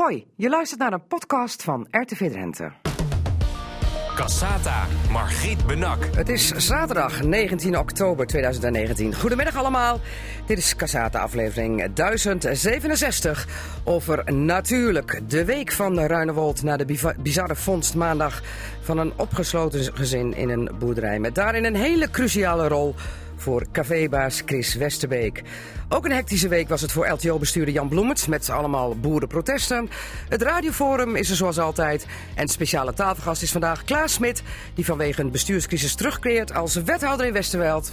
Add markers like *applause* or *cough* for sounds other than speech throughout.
Hoi, je luistert naar een podcast van RTV Drenthe. Cassata, Margriet Benak. Het is zaterdag 19 oktober 2019. Goedemiddag allemaal. Dit is Cassata aflevering 1067 over natuurlijk de week van Ruinewold na de bizarre vondst maandag van een opgesloten gezin in een boerderij. Met daarin een hele cruciale rol voor cafébaas Chris Westerbeek. Ook een hectische week was het voor LTO-bestuurder Jan Bloemert met allemaal boerenprotesten. Het radioforum is er zoals altijd. En speciale tafelgast is vandaag Klaas Smit, die vanwege een bestuurscrisis terugkeert als wethouder in Westerveld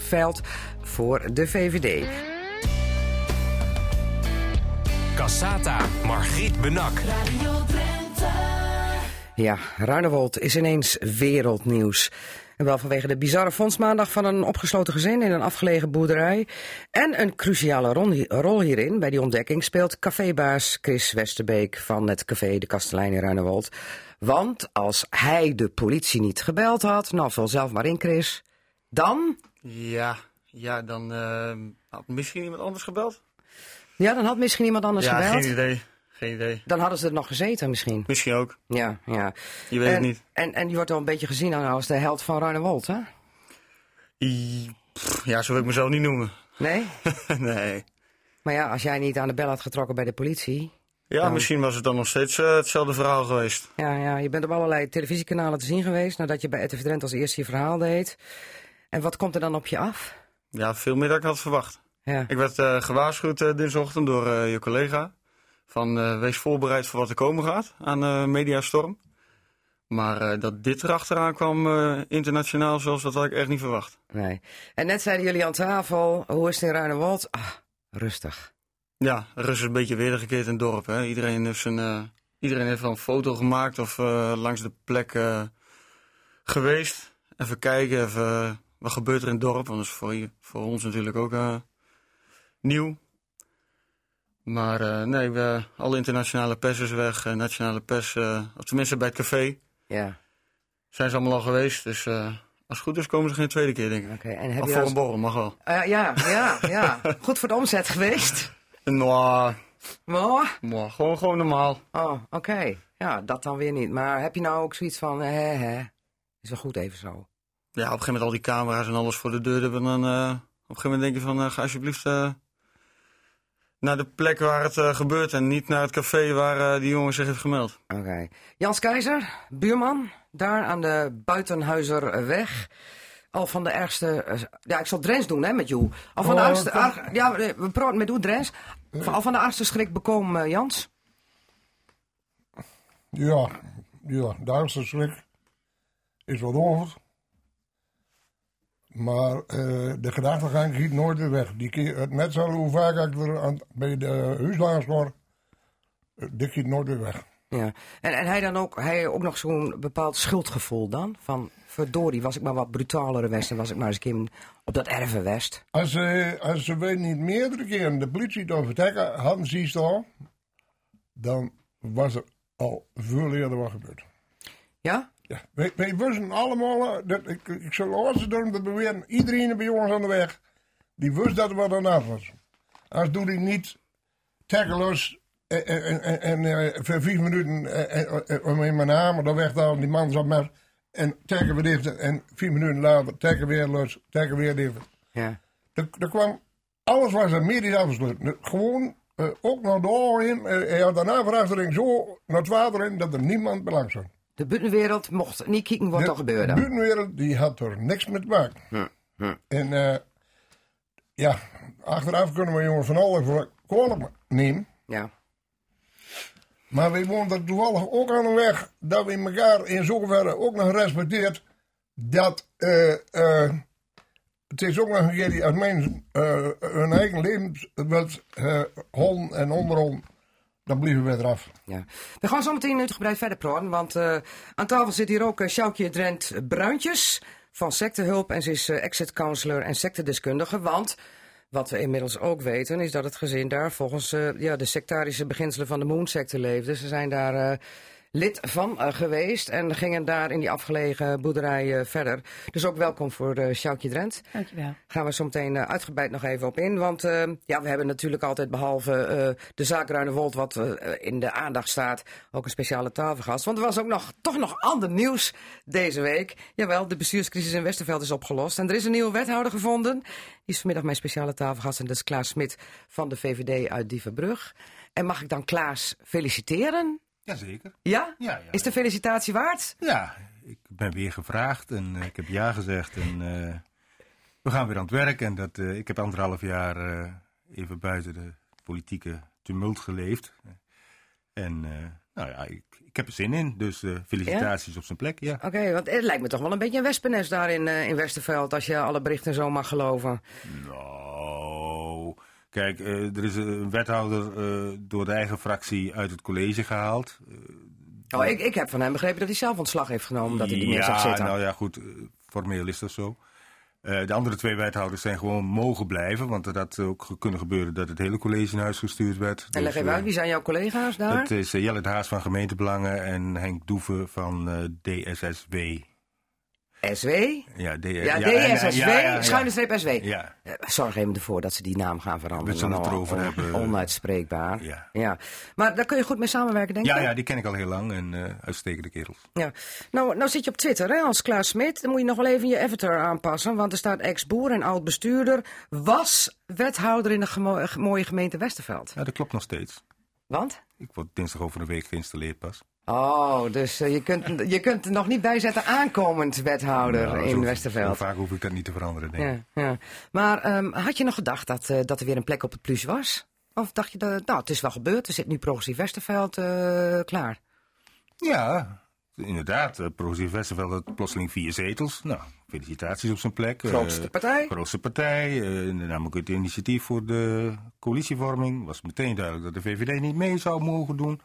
voor de VVD. Cassata, Margriet Benak. Ja, Ruinewold is ineens wereldnieuws. En wel vanwege de bizarre fondsmaandag van een opgesloten gezin in een afgelegen boerderij. En een cruciale rol hierin bij die ontdekking speelt cafébaas Chris Westerbeek van het café De Kastelein in Ruinewold. Want als hij de politie niet gebeld had, nou vul zelf maar in Chris, dan... Ja, ja dan uh, had misschien iemand anders gebeld. Ja, dan had misschien iemand anders gebeld. Ja, geen idee. Geen idee. Dan hadden ze er nog gezeten misschien. Misschien ook. Ja, ja. Je weet en, het niet. En, en je wordt wel een beetje gezien als de held van Ruinewold, hè? ja, zo wil ik mezelf niet noemen. Nee? *laughs* nee. Maar ja, als jij niet aan de bel had getrokken bij de politie... Ja, misschien was het dan nog steeds uh, hetzelfde verhaal geweest. Ja, ja, je bent op allerlei televisiekanalen te zien geweest... nadat je bij RTV Drenthe als eerste je verhaal deed. En wat komt er dan op je af? Ja, veel meer dan ik had verwacht. Ja. Ik werd uh, gewaarschuwd uh, dinsdagochtend door je collega... Van uh, wees voorbereid voor wat er komen gaat aan uh, Mediastorm. Maar uh, dat dit erachteraan kwam internationaal, zoals dat had ik echt niet verwacht. Nee. En net zeiden jullie aan tafel, hoe is het in Ruinewold? Ah, rustig. Ja, rust is een beetje wedergekeerd in het dorp. Hè. Iedereen, heeft zijn, iedereen heeft wel een foto gemaakt of langs de plek geweest. Even kijken, even, wat gebeurt er in het dorp. Want dat is voor, voor ons natuurlijk ook nieuw. Maar uh, nee, we, alle internationale pers is weg. Uh, nationale pers, uh, of tenminste bij het café. Ja. Zijn ze allemaal al geweest. Dus als het goed is, komen ze geen tweede keer, denk ik. Oké. En heb of je voor als... een borrel, mag wel. ja, ja, ja. *laughs* goed voor de omzet geweest? Nou, nou? nou gewoon, gewoon normaal. Oh, oké. Okay. Ja, dat dan weer niet. Maar heb je nou ook zoiets van, hè, hè, is wel goed even zo? Ja, op een gegeven moment al die camera's en alles voor de deur. Dan, op een gegeven moment denk je van, ga alsjeblieft naar de plek waar het uh, gebeurt en niet naar het café waar uh, die jongen zich heeft gemeld. Oké. Okay. Jans Keizer, buurman, daar aan de Buitenhuizerweg. Al van de ergste... Uh, ja, ik zal Drens doen, hè, met jou. Al van oh, de ergste... Ar, ja, we praten met u, Drens. Al van de ergste schrik bekomen, Jans? Ja, ja, de ergste schrik is wat over. Maar uh, de gedachtegang giet nooit weer weg. Die keer, het net zo hoe vaak ik er aan, bij de huislagers word, dit giet nooit weer weg. Ja, en, en hij dan ook, hij ook nog zo'n bepaald schuldgevoel dan? Van, verdorie, was ik maar wat brutalere west en was ik maar eens een keer op dat erven west. Als ze, als ze weet niet meerdere keren de politie te vertrekken hadden ze al, dan was er al veel eerder wat gebeurd. Ja? Ja, wij, wij wisten allemaal, dat, ik, ik zal alles doen te beweren, iedereen bij ons aan de weg, die wist dat er wat aan de was. Als doe ik niet tackleloos en, en, en, en uh, voor vijf minuten om in mijn naam, dan weg dan die man zat maar en tacken we dit en vier minuten later tacken weer los, tacken weer dit. Ja. Er, er kwam, alles was er medisch afgesloten. Gewoon, uh, ook naar de oren in, uh, hij had daarna verachteling zo naar het water in dat er niemand belang. De buitenwereld mocht niet kijken wat de, er gebeurde. De buitenwereld die had er niks mee te maken. Hm, hm. En uh, ja, achteraf kunnen we jongens van alles voor kwalijk nemen. Ja. Maar we woonden toevallig ook aan de weg dat we elkaar in zoverre ook nog respecteert dat uh, uh, het is ook nog een keer die als mensen hun eigen leven wilt holen en onderhouden dan blijven we eraf. Ja. We gaan zo meteen uitgebreid verder praten, want uh, aan tafel zit hier ook uh, Drent Bruintjes van Sectehulp en ze is uh, exit counselor en sectedeskundige, want wat we inmiddels ook weten is dat het gezin daar volgens ja, de sectarische beginselen van de Moonsecte leefde. Ze zijn daar lid van eh, geweest. En gingen daar in die afgelegen boerderij eh, verder. Dus ook welkom voor uh, Sjoukje Drent. Dankjewel. Gaan we zo meteen uitgebreid nog even op in. Want ja, we hebben natuurlijk altijd behalve de zaak Ruinewold wat in de aandacht staat... ook een speciale tafelgast. Want er was ook nog, toch nog ander nieuws deze week. Jawel, de bestuurscrisis in Westerveld is opgelost. En er is een nieuwe wethouder gevonden. Die is vanmiddag mijn speciale tafelgast. En dat is Klaas Smit van de VVD uit Dievenbrug. En mag ik dan Klaas feliciteren? Jazeker. Ja? Ja, ja. Is de felicitatie waard? Ja, ik ben weer gevraagd en uh, ik heb ja gezegd. En uh, we gaan weer aan het werk. En dat, uh, ik heb anderhalf jaar even buiten de politieke tumult geleefd. En nou ja, ik, ik, heb er zin in. Dus felicitaties ja? op zijn plek, ja. Oké, okay, want het lijkt me toch wel een beetje een wespennest daar in, in Westerveld... als je alle berichten zo mag geloven. Nou... Kijk, uh, er is een wethouder uh, door de eigen fractie uit het college gehaald. Uh, oh, ik, ik heb van hem begrepen dat hij zelf ontslag heeft genomen, dat hij niet meer zag zitten. nou ja, goed, formeel is dat zo. de andere twee wethouders zijn gewoon mogen blijven, want dat had ook kunnen gebeuren dat het hele college naar huis gestuurd werd. En leg dus, even uit, wie zijn jouw collega's daar? Het is Jelle de Haas van Gemeentebelangen en Henk Doeven van DSSW. SW? Ja, D ja, DSSW, ja, ja, schuine streep SW. Ja. Zorg even ervoor dat ze die naam gaan veranderen. We zullen het erover on, hebben. Onuitspreekbaar. Ja. ja. Maar daar kun je goed mee samenwerken, denk ik? Ja, ja, die ken ik al heel lang en uh, uitstekende kerels. Ja. Nou, nou zit je op Twitter hè, als Klaas Smit. Dan moet je nog wel even je avatar aanpassen. Want er staat ex-boer en oud-bestuurder. Was wethouder in de gemo mooie gemeente Westerveld. Ja, dat klopt nog steeds. Want? Ik word dinsdag over een week geïnstalleerd pas. Oh, dus uh, je, kunt, je kunt er nog niet bij zetten aankomend wethouder nou, in Westerveld. Vaak hoef ik dat niet te veranderen, denk ik. Ja, ja. Maar um, had je nog gedacht dat, uh, dat er weer een plek op het plus was? Of dacht je, dat, nou, het is wel gebeurd, er zit nu progressief Westerveld uh, klaar? Ja, inderdaad. progressief Westerveld had plotseling vier zetels. Nou, felicitaties op zijn plek. Grootste partij. grootste partij. namelijk het initiatief voor de coalitievorming. Was meteen duidelijk dat de VVD niet mee zou mogen doen.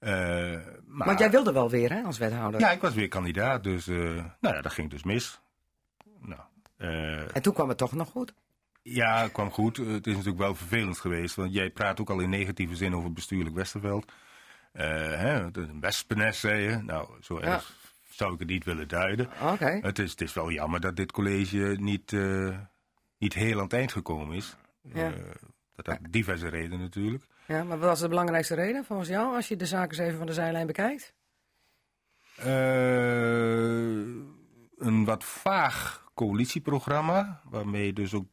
Uh, maar... Want jij wilde wel weer, hè, als wethouder? Ja, ik was weer kandidaat, dus uh, nou ja, dat ging dus mis. Nou, uh... En toen kwam het toch nog goed? Ja, het kwam goed. Het is natuurlijk wel vervelend geweest, want jij praat ook al in negatieve zin over bestuurlijk Westerveld. hè, een wespennest, zei je. Nou, zo erg ja. zou ik het niet willen duiden. Okay. Het, is, het is wel jammer dat dit college niet, niet heel aan het eind gekomen is. Ja. dat had diverse redenen natuurlijk. Ja, maar wat was de belangrijkste reden volgens jou als je de zaken eens even van de zijlijn bekijkt? Uh, een wat vaag coalitieprogramma, waarmee dus ook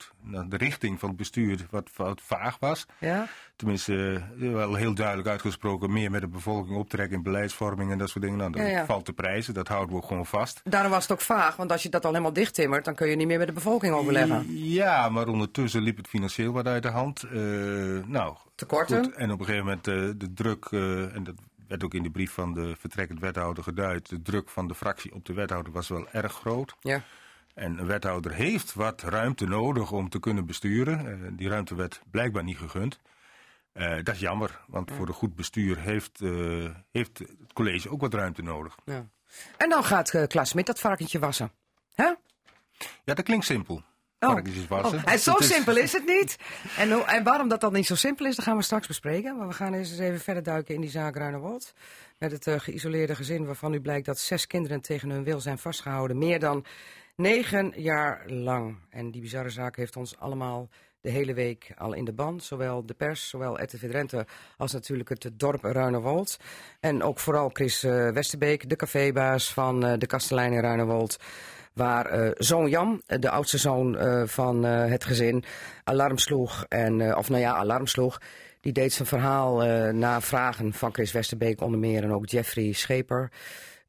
de richting van het bestuur wat, wat vaag was. Ja? Tenminste, wel heel duidelijk uitgesproken, meer met de bevolking optrekken in beleidsvorming en dat soort dingen. Nou, dat ja, ja. valt te prijzen, dat houden we ook gewoon vast. Daarom was het ook vaag, want als je dat al helemaal dichttimmert, dan kun je niet meer met de bevolking overleggen. Ja, maar ondertussen liep het financieel wat uit de hand. Uh, nou, Tekorten? Goed. En op een gegeven moment uh, de druk, en dat werd ook in de brief van de vertrekkend wethouder geduid, de druk van de fractie op de wethouder was wel erg groot. Ja. En een wethouder heeft wat ruimte nodig om te kunnen besturen. Uh, die ruimte werd blijkbaar niet gegund. Uh, dat is jammer, want ja. voor een goed bestuur heeft, uh, heeft het college ook wat ruimte nodig. Ja. En dan gaat Klaas Smit dat varkentje wassen. Hè? Ja, dat klinkt simpel. Oh. Wassen. Oh. En zo is... *laughs* simpel is het niet. *laughs* En, hoe, en waarom dat dan niet zo simpel is, dat gaan we straks bespreken. Maar we gaan eens even verder duiken in die zaak Ruinewold. Met het geïsoleerde gezin waarvan nu blijkt dat zes kinderen tegen hun wil zijn vastgehouden. Meer dan Negen jaar lang. En die bizarre zaak heeft ons allemaal de hele week al in de band. Zowel de pers, zowel RTV Drenthe als natuurlijk het dorp Ruinewold. En ook vooral Chris uh, Westerbeek, de cafébaas van uh, de Kastelein in Ruinewold. Waar uh, zoon Jan, de oudste zoon van het gezin, alarm sloeg. En, of nou ja, alarm sloeg. Die deed zijn verhaal na vragen van Chris Westerbeek onder meer. En ook Jeffrey Scheper,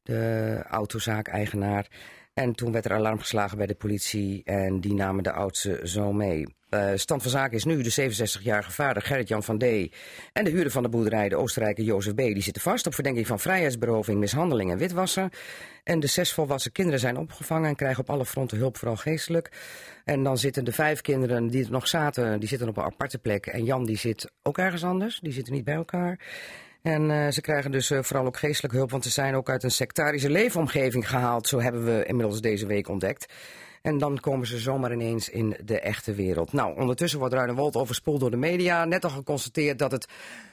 de autozaak-eigenaar. En toen werd er alarm geslagen bij de politie en die namen de oudste zoon mee. Uh, stand van zaken is nu de 67-jarige vader Gerrit-Jan van D. en de huurder van de boerderij, de Oostenrijker Jozef B. Die zitten vast op verdenking van vrijheidsberoving, mishandeling en witwassen. En de zes volwassen kinderen zijn opgevangen en krijgen op alle fronten hulp, vooral geestelijk. En dan zitten de vijf kinderen die er nog zaten, die zitten op een aparte plek. En Jan die zit ook ergens anders, die zitten niet bij elkaar. En uh, ze krijgen dus uh, vooral ook geestelijke hulp, want ze zijn ook uit een sectarische leefomgeving gehaald. Zo hebben we inmiddels deze week ontdekt. En dan komen ze zomaar ineens in de echte wereld. Nou, ondertussen wordt Ruinewold overspoeld door de media. Net al geconstateerd dat het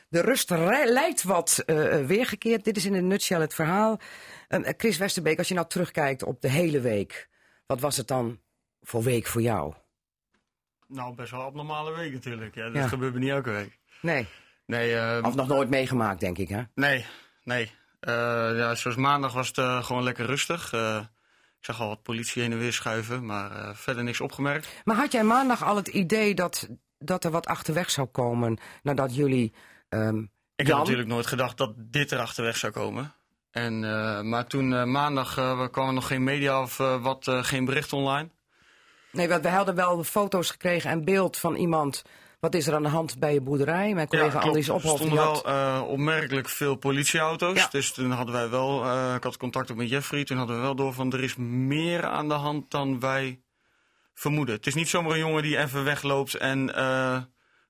De rust lijkt wat eh, eh, weergekeerd. Dit is in een nutshell het verhaal. Ehm, eh, Chris Westerbeek, als je nou terugkijkt op de hele week. Wat was het dan voor week voor jou? Nou, best wel een abnormale week natuurlijk. Ja, dat Ja. gebeurt me niet elke week. Nee, Nee, eh, of nog nooit meegemaakt, denk ik, hè? nee, nee. Ja, zoals maandag was het gewoon lekker rustig. Ik zag al wat politie heen en weer schuiven, maar eh, verder niks opgemerkt. Maar had jij maandag al het idee dat, dat er wat achterweg zou komen nadat jullie. ehm, Ik Jan? had natuurlijk nooit gedacht dat dit er achterweg zou komen. En, eh, maar toen eh, maandag eh, kwam er nog geen media of wat, geen bericht online. Nee, want we hadden wel foto's gekregen en beeld van iemand. Wat is er aan de hand bij je boerderij? Mijn collega klopt. Andries Er Ophoff. stonden wel eh, opmerkelijk veel politieauto's. Ja. Dus toen hadden wij wel, eh, ik had contact ook met Jeffrey. Toen hadden we wel door van er is meer aan de hand dan wij vermoeden. Het is niet zomaar een jongen die even wegloopt en eh,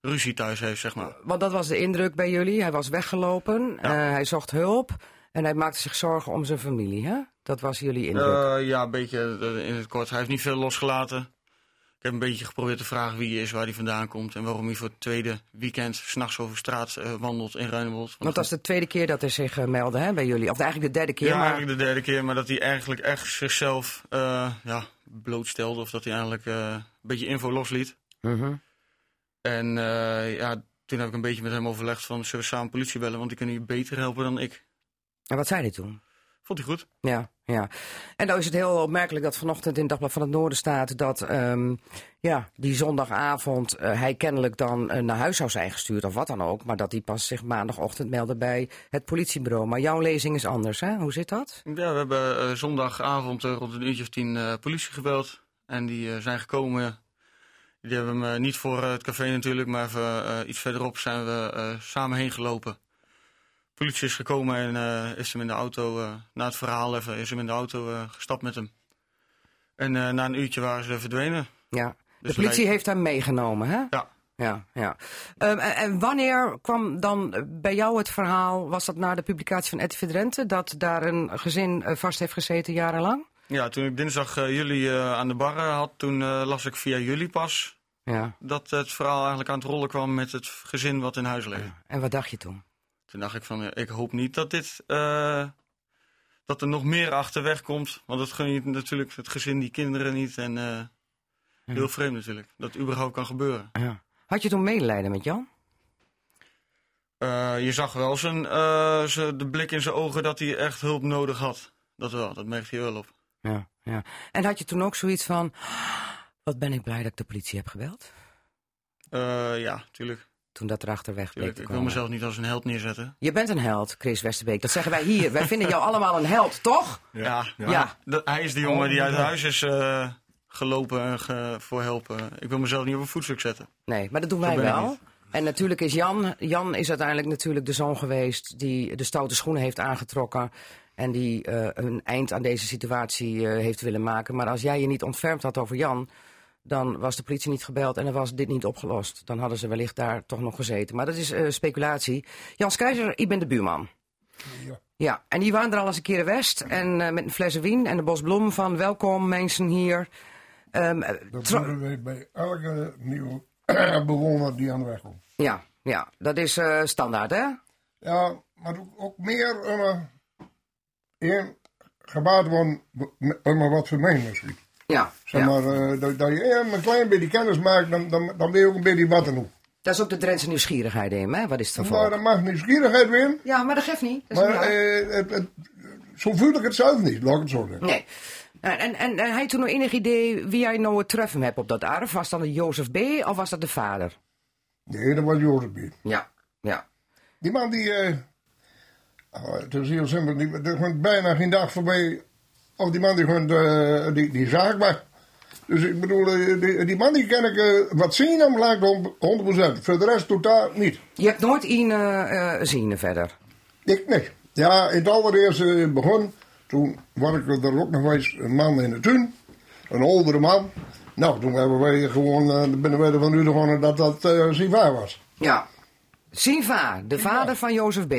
ruzie thuis heeft, zeg maar. Want dat was de indruk bij jullie. Hij was weggelopen, eh, hij zocht hulp en hij maakte zich zorgen om zijn familie. Hè? Dat was jullie indruk. Ja, een beetje in het kort. Hij heeft niet veel losgelaten. Ik heb een beetje geprobeerd te vragen wie hij is, waar hij vandaan komt... en waarom hij voor het tweede weekend s'nachts over straat eh, wandelt in Ruinewold. Want dat is de tweede keer dat hij zich eh, meldde hè, bij jullie. Of eigenlijk de derde keer. ja, maar... eigenlijk de derde keer, maar dat hij eigenlijk echt zichzelf eh, ja, blootstelde... of dat hij eigenlijk een beetje info losliet. Mhm. En ja, toen heb ik een beetje met hem overlegd van... zullen we samen politie bellen, want die kunnen je beter helpen dan ik. En wat zei hij toen? Vond hij goed? Ja, ja. En dan is het heel opmerkelijk dat vanochtend in Dagblad van het Noorden staat dat ehm, ja, die zondagavond eh, hij kennelijk dan eh, naar huis zou zijn gestuurd of wat dan ook. Maar dat hij pas zich maandagochtend meldde bij het politiebureau. Maar jouw lezing is anders, hè? Hoe zit dat? Ja, we hebben eh, zondagavond rond een uurtje of tien politie gebeld. En die zijn gekomen. Die hebben me niet voor het café natuurlijk, maar even, iets verderop zijn we samen heen gelopen. Politie is gekomen en eh, is hem in de auto, eh, na het verhaal even, is hem in de auto eh, gestapt met hem. En na een uurtje waren ze verdwenen. Ja. De Dus politie wij- heeft hem meegenomen, hè? Ja, Ja, ja. Ehm, en, en wanneer kwam dan bij jou het verhaal, was dat na de publicatie van RTV Drenthe, dat daar een gezin vast heeft gezeten jarenlang? ja toen ik dinsdag jullie aan de bar had, toen las ik via jullie pas Ja. dat het verhaal eigenlijk aan het rollen kwam met het gezin wat in huis leeft. En wat dacht je toen? Toen dacht ik van, ja, ik hoop niet dat dit, eh, dat er nog meer achterweg komt. Want dat gun je natuurlijk het gezin, die kinderen niet. En eh, heel vreemd natuurlijk, dat het überhaupt kan gebeuren. Ja. Had je toen medelijden met Jan? Eh, je zag wel zijn, eh, de blik in zijn ogen dat hij echt hulp nodig had. Dat wel, dat merkte je wel op. Ja, ja. En had je toen ook zoiets van, wat ben ik blij dat ik de politie heb gebeld? Eh, ja, tuurlijk. Toen dat erachterweg bleek tuurlijk. te Ik wil komen. mezelf niet als een held neerzetten. Je bent een held, Chris Westerbeek. Dat zeggen wij hier. wij vinden jou *laughs* allemaal een held, toch? Ja, Ja. Dat- hij is de jongen die uit huis is eh, gelopen en ge- voor helpen. Ik wil mezelf niet op een voetstuk zetten. Nee, maar dat doen wij wel. En natuurlijk is Jan, Jan is uiteindelijk natuurlijk de zoon geweest die de stoute schoenen heeft aangetrokken. En die eh, een eind aan deze situatie eh, heeft willen maken. Maar als jij je niet ontfermd had over Jan, dan was de politie niet gebeld en dan was dit niet opgelost. Dan hadden ze wellicht daar toch nog gezeten. Maar dat is eh, speculatie. Jan Keizer, ik ben de buurman. Ja. Ja, en die waren er al eens een keer in West. En eh, met een fles wien en de bosbloem van welkom mensen hier. Eh, Dat doen we bij elke nieuwe *clears throat* bewoner die aan de weg komt. ja, ja, dat is standaard hè? Ja, maar ook, meer in gebaat worden maar wat vermijden misschien. Ja, Zeg ja. maar, eh, dat, dat je hem een klein beetje kennis maakt, dan, dan, dan ben je ook een beetje wat en hoe. Dat is ook de Drentse nieuwsgierigheid in, hè? Wat is het voor Maar volk? dat mag nieuwsgierigheid weer. Ja, maar dat geeft niet. Dat is Maar eh, het, het, zo voel ik het zelf niet, laat ik het zo zeggen. nee. En, en, en, en had je toen nog enig idee wie jij nou het treffen hebt op dat erf? Was dat de Jozef B. of was dat de vader? Nee, dat was Jozef Bier. Ja, ja. Die man die, eh, oh, het is heel simpel, die, er gaat bijna geen dag voorbij of die man die gewoon eh, die, die zaak weg. Dus ik bedoel, eh, die, die man die kan ik eh, wat zien hem lijkt 100%. Voor de rest totaal niet. Je hebt nooit een eh, zien verder. Ik nee. Ja, in het allereerste begon, toen was ik er ook nog eens een man in de tuin. Een oudere man. Nou, toen hebben wij gewoon, eh, binnen wij ervan uitgegaan dat dat eh zijn vader was. Ja. Siva, de vader van Jozef B.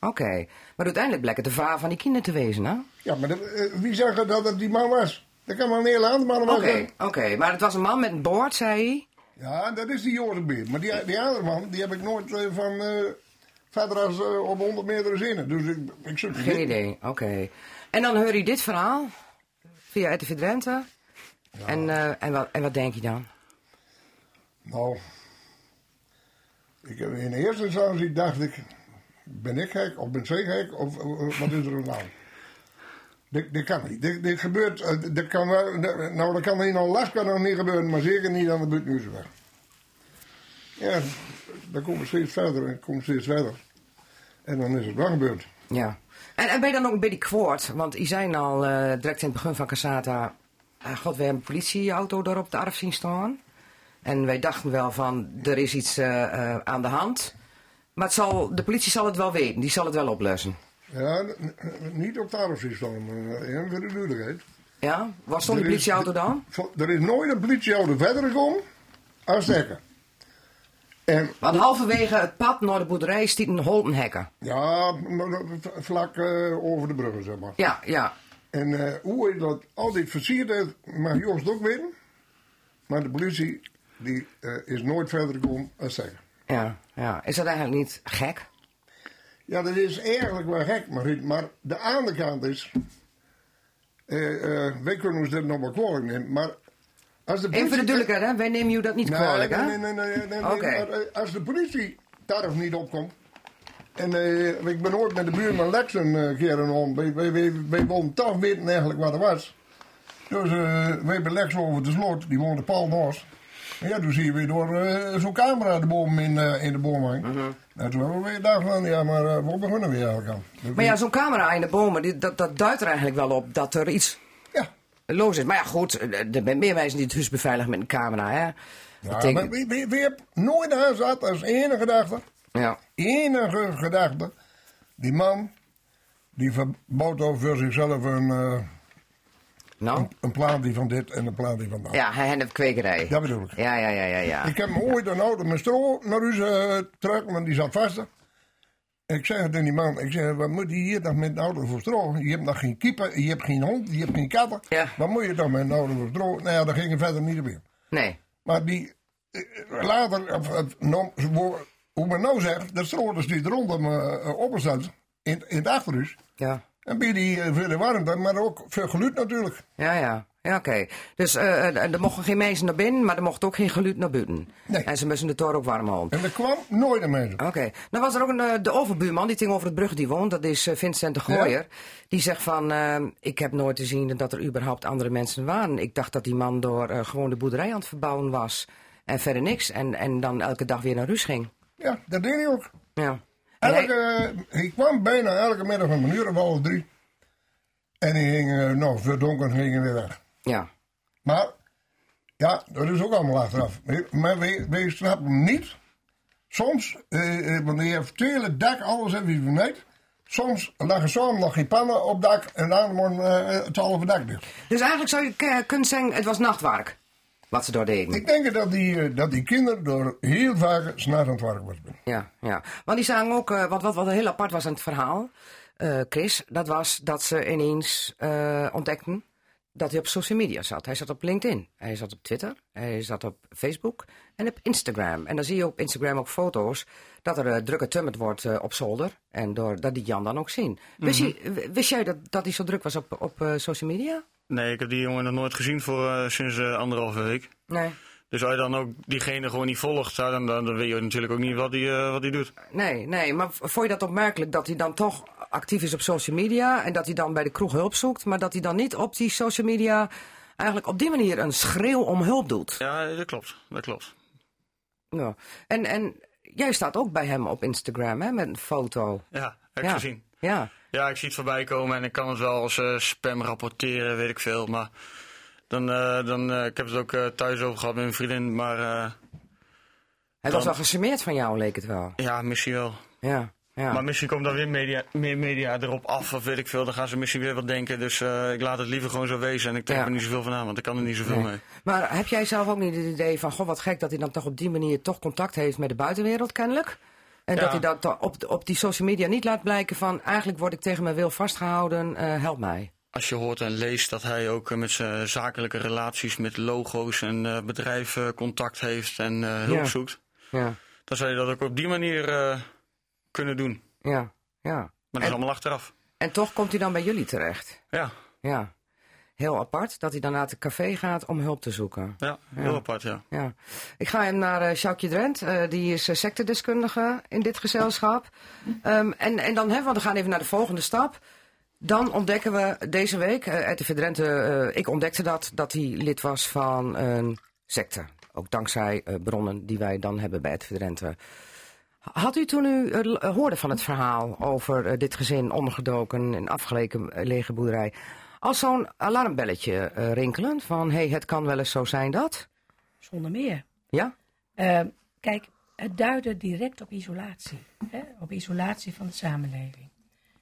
Oké. Maar uiteindelijk bleek het de vader van die kinderen te wezen, hè? Ja, maar eh, wie zegt dat het die man was? Dat kan maar een hele andere man Oké, zijn. oké. Maar het was een man met een boord, zei hij. Ja, dat is die Jozef Beer. Maar die, die andere man, die heb ik nooit eh, van, eh, verder als op 100 meter zinnen. Dus ik, ik zoek Geen idee, oké. En dan hoor je dit verhaal via RTV Drenthe. En, en, wat, en wat denk je dan? Nou, ik, in eerste instantie dacht ik, ben ik gek of ben zij gek of wat is er nou? Dit kan niet. Dit, gebeurt, eh, dit kan nou dat kan in Alaska nog niet gebeuren, maar zeker niet aan de buitenhuizenweg. Ja, dan komen we steeds verder en komen steeds verder. En dan is het wel gebeurd. Ja. En, en ben je dan ook een beetje kwaad? Want je zei al eh, direct in het begin van Casata... ah, God, we hebben een politieauto daar op de arf zien staan. En wij dachten wel van, er is iets eh, eh, aan de hand. Maar het zal, de politie zal het wel weten. Die zal het wel oplossen. Ja, niet op het arfsysteem, uh, voor de. Ja? Waar stond die is- politieauto dan? Er is nooit een politieauto verder gekomen als dekken. En Want halverwege het pad naar de boerderij stiet een holtenhekken. ja, vlak eh, over de bruggen, zeg maar. Ja, ja. En eh, hoe hij dat altijd versierd heeft, mag Joost ook weten. Maar de politie die, eh, is nooit verder gekomen als zeggen. Ja, ja. Is dat eigenlijk niet gek? Ja, dat is eigenlijk wel gek, Mariet. Maar de andere kant is... eh, eh, wij kunnen ons dit nog wel kwalijk nemen, maar... Als de Even voor de politie- duidelijkheid, hè? Wij nemen u dat niet Nee, kwalijk, hè? Nee, nee, nee. nee, nee, nee, Oké. maar, eh, als de politie tarf niet opkomt. En ik ben ooit met de buurman Lex een keer om. Wij, wij, wij, wij toch weten eigenlijk wat er was. Dus wij hebben Lex over de slot, die woonde Paul naast. En ja, toen zie je weer door eh, zo'n camera de boom in, eh, in de boom hangen. Mhm. En toen hebben we weer gedacht van, ja, maar uh, waar begonnen we eigenlijk aan? Dus Maar ja, zo'n camera in de bomen, die- dat, dat duidt er eigenlijk wel op dat er iets ja. los is. Maar ja, goed, er zijn meer mensen die het huis beveiligen met een camera, hè? Ja, Betekent- maar wie, wie, wie nooit aan zat als enige gedachte. Ja. enige gedachte. Die man, die verbouwt over voor zichzelf een, eh, Nou? een plaat van dit en een plaat van dat. Ja, hij heeft kwekerij. Dat bedoel ik. Ja, ja, ja, ja, ja. Ik heb me ooit een auto met stro naar huis uh, terug, want die zat vast. Ik zeg tegen die man, ik zeg, wat moet je hier dan met een auto voor stro? Je hebt nog geen keeper, je hebt geen hond, je hebt geen katten. Ja. Wat moet je dan met een auto voor stro? Nou ja, dat ging er verder niet meer. Nee. Maar die, eh, later, of, of, nou, hoe- men nou zegt, de stro is die rondom uh, opgesteld in, in het achterhuis. Ja. En bij die eh, de warmte, maar ook voor geluid natuurlijk. Ja, ja. Ja, oké. Dus eh, eh, er mochten geen mensen naar binnen, maar er mocht ook geen geluid naar buiten. Nee. En ze moesten de toren ook warm houden. En er kwam nooit een mens. Oké. Nou was er ook een, de overbuurman, die ging over het brug die woont. Dat is Vincent de Gooier. Die zegt van, eh, ik heb nooit gezien dat er überhaupt andere mensen waren. Ik dacht dat die man door gewoon de boerderij aan het verbouwen was. En verder niks. En, en dan elke dag weer naar huis ging. Ja, dat deed hij ook. Ja. En Elke, hij kwam bijna elke middag om een uur of half drie. En hij ging, eh, nou, donker ging hij weer weg. ja. Maar, ja, dat is ook allemaal achteraf. Maar wij, wij snappen niet. Soms, eh, eh, want hij heeft het hele dak, alles heeft hij vermijt. Soms lagen samen nog geen pannen op dak en dan wordt eh, het halve dak dicht. Dus eigenlijk zou je kunnen zeggen, het was nachtwerk. Wat ze door deden. Ik denk dat die, eh, dat die kinderen door heel vaak s'nachts aan het werk was. Ja, ja. Want die zagen ook, eh, wat, wat, wat heel apart was aan het verhaal, eh, Chris, dat was dat ze ineens ontdekten dat hij op social media zat. Hij zat op LinkedIn, hij zat op Twitter, hij zat op Facebook en op Instagram. En dan zie je op Instagram ook foto's dat er uh, druk getummerd wordt op zolder. En door, dat die Jan dan ook zien. Wist, je, w- wist jij dat, dat hij zo druk was op, op social media? Nee, ik heb die jongen nog nooit gezien voor eh, sinds eh, anderhalve week. Nee. Dus als je dan ook diegene gewoon niet volgt, dan, dan, dan weet je natuurlijk ook niet wat hij eh, wat doet. Nee, nee, maar vond je dat opmerkelijk dat hij dan toch actief is op social media en dat hij dan bij de kroeg hulp zoekt, maar dat hij dan niet op die social media eigenlijk op die manier een schreeuw om hulp doet? Ja, dat klopt. Dat klopt. Ja. En, en jij staat ook bij hem op Instagram hè, met een foto. Ja, heb ik ja. gezien. Ja. Ja, ik zie het voorbij komen en ik kan het wel als eh, spam rapporteren, weet ik veel. Maar dan, eh, dan eh, ik heb het ook thuis over gehad met mijn vriendin. Maar Hij Dan- was wel gecharmeerd van jou, leek het wel. ja, misschien wel. Ja. ja. Maar misschien komt dan weer media, meer media erop af of weet ik veel. Dan gaan ze misschien weer wat denken. Dus ik laat het liever gewoon zo wezen. En ik trek Ja. er niet zoveel van aan, want ik kan er niet zoveel Nee. mee. Maar heb jij zelf ook niet het idee van, goh, wat gek dat hij dan toch op die manier toch contact heeft met de buitenwereld, kennelijk? En Ja. dat hij dat op, op die social media niet laat blijken van, eigenlijk word ik tegen mijn wil vastgehouden, eh, help mij. Als je hoort en leest dat hij ook eh, met zijn zakelijke relaties met logo's en eh, bedrijven contact heeft en hulp Ja. zoekt. Ja. Dan zou je dat ook op die manier kunnen doen. Ja, ja. Maar dat En- is allemaal achteraf. En toch komt hij dan bij jullie terecht. Ja, Ja. Heel apart dat hij dan naar het café gaat om hulp te zoeken. ja heel apart, ja. Ja. Ik ga hem naar eh Sjoukje Drent. Eh, die is uh, sectedeskundige in dit gezelschap. Ehm, en, en dan, hè, want we gaan even naar de volgende stap. Dan ontdekken we deze week, eh RTV Drenthe, ik ontdekte dat, dat hij lid was van een secte. Ook dankzij bronnen die wij dan hebben bij RTV Drenthe. Had u toen u hoorde van het verhaal over dit gezin ondergedoken in afgelegen lege boerderij... als zo'n alarmbelletje eh, rinkelen van... hé, hey, het kan wel eens zo zijn dat... Zonder meer. Ja? Eh, kijk, het duidde direct op isolatie. Hè? Op isolatie van de samenleving.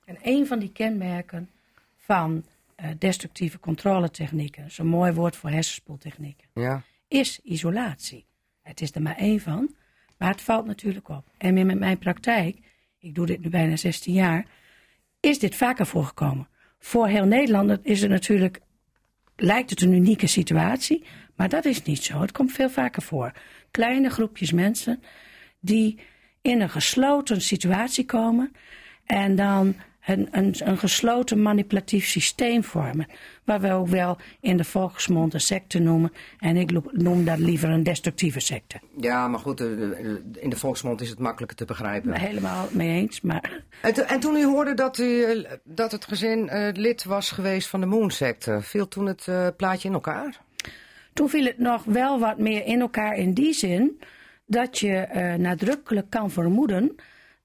En een van die kenmerken van eh, destructieve controletechnieken, zo'n mooi woord voor hersenspoeltechnieken, Ja. is isolatie. Het is er maar één van, maar het valt natuurlijk op. En in mijn praktijk, ik doe dit nu bijna 16 jaar, is dit vaker voorgekomen. Voor heel Nederland is het natuurlijk, lijkt het een unieke situatie, maar dat is niet zo. Het komt veel vaker voor. Kleine groepjes mensen die in een gesloten situatie komen en dan een, een, een gesloten manipulatief systeem vormen. Waar we ook wel in de volksmond een secte noemen. En ik noem dat liever een destructieve secte. Ja, maar goed, eh, eh, in de volksmond is het makkelijker te begrijpen. Helemaal mee eens, maar En, to- en toen u hoorde dat, u, eh, dat het gezin lid was geweest van de Moonsecte, viel toen het plaatje in elkaar? toen viel het nog wel wat meer in elkaar in die zin dat je nadrukkelijk kan vermoeden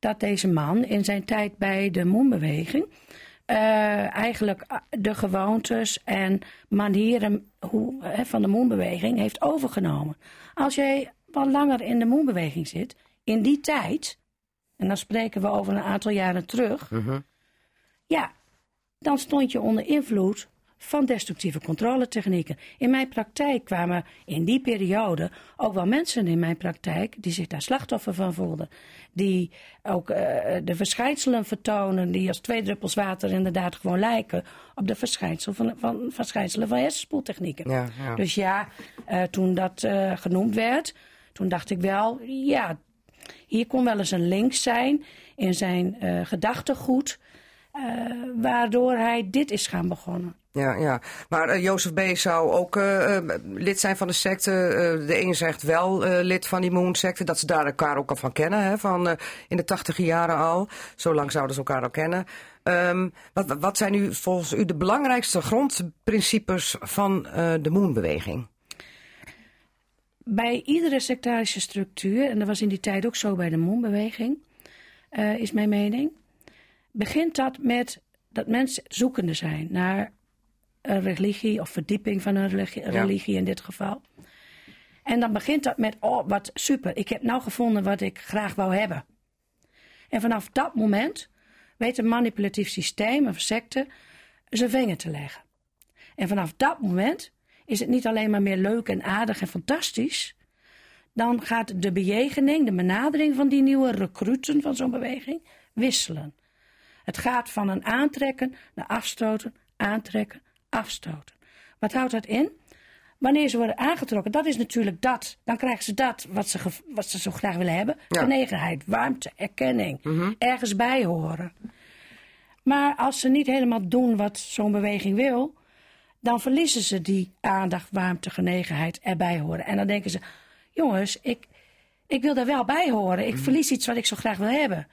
dat deze man in zijn tijd bij de Moonbeweging eh, eigenlijk ah, de gewoontes en manieren hoe, van de Moonbeweging heeft overgenomen. Als jij wat langer in de Moonbeweging zit, in die tijd, en dan spreken we over een aantal jaren terug, ja, dan stond je onder invloed van destructieve controletechnieken. In mijn praktijk kwamen in die periode ook wel mensen in mijn praktijk die zich daar slachtoffer van voelden. Die ook eh, de verschijnselen vertonen die als twee druppels water inderdaad gewoon lijken op de verschijnsel van, van, verschijnselen van hersenspoeltechnieken. Ja, ja. Dus ja, eh, toen dat eh, genoemd werd, toen dacht ik wel, ja, hier kon wel eens een link zijn in zijn gedachtegoed, waardoor hij dit is gaan begonnen. Ja, ja. Maar eh, Jozef B. zou ook eh, eh, lid zijn van de secte. Eh, de een zegt wel eh, lid van die Moon-secte. Dat ze daar elkaar ook al van kennen. Hè, van, eh, in de tachtige jaren al. Zo lang zouden ze elkaar al kennen. Ehm, wat, wat zijn nu volgens u de belangrijkste grondprincipes van eh, de Moon-beweging? Bij iedere sectarische structuur, en dat was in die tijd ook zo bij de Moonbeweging, eh, is mijn mening, begint dat met dat mensen zoekende zijn naar een religie of verdieping van een religie, religie in dit geval. En dan begint dat met, oh wat super, ik heb nou gevonden wat ik graag wou hebben. En vanaf dat moment weet een manipulatief systeem of secte zijn vinger te leggen. En vanaf dat moment is het niet alleen maar meer leuk en aardig en fantastisch. Dan gaat de bejegening, de benadering van die nieuwe recruten van zo'n beweging wisselen. Het gaat van een aantrekken naar afstoten, aantrekken, afstoten. Wat houdt dat in? Wanneer ze worden aangetrokken, dat is natuurlijk dat. Dan krijgen ze dat wat ze, wat ze zo graag willen hebben. Ja. Genegenheid, warmte, erkenning, ergens bij horen. Maar als ze niet helemaal doen wat zo'n beweging wil, dan verliezen ze die aandacht, warmte, genegenheid, erbij horen. En dan denken ze, jongens, ik, ik wil daar wel bij horen. Ik verlies iets wat ik zo graag wil hebben.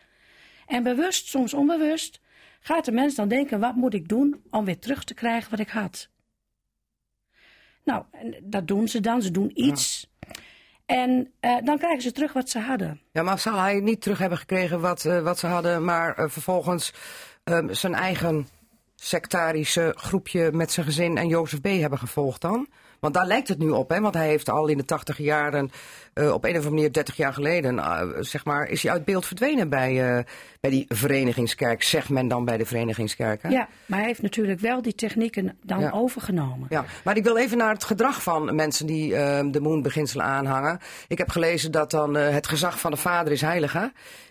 En bewust, soms onbewust, gaat de mens dan denken, wat moet ik doen om weer terug te krijgen wat ik had? Nou, en dat doen ze dan. Ze doen iets. En eh, dan krijgen ze terug wat ze hadden. Ja, maar zal hij niet terug hebben gekregen wat, eh, wat ze hadden, maar eh, vervolgens ehm, zijn eigen sectarische groepje met zijn gezin en Jozef B. hebben gevolgd dan? Want daar lijkt het nu op, hè? Want hij heeft al in de tachtig jaren, eh, op een of andere manier, 30 jaar geleden, eh, zeg maar, is hij uit beeld verdwenen bij, eh, bij die verenigingskerk, zegt men dan bij de verenigingskerk. Hè? Ja, maar hij heeft natuurlijk wel die technieken dan Ja. overgenomen. Ja, maar ik wil even naar het gedrag van mensen die de Moon-beginselen aanhangen. Ik heb gelezen dat dan het gezag van de vader is heilig, hè?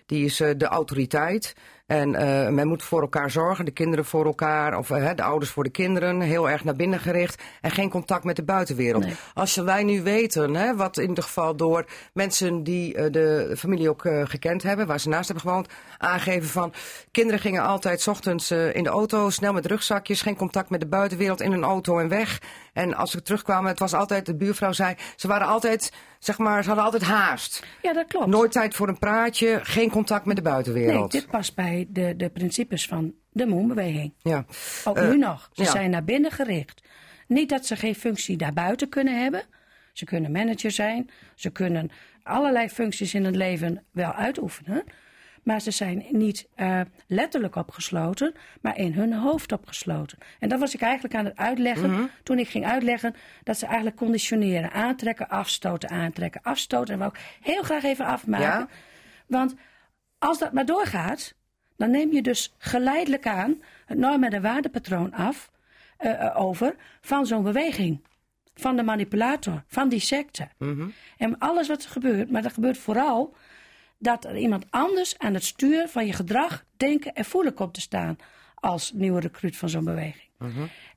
Die is de autoriteit. En eh, men moet voor elkaar zorgen, de kinderen voor elkaar, of eh, de ouders voor de kinderen, heel erg naar binnen gericht en geen contact met de buitenwereld. Nee. Als wij nu weten, hè, wat in ieder geval door mensen die eh, de familie ook gekend hebben, waar ze naast hebben gewoond, aangeven van kinderen gingen altijd ochtends in de auto, snel met rugzakjes, geen contact met de buitenwereld, in een auto en weg. En als ze terugkwamen, het was altijd, de buurvrouw zei, ze waren altijd, zeg maar, ze hadden altijd haast. Ja, dat klopt. Nooit tijd voor een praatje, geen contact met de nee, buitenwereld. dit past bij de, de principes van de Moonbeweging. Ja. Ook Eh, nu nog. Ze ja. zijn naar binnen gericht. Niet dat ze geen functie daarbuiten kunnen hebben. Ze kunnen manager zijn. Ze kunnen allerlei functies in het leven wel uitoefenen. Maar ze zijn niet eh, letterlijk opgesloten, maar in hun hoofd opgesloten. En dat was ik eigenlijk aan het uitleggen Mhm. toen ik ging uitleggen dat ze eigenlijk conditioneren. Aantrekken, afstoten, aantrekken, afstoten. En wou ik heel graag even afmaken. Ja? Want als dat maar doorgaat, dan neem je dus geleidelijk aan het norm- en waardepatroon af, eh, eh, over van zo'n beweging. Van de manipulator, van die secte. En alles wat er gebeurt, maar dat gebeurt vooral dat er iemand anders aan het stuur van je gedrag, denken en voelen komt te staan als nieuwe recruit van zo'n beweging.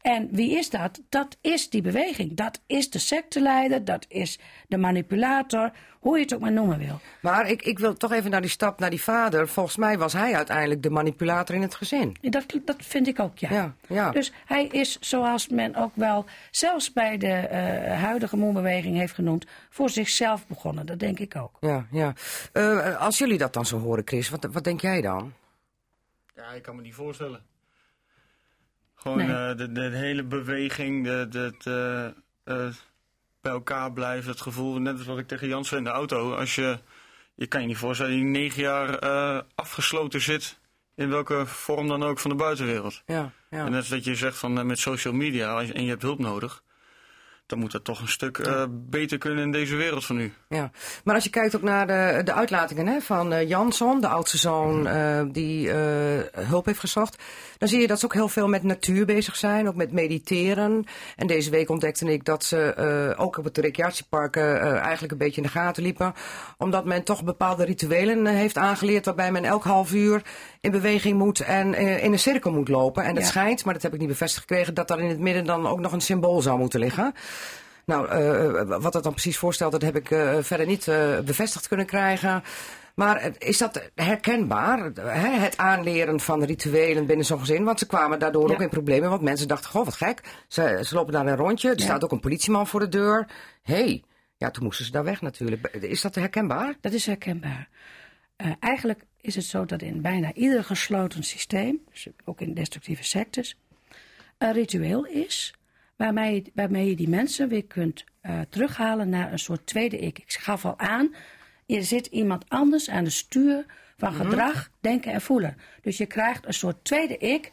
En wie is dat? Dat is die beweging. Dat is de secteleider, dat is de manipulator, hoe je het ook maar noemen wil. Maar ik, ik wil toch even naar die stap naar die vader. Volgens mij was hij uiteindelijk de manipulator in het gezin. Dat, dat vind ik ook, ja. Ja, ja. Dus hij is, zoals men ook wel, zelfs bij de eh, huidige moonbeweging heeft genoemd, voor zichzelf begonnen. Dat denk ik ook. Ja, ja. Eh, als jullie dat dan zo horen, Chris, wat, wat denk jij dan? Ja, ik kan me niet voorstellen. Gewoon Nee. eh, de, de hele beweging, de, de, het, eh, eh, bij elkaar blijven, het gevoel, net als wat ik tegen Jan zei in de auto. Als je, je kan je niet voorstellen je negen jaar afgesloten zit, in welke vorm dan ook van de buitenwereld. Ja, ja. En net als dat je zegt van met social media en je hebt hulp nodig, dan moet dat toch een stuk eh, beter kunnen in deze wereld van nu. Ja, maar als je kijkt ook naar de, de uitlatingen hè, van eh, Jansson, de oudste zoon eh, die eh, hulp heeft gezocht, dan zie je dat ze ook heel veel met natuur bezig zijn, ook met mediteren. En deze week ontdekte ik dat ze eh, ook op het recreatiepark eh, eigenlijk een beetje in de gaten liepen, omdat men toch bepaalde rituelen heeft aangeleerd waarbij men elk half uur in beweging moet en in een cirkel moet lopen. En Ja. schijnt, maar dat heb ik niet bevestigd gekregen, dat daar in het midden dan ook nog een symbool zou moeten liggen. Nou, eh, wat dat dan precies voorstelt, dat heb ik eh, verder niet eh, bevestigd kunnen krijgen. Maar is dat herkenbaar, hè, het aanleren van rituelen binnen zo'n gezin? Want ze kwamen daardoor Ja. ook in problemen, want mensen dachten, goh, wat gek. Ze, ze lopen daar een rondje, er Ja. staat ook een politieman voor de deur. Hé, hey. ja, toen moesten ze daar weg natuurlijk. Is dat herkenbaar? Dat is herkenbaar. Eigenlijk is het zo dat in bijna ieder gesloten systeem, dus ook in destructieve sectes, een ritueel is waarmee, waarmee je die mensen weer kunt eh, terughalen naar een soort tweede ik. Ik gaf al aan, er zit iemand anders aan het stuur van gedrag, denken en voelen. Dus je krijgt een soort tweede ik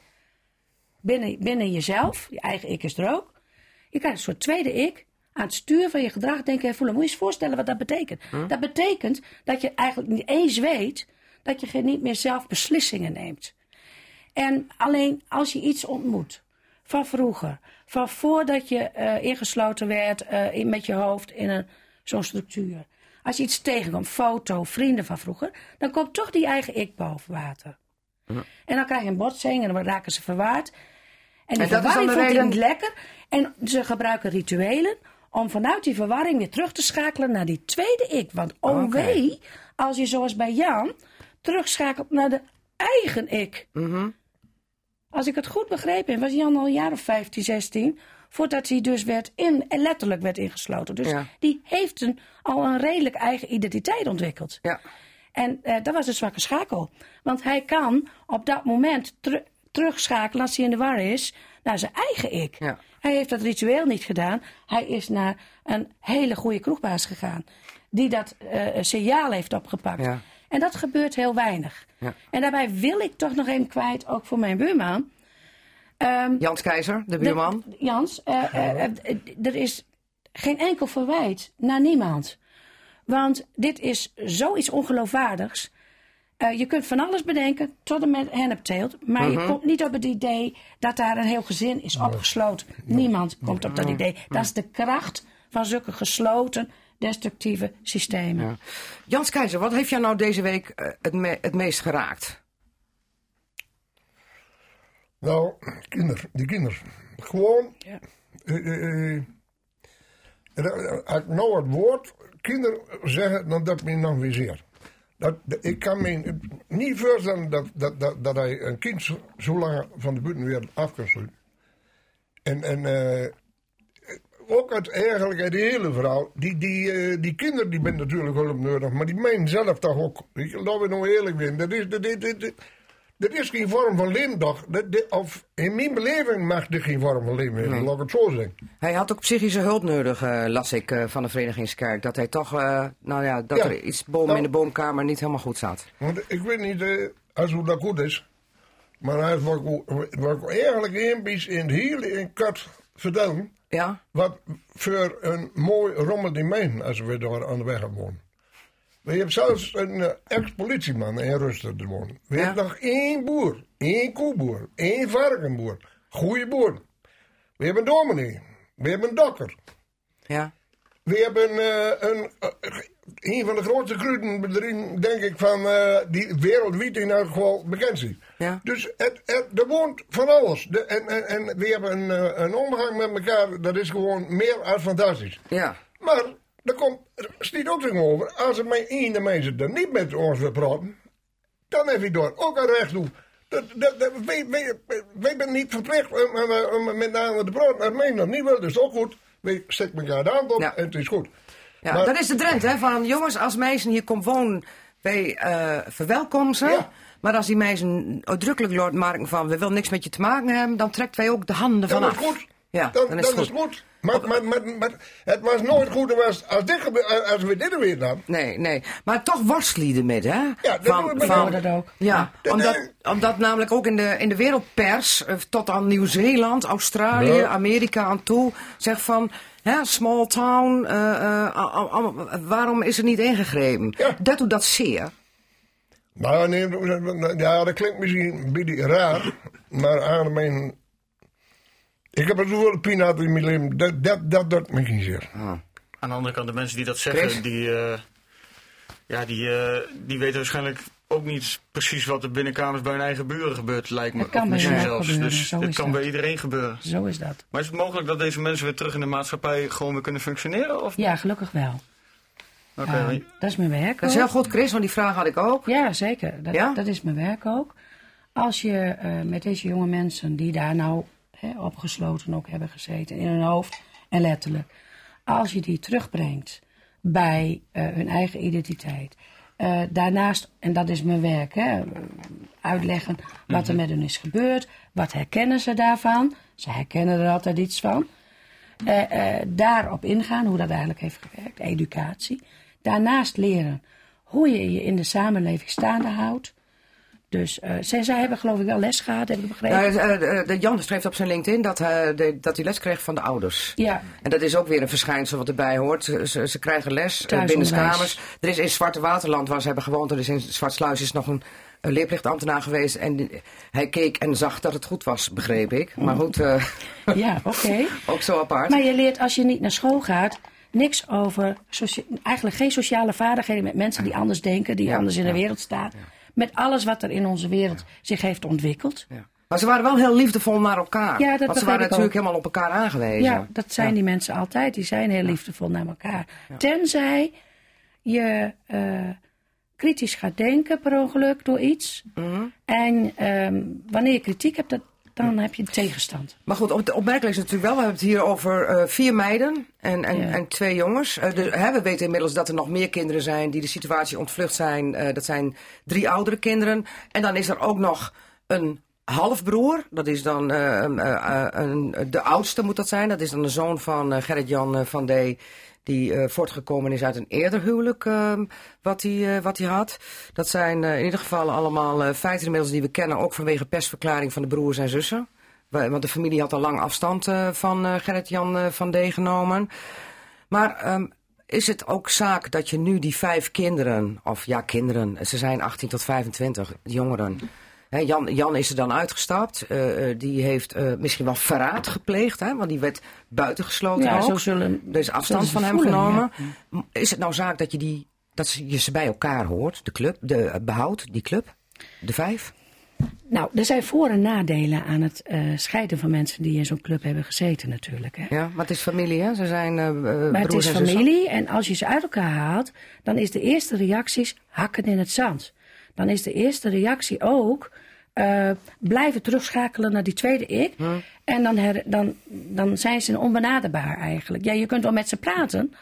binnen, binnen jezelf, je eigen ik is er ook. Je krijgt een soort tweede ik aan het stuur van je gedrag, denken en voelen. Moet je je eens voorstellen wat dat betekent. Dat betekent dat je eigenlijk niet eens weet dat je niet meer zelf beslissingen neemt. En alleen als je iets ontmoet van vroeger, van voordat je eh, ingesloten werd eh, in, met je hoofd in een, zo'n structuur. Als je iets tegenkomt, foto, vrienden van vroeger, dan komt toch die eigen ik boven water. En dan krijg je een botsing en dan raken ze verwaard. En die En verwarring vond hij reden- niet lekker. En ze gebruiken rituelen om vanuit die verwarring weer terug te schakelen naar die tweede ik. Want oh wee, als je zoals bij Jan terugschakelt naar de eigen ik. Mhm. Als ik het goed begrepen heb, was Jan al een jaar of 15, 16... voordat hij dus werd in, letterlijk werd ingesloten. Dus Ja. die heeft een, al een redelijk eigen identiteit ontwikkeld. Ja. En eh, dat was een zwakke schakel. Want hij kan op dat moment teru- terugschakelen als hij in de war is naar zijn eigen ik. Ja. Hij heeft dat ritueel niet gedaan. Hij is naar een hele goede kroegbaas gegaan. Die dat eh, signaal heeft opgepakt. Ja. En dat gebeurt heel weinig. Ja. En daarbij wil ik toch nog even kwijt, ook voor mijn buurman. Ehm, Jans Keizer, de buurman. de- Jans, eh, eh, eh, er is geen enkel verwijt naar niemand. Want dit is zoiets ongeloofwaardigs. Eh, je kunt van alles bedenken, tot en met hennepteelt. Maar Mhm. je komt niet op het idee dat daar een heel gezin is opgesloten. Niemand komt op dat idee. Dat is de kracht van zulke gesloten, destructieve systemen. Jans Keizer, wat heeft jou nou deze week eh, het, me- het meest geraakt? Nou, kinderen, die kinderen. Gewoon, Ja. als ik nou het woord kinderen zeggen, dan dat me nog weer zeer. Dat, dat- ik kan me niet voorstellen dat, dat, dat, dat hij een kind zo, zo lang van de buitenwereld af kan sluiten. En, en eh, ook uit, eigenlijk uit de hele verhaal, die, die, eh, die kinderen die ben natuurlijk hulp nodig, maar die menen zelf toch ook. Laten we nou eerlijk zijn, dat is, dat, dat, is- dat is geen vorm van? Dat, of in mijn beleving mag dit geen vorm van leven zijn, laat ik het zo zeggen. Hij had ook psychische hulp nodig, eh, las ik eh, van de Verenigingskerk. Dat hij toch, nou ja, dat Ja. er iets boom Nou. in de boomkamer niet helemaal goed zat. Want ik weet niet als hoe dat goed is. Maar hij wat, ik- wat ik eigenlijk een beetje in het hele in kat vertellen. Ja? Wat voor een mooi rommel die mijn als we daar aan de weg gaan wonen. We hebben zelfs een eh, ex-politieman in Rusten te wonen. We Ja. hebben nog één boer, één koeboer, één varkenboer. Goeie boer. We hebben een dominee. We hebben een dokker. Ja? We hebben eh, een, eh, een van de grootste kruidenbedrijven, denk ik, van, eh, die wereldwijd in elk geval bekend is. Ja. Dus het, het, er woont van alles. De, en, en, en we hebben een, eh, een omgang met elkaar, dat is gewoon meer dan fantastisch. Ja. Maar, er komt, er stiet ook zo over, als er mijn ene mensen er niet met ons wil praten, dan heb je daar ook een recht toe. Dat, dat, dat, wij, wij, wij zijn niet verplicht om, om, om met name te praten. Als mij dat niet wil, dat is ook goed. Wij steken elkaar de hand op Ja. en het is goed. Ja, Maar- dat is de trend, hè? Van jongens, als meisjes hier komt wonen, wij eh verwelkomen ze. Ja. Maar als die meisjes uitdrukkelijk laten maken van we willen niks met je te maken hebben, dan trekt wij ook de handen Dan vanaf. goed. Ja, dan, dan is het dan goed. is het goed. Maar, maar, maar, maar het was nooit goed als, als, dit gebe- als we dit weer hadden. Nee, nee. Maar toch worstelen je ermee, hè? dat doen we van, dat ook. Ja, Dat- omdat, omdat namelijk ook in de, in de wereldpers, eh, tot aan Nieuw-Zeeland, Australië, Ja. Amerika aan toe, zegt van, hè, small town, eh, eh, waarom is er niet ingegrepen? Ja. Dat doet dat zeer. Nou, nee, ja, dat klinkt misschien een beetje raar. Maar aan mijn... Ik heb het zoveel pijn gehad in mijn leven. Dat, dat, dat doet me geen zeer. Aan de andere kant, de mensen die dat Chris? zeggen, die, eh, ja, die, eh, die weten waarschijnlijk ook niet precies wat er binnenkamers bij hun eigen buren gebeurt, lijkt me. Het kan bij zelfs. gebeuren, Dus zo het is kan dat. bij iedereen gebeuren. Zo is dat. Maar is het mogelijk dat deze mensen weer terug in de maatschappij gewoon weer kunnen functioneren? Of? Ja, gelukkig wel. Oké, dat is mijn werk Dat is ook. heel goed, Chris, want die vraag had ik ook. Ja, zeker. Dat, Ja? dat is mijn werk ook. Als je eh, met deze jonge mensen die daar nou hè, opgesloten ook hebben gezeten, in hun hoofd en letterlijk, als je die terugbrengt bij eh, hun eigen identiteit. Eh, daarnaast, en dat is mijn werk, hè, uitleggen wat er met hen is gebeurd, wat herkennen ze daarvan. Ze herkennen er altijd iets van. Eh, eh, daarop ingaan, hoe dat eigenlijk heeft gewerkt, educatie. Daarnaast leren hoe je je in de samenleving staande houdt. Dus eh, zij, zij hebben geloof ik wel les gehad, heb ik begrepen. De Jan schreef op zijn LinkedIn dat, hij de, dat hij les kreeg van de ouders. ja, En dat is ook weer een verschijnsel wat erbij hoort. Ze, ze, krijgen les binnen kamers. Er is in Zwarte Waterland, waar ze hebben gewoond, er is in Zwartsluis is nog een, een leerplichtambtenaar geweest. En die- hij keek en zag dat het goed was, begreep ik. Maar goed, *laughs* ja oké. *laughs* ook zo apart. Maar je leert als je niet naar school gaat niks over, eigenlijk geen sociale vaardigheden met mensen die anders denken, die Ja, anders in ja. de wereld staan. Met alles wat er in onze wereld zich heeft ontwikkeld. Ja. Maar ze waren wel heel liefdevol naar elkaar. Ja, dat Want ze waren natuurlijk ook. helemaal op elkaar aangewezen. Ja, dat zijn die mensen altijd. Die zijn heel liefdevol naar elkaar. Tenzij je eh, kritisch gaat denken per ongeluk door iets. Mhm. En ehm, wanneer je kritiek hebt, dat, dan heb je tegenstand. Maar goed, op, opmerkelijk is natuurlijk wel, we hebben het hier over eh, vier meiden en, en, Ja. en twee jongens. Eh, dus, hè, we weten inmiddels dat er nog meer kinderen zijn die de situatie ontvlucht zijn. Eh, dat zijn drie oudere kinderen. En dan is er ook nog een halfbroer. Dat is dan een, een, de oudste moet dat zijn. Dat is dan de zoon van Gerrit-Jan van D. Die eh, voortgekomen is uit een eerder huwelijk eh, wat hij eh, wat hij had. Dat zijn eh, in ieder geval allemaal feiten inmiddels die we kennen. Ook vanwege persverklaring van de broers en zussen. Wa- Want de familie had al lang afstand van Gerrit-Jan van D. genomen. Maar ehm, is het ook zaak dat je nu die vijf kinderen, of ja, kinderen, ze zijn 18 tot 25, jongeren. Jan, Jan is er dan uitgestapt. eh, eh, die heeft eh, misschien wel verraad gepleegd, hè, want die werd buitengesloten Ja, ook. zo zullen- er is afstand van hem voelen, genomen. Is het nou zaak dat je, die, dat ze- je ze bij elkaar hoort, de club, de, eh, behoudt, die club, de vijf? Nou, er zijn voor- en nadelen aan het eh, scheiden van mensen die in zo'n club hebben gezeten natuurlijk. Hè. Ja, maar het is familie, hè? Ze zijn eh, eh, Maar het is en zussen. familie en als je ze uit elkaar haalt, dan is de eerste reacties hakken in het zand. Dan is de eerste reactie ook eh, blijven terugschakelen naar die tweede ik. En dan, her- dan, dan zijn ze onbenaderbaar eigenlijk. Ja, je kunt wel met ze praten, maar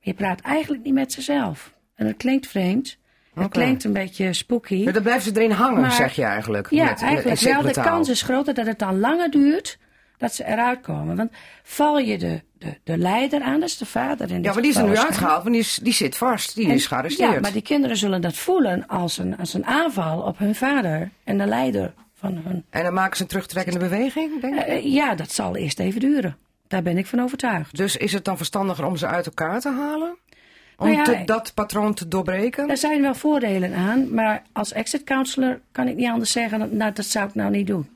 je praat eigenlijk niet met zezelf. En dat klinkt vreemd. Het Oké. klinkt een beetje spooky. Ja, dan blijven ze erin hangen, Maar- zeg je eigenlijk. Ja, met- eigenlijk wel. De kans is groter dat het dan langer duurt dat ze eruit komen. Want val je de, de, de leider aan, dat is de vader in Ja, maar die is er nu uitgehaald, want die, is, die zit vast. Die En- is gearresteerd. Ja, maar die kinderen zullen dat voelen als een, als een aanval op hun vader en de leider van hun. En dan maken ze een terugtrekkende beweging, denk ik. Eh, ja, dat zal eerst even duren. Daar ben ik van overtuigd. Dus is het dan verstandiger om ze uit elkaar te halen? Om Nou ja, te- dat patroon te doorbreken? Er zijn wel voordelen aan, maar als exit counselor kan ik niet anders zeggen nou, dat zou ik nou niet doen.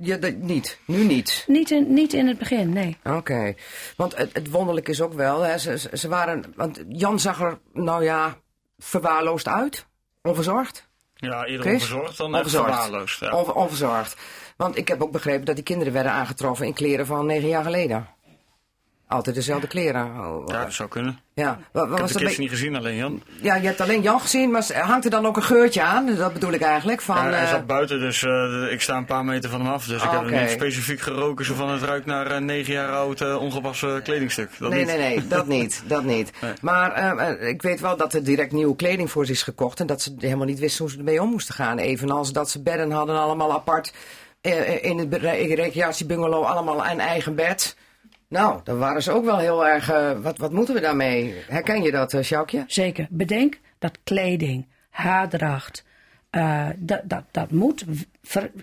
Ja, dat, niet. Nu niet. Niet in, niet in het begin, nee. Oké. Want het, het wonderlijk is ook wel, hè, ze, ze- waren... Want Jan zag er, nou ja, verwaarloosd uit. Onverzorgd. Ja, eerder Chris? onverzorgd dan Onverzorgd. verwaarloosd. Ja. On- onverzorgd. Want ik heb ook begrepen dat die kinderen werden aangetroffen in kleren van negen jaar geleden. Altijd dezelfde kleren. Oh, Ja, dat zou kunnen. ja. Wat, wat Ik heb de kids niet gezien, alleen Jan. ja, je hebt alleen Jan gezien, maar hangt er dan ook een geurtje aan? Dat bedoel ik eigenlijk. Van, Ja, hij eh, zat buiten, dus eh, ik sta een paar meter van hem af. Dus ik heb niet specifiek geroken. Zo van het ruikt naar een negen jaar oud eh, ongewassen kledingstuk. Dat nee, niet. nee, nee, dat *laughs* niet. Dat niet. Maar eh, eh, ik weet wel dat er direct nieuwe kleding voor ze is gekocht. En dat ze helemaal niet wisten hoe ze ermee om moesten gaan. Evenals dat ze bedden hadden allemaal apart. eh, in het recreatiebungalow allemaal een eigen bed. Nou, dan waren ze ook wel heel erg... eh, wat, wat moeten we daarmee? Herken je dat, uh, Sjoukje? Zeker. Bedenk dat kleding, haardracht, eh, dat, dat, dat moet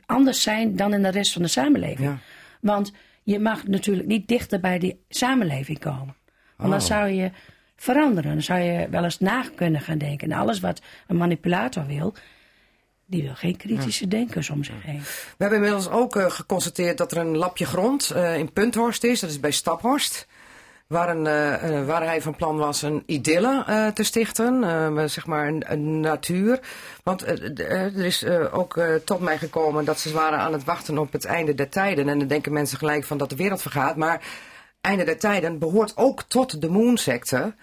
anders zijn dan in de rest van de samenleving. Ja. Want je mag natuurlijk niet dichter bij die samenleving komen. Want dan Oh. zou je veranderen. Dan zou je wel eens na kunnen gaan denken. En alles wat een manipulator wil, die wil geen kritische denkers om zich heen. We hebben inmiddels ook eh, geconstateerd dat er een lapje grond eh, in Punthorst is. Dat is bij Staphorst. Waar, een, eh, waar hij van plan was een idylle eh, te stichten. eh, zeg maar een, een natuur. Want er is eh, ook tot mij gekomen dat ze waren aan het wachten op het einde der tijden. En dan denken mensen gelijk van dat de wereld vergaat. Maar einde der tijden behoort ook tot de Moonsecte.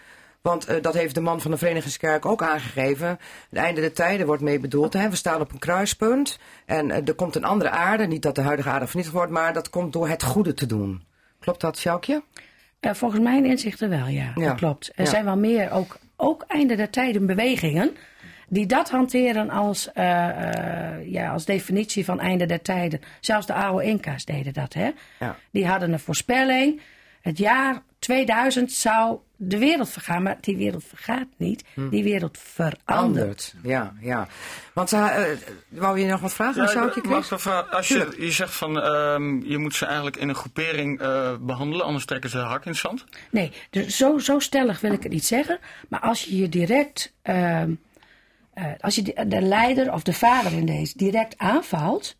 Want eh, dat heeft de man van de Verenigingskerk ook aangegeven. Het einde der tijden wordt mee bedoeld. Hè? We staan op een kruispunt. En eh, er komt een andere aarde. Niet dat de huidige aarde vernietigd wordt, maar dat komt door het goede te doen. Klopt dat, Sjoukje? Eh, volgens mijn inzichten wel, ja. Ja. Dat klopt. Er Ja. zijn wel meer, ook, ook einde der tijden bewegingen, die dat hanteren als, ja, als definitie van einde der tijden. Zelfs de oude Inca's deden dat, hè. Ja. Die hadden een voorspelling. Het jaar 2000 zou de wereld vergaan, maar die wereld vergaat niet. Die wereld verandert. Ja, ja. Want uh, wou je nog wat vragen, Ja, ik- mag ik wel vragen? Als je, je zegt van ehm, je moet ze eigenlijk in een groepering eh, behandelen, anders trekken ze de hak in het zand. Nee, dus zo, zo stellig wil ik het niet zeggen. Maar als je je direct, ehm, eh, als je de, de leider of de vader in deze direct aanvalt,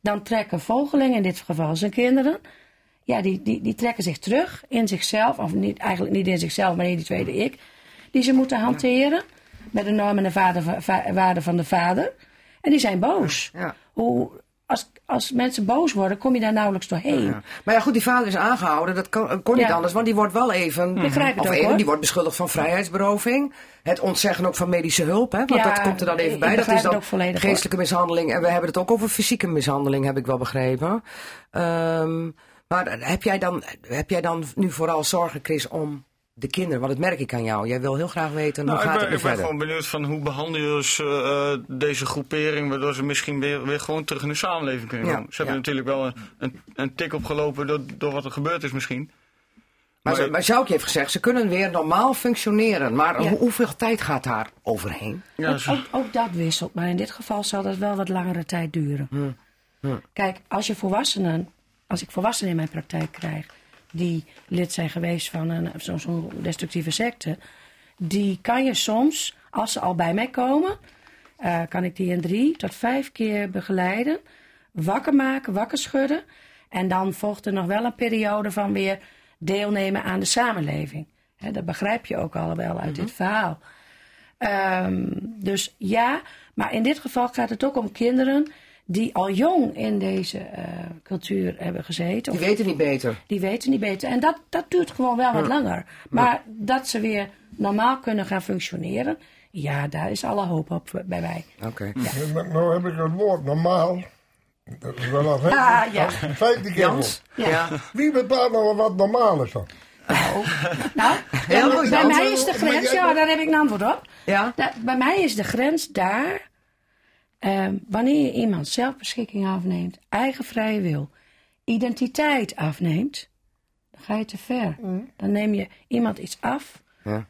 dan trekken volgelingen, in dit geval zijn kinderen, ja, die, die, die trekken zich terug in zichzelf, of niet, eigenlijk niet in zichzelf, maar in die tweede ik, die ze moeten hanteren met de normen en waarden van de vader. En die zijn boos. Ja. Hoe, als, als mensen boos worden, kom je daar nauwelijks doorheen. Ja. Maar ja, goed, die vader is aangehouden. Dat kon, kon niet Ja. anders, want die wordt wel even... Begrijp of ook, even, hoor. die wordt beschuldigd van vrijheidsberoving. Het ontzeggen ook van medische hulp, hè, want Ja, dat komt er dan even bij. Dat is dan hoor. geestelijke mishandeling. En we hebben het ook over fysieke mishandeling, heb ik wel begrepen. Ehm, maar heb jij, dan, heb jij dan nu vooral zorgen, Chris, om de kinderen? Want dat merk ik aan jou. Jij wil heel graag weten, Nou, hoe ik gaat ben, het nu ik ben gewoon benieuwd van hoe behandel je dus, eh, deze groepering, waardoor ze misschien weer, weer gewoon terug in de samenleving kunnen Ja, komen. Ze hebben natuurlijk wel een, een, een tik opgelopen door, door wat er gebeurd is misschien. Maar, Maar- ze- maar heeft gezegd, ze kunnen weer normaal functioneren. Maar Ja. hoe- hoeveel tijd gaat daar overheen? Ja, Ook, ze- ook, ook dat wisselt, maar in dit geval zal dat wel wat langere tijd duren. Kijk, als je volwassenen, als ik volwassenen in mijn praktijk krijg, die lid zijn geweest van een, zo- zo'n destructieve secte, die kan je soms, als ze al bij mij komen, eh, kan ik die in drie tot vijf keer begeleiden, wakker maken, wakker schudden. En dan volgt er nog wel een periode van weer deelnemen aan de samenleving. Dat begrijp je ook al wel uit dit verhaal. Ehm, dus ja, Maar in dit geval gaat het ook om kinderen die al jong in deze eh, cultuur hebben gezeten. Die Of- weten niet beter. die weten niet beter. En dat, dat duurt gewoon wel wat langer. Maar dat ze weer normaal kunnen gaan functioneren, ja, daar is alle hoop op bij mij. Oké. Nou, nou heb ik het woord normaal. Dat is wel een Ah, ja. vijfde keer Jans? Ja. Ja. Wie bepaalt nou wat normaal is dan? Nou, bij goed, bij Jans. mij is de grens, ja, daar heb ik een antwoord op. Ja? Da- bij mij is de grens daar, ehm, wanneer je iemand zelfbeschikking afneemt, eigen vrije wil, identiteit afneemt, dan ga je te ver. Dan neem je iemand iets af Ja.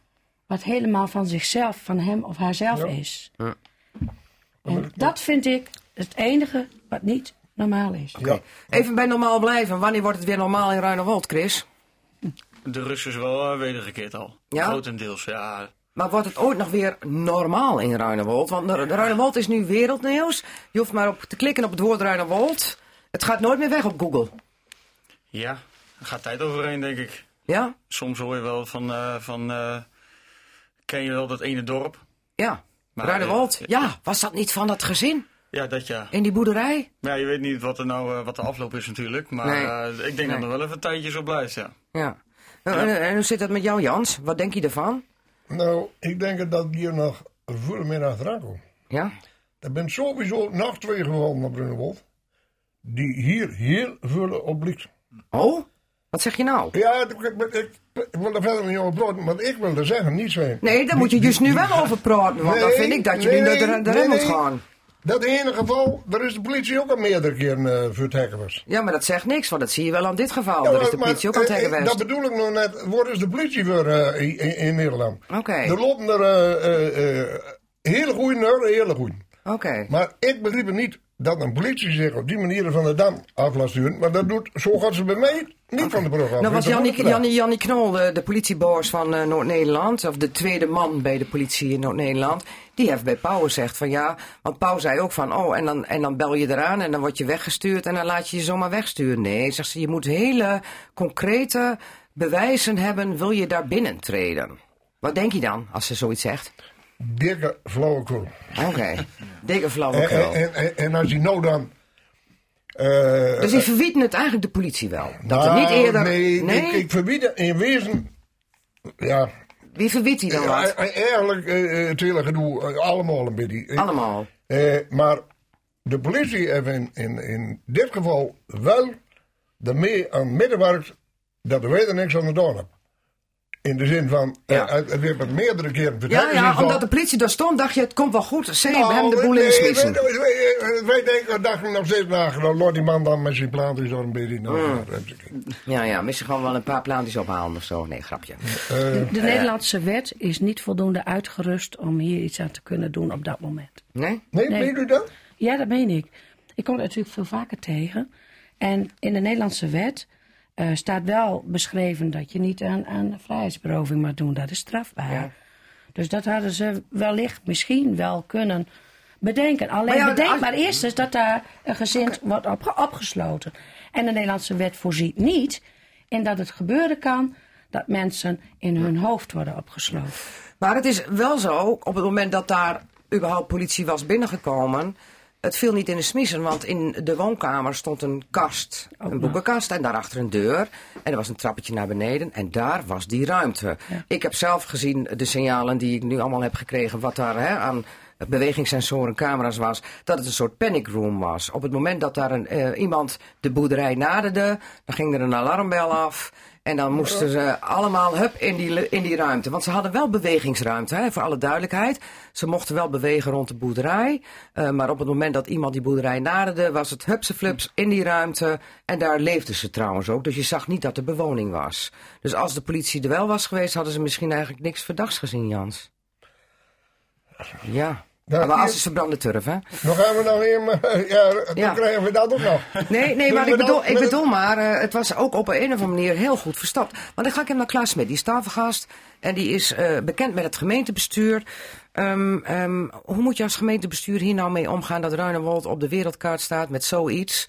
wat helemaal van zichzelf, van hem of haarzelf is. En dat vind ik het enige wat niet normaal is. Ja. Even bij normaal blijven. Wanneer wordt het weer normaal in Ruinerwold, Chris? De rust is wel uh, wedergekeerd al. Ja? Grotendeels, ja. Maar wordt het ooit nog weer normaal in Ruinerwold? Want Ruinerwold is nu wereldnieuws. Je hoeft maar op te klikken op het woord Ruinerwold. Het gaat nooit meer weg op Google. Ja, er gaat tijd overheen, denk ik. Ja? Soms hoor je wel van, eh, van eh, ken je wel dat ene dorp? Ja. Maar, eh, Ja, was dat niet van dat gezin? Ja, dat ja. In die boerderij? Ja, je weet niet wat, er nou, wat de afloop is natuurlijk. Maar Nee. ik denk Nee. dat er wel even een tijdje zo blijft, ja. Ja. En, en- en hoe zit dat met jou, Jans? Wat denk je ervan? Nou, ik denk dat hier nog veel meer achteraan komt. Ja? Er zijn sowieso nog twee gevallen naar Brunnewold. Die hier heel veel op blikt. Oh? Wat zeg je nou? Ja, ik, ik, ik, ik wil er verder niet over praten, maar ik wil er zeggen, niet zijn. Nee, daar moet je dus nu wel over praten. Want dan vind ik dat je nee, nu erin nee, moet gaan. Dat ene geval, daar is de politie ook al meerdere keren eh, voor het hekken was. Ja, maar dat zegt niks, want dat zie je wel aan dit geval. Ja, Daar is de maar- politie ook aan het eh. Dat bedoel ik nog net. Waar is de politie voor eh, in, in Nederland? Oké. Er lopen er eh, hele goede naar, hele. Oké. Maar ik begrijp het niet dat een politie zich op die manier van de dam af laat sturen. Maar dat doet, zo gaat ze bij mij niet van de brug af. Nou was Jannie, Knol, de, de politieboos van eh, Noord-Nederland, of de tweede man bij de politie in Noord-Nederland, die heeft bij Pauw gezegd van ja, want Pauw zei ook van oh, en dan, en dan bel je eraan en dan word je weggestuurd en dan laat je je zomaar wegsturen. Nee, zegt ze, je moet hele concrete bewijzen hebben, wil je daar binnentreden. Wat denk je dan als ze zoiets zegt? Dikke flauwekul. Oké, *laughs* dikke flauwekul. en, en, en als je nou dan... eh, Dus die verwieten het eigenlijk de politie wel. Dat nou, niet eerder... Nee, Ik, ik verbied het in wezen... Ja, Wie verbiedt hij dan ja, wat? eigenlijk eh, het hele gedoe eh, allemaal een beetje. Ik- Allemaal. Eh, maar de politie heeft in, in, in dit geval wel ermee aan middenwerkt dat wij er niks aan gedaan hebben. In de zin van, eh, Ja. het het werd met meerdere keren verteld. Ja, ja, omdat de politie daar stond, dacht je, het komt wel goed. Ze hebben hem de boel Nou, nee, insmissen. Wij, wij, wij denken, dachten nog steeds, nou, nou, laat die man dan met zijn plaatjes zo een beetje. Nou, Mm. nou, ik. Ja, ja, misschien gewoon wel een paar plaatjes ophalen of zo. Nee, grapje. De Nederlandse wet is niet voldoende uitgerust om hier iets aan te kunnen doen op dat moment. Nee? Nee, Nee. weet u dat? Ja, dat meen ik. Ik kom het natuurlijk veel vaker tegen. En in de Nederlandse wet eh, staat wel beschreven dat je niet aan, aan vrijheidsberoving mag doen. Dat is strafbaar. Ja. Dus dat hadden ze wellicht misschien wel kunnen bedenken. Alleen Maar ja, bedenk als- maar eerst eens dat daar een gezin wordt opge- opgesloten. En de Nederlandse wet voorziet niet in dat het gebeuren kan dat mensen in hun hoofd worden opgesloten. Maar het is wel zo, op het moment dat daar überhaupt politie was binnengekomen... Het viel niet in de smissen, want in de woonkamer stond een kast, een boekenkast en daarachter een deur. En er was een trappetje naar beneden en daar was die ruimte. Ik heb zelf gezien de signalen die ik nu allemaal heb gekregen, wat daar hè, aan bewegingssensoren, camera's was, dat het een soort panic room was. Op het moment dat daar een, eh, iemand de boerderij naderde, dan ging er een alarmbel af. En dan moesten ze allemaal hup in die, in die ruimte. Want ze hadden wel bewegingsruimte, hè, voor alle duidelijkheid. Ze mochten wel bewegen rond de boerderij. eh, maar op het moment dat iemand die boerderij naderde, was het hupse flups in die ruimte. En daar leefden ze trouwens ook. Dus je zag niet dat er bewoning was. Dus als de politie er wel was geweest, hadden ze misschien eigenlijk niks verdachts gezien, Jans. Ja. Ja, maar als is verbrande turf, hè? Dan gaan we nog weer, ja, dan Ja. krijgen we dat ook nog. Nee, nee, maar ik met bedoel, dat- ik met bedoel maar, eh, het was ook op een of andere manier heel goed verstopt. Want dan ga ik hem naar Klaas Smit, die is tafelgast. En die is eh, bekend met het gemeentebestuur. Ehm, ehm, hoe moet je als gemeentebestuur hier nou mee omgaan dat Ruinewold op de wereldkaart staat met zoiets?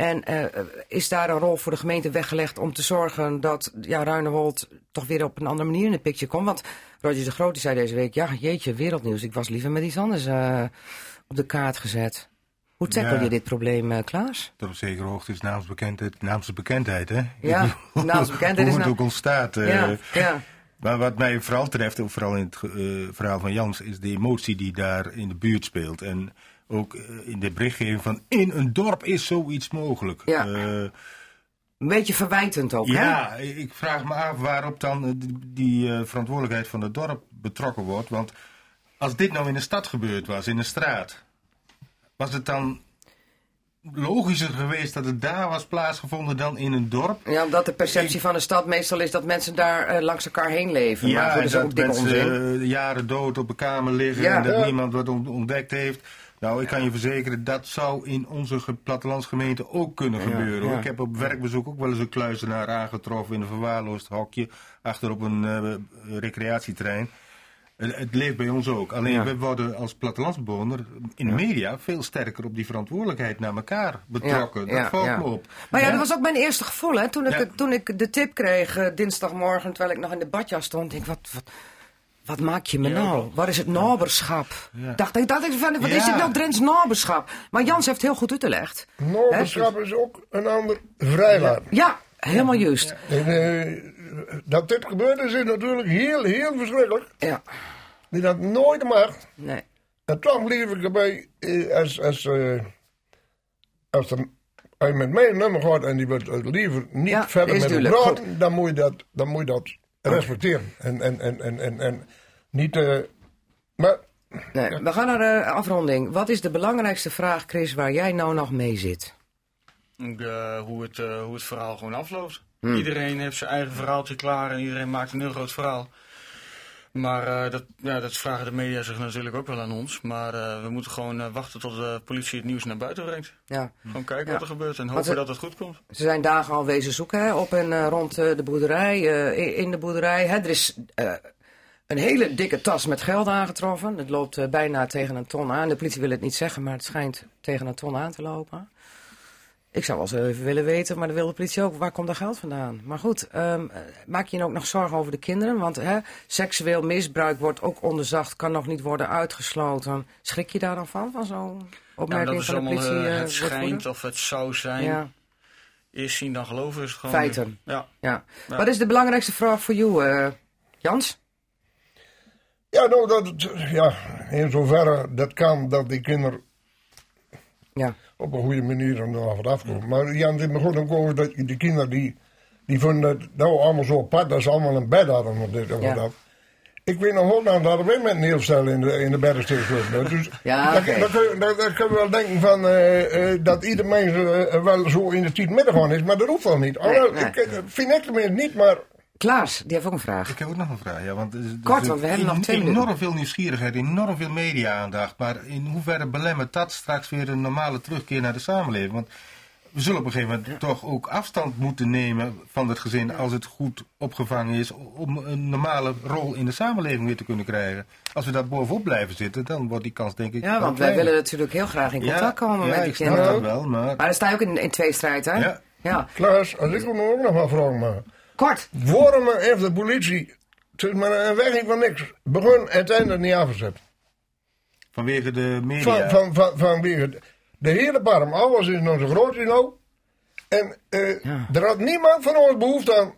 En eh, is daar een rol voor de gemeente weggelegd om te zorgen dat ja, Ruinewold toch weer op een andere manier in de picture komt? Want Roger de Groot die zei deze week, ja jeetje, wereldnieuws, ik was liever met iets anders eh, op de kaart gezet. Hoe tackle Ja. je dit probleem, eh, Klaas? Tot op zekere hoogte is naamsbekendheid, naamsbekendheid, hè? Ja, *laughs* naamsbekendheid is Hoe het ook ontstaat. ja, ja. Maar wat mij vooral treft, ook vooral in het verhaal van Jans, is de emotie die daar in de buurt speelt. En ook eh, in de berichtgeving van in een dorp is zoiets mogelijk. Ja. Eh, Een beetje verwijtend ook, hè? ja, ik vraag me af waarop dan eh, die, die, verantwoordelijkheid van het dorp betrokken wordt. Want als dit nou in de stad gebeurd was, in een straat, was het dan logischer geweest dat het daar was plaatsgevonden dan in een dorp? Ja, omdat de perceptie van de stad meestal is dat mensen daar langs elkaar heen leven. maar goed, dat is ook mensen jaren dood op een kamer liggen Ja. en dat Ja. niemand wat on- ontdekt heeft. Nou, ik kan je verzekeren, dat zou in onze ge- plattelandsgemeente ook kunnen gebeuren. hoor. Ik heb op werkbezoek ook wel eens een kluizenaar aangetroffen in een verwaarloosd hokje achter op een eh, recreatieterrein. Het, het leeft bij ons ook. Alleen Ja. we worden als plattelandsbewoner in de media veel sterker op die verantwoordelijkheid naar elkaar betrokken. Ja, ja, dat valt me op. Maar ja, dat was ook mijn eerste gevoel. Hè? Toen, ik, toen ik de tip kreeg eh, dinsdagmorgen, terwijl ik nog in de badjas stond, denk ik, wat, wat, wat maak je me nou? Wat is het naberschap? Ja. Dacht ik, dacht ik van, wat is dit nou Drents naberschap? Maar Jans heeft heel goed uitgelegd. Noorderschap is ook een ander vrijlaat. Ja, helemaal juist. En, eh, dat dit gebeurd is, is natuurlijk heel, heel verschrikkelijk. Ja, Die dat nooit mag. nee. En toch leef ik erbij, eh, als, als, eh, als, er, als je met mij een nummer gaat en die het liever niet Ja, verder met praten, dan moet je dat, dan moet je dat respecteren. En, en, en, en, en, en niet, eh, maar nee. We gaan naar de afronding. Wat is de belangrijkste vraag, Chris, waar jij nou nog mee zit? Eh, hoe, het, eh, hoe het verhaal gewoon afloopt. Hmm. Iedereen heeft zijn eigen verhaaltje klaar en iedereen maakt een heel groot verhaal. Maar eh, dat, ja, dat vragen de media zich natuurlijk ook wel aan ons. Maar eh, we moeten gewoon eh, wachten tot de politie het nieuws naar buiten brengt. Ja. Gewoon kijken Ja. wat er gebeurt en hopen ze- dat het goed komt. Ze zijn dagen al wezen zoeken hè, op en rond eh, de boerderij, eh, in- in de boerderij. Hè, er is eh, een hele dikke tas met geld aangetroffen. Het loopt eh, bijna tegen een ton aan. De politie wil het niet zeggen, maar het schijnt tegen een ton aan te lopen. Ik zou wel eens even willen weten, maar dan wil de politie ook, waar komt dat geld vandaan? Maar goed, ehm, eh, maak je je ook nog zorgen over de kinderen? Want hè, seksueel misbruik wordt ook onderzocht, kan nog niet worden uitgesloten. Schrik je daar dan van, van zo'n maar opmerking van de politie? eh, het schijnt of het zou zijn. Ja, Eerst zien dan geloven is het gewoon. Feiten. Ja. ja. Ja. Wat is de belangrijkste vraag voor jou, Jans? Ja, nou, dat, ja, in zoverre dat kan, dat die kinderen Ja, op een goede manier er nog afkomen. Maar Jan, is me goed om komen dat die kinderen die, die vonden het nou allemaal zo apart, dat ze allemaal een bed hadden of dit of Ja. dat. Ik weet nog wel dat hadden wij met een heel stel in de, in de beddensteek Dus Ja, dan, oké. dan, kun je- wel denken van, eh, eh, dat ieder mens eh, wel zo in de tijd middag is, maar dat hoeft wel niet. Alhoewel, nee. Ik, vind ik tenminste niet, maar Klaas, die heeft ook een vraag. Ik heb ook nog een vraag. Ja, want er is- er Kort, want we hebben nog en- twee enorm veel nieuwsgierigheid, enorm veel media-aandacht. Maar in hoeverre belemmert dat straks weer een normale terugkeer naar de samenleving? Want we zullen op een gegeven moment toch ook afstand moeten nemen van het gezin als het goed opgevangen is. Om een normale rol in de samenleving weer te kunnen krijgen. Als we daar bovenop blijven zitten, dan wordt die kans denk ik. Ja, want wij willen natuurlijk heel graag in contact komen ja, met die ik snap kinderen. dat wel, maar. Maar dan sta je ook in, in tweestrijd, hè? Ja. ja. Klaas, als ik me ook nog wel vragen mag. Kort. Waarom heeft de politie, het is maar een wegging van niks, begon uiteindelijk niet afgezet? Vanwege de media. Van, van, van, vanwege de hele barm, alles is nog zo groot als nou. En eh, Ja. er had niemand van ons behoefte aan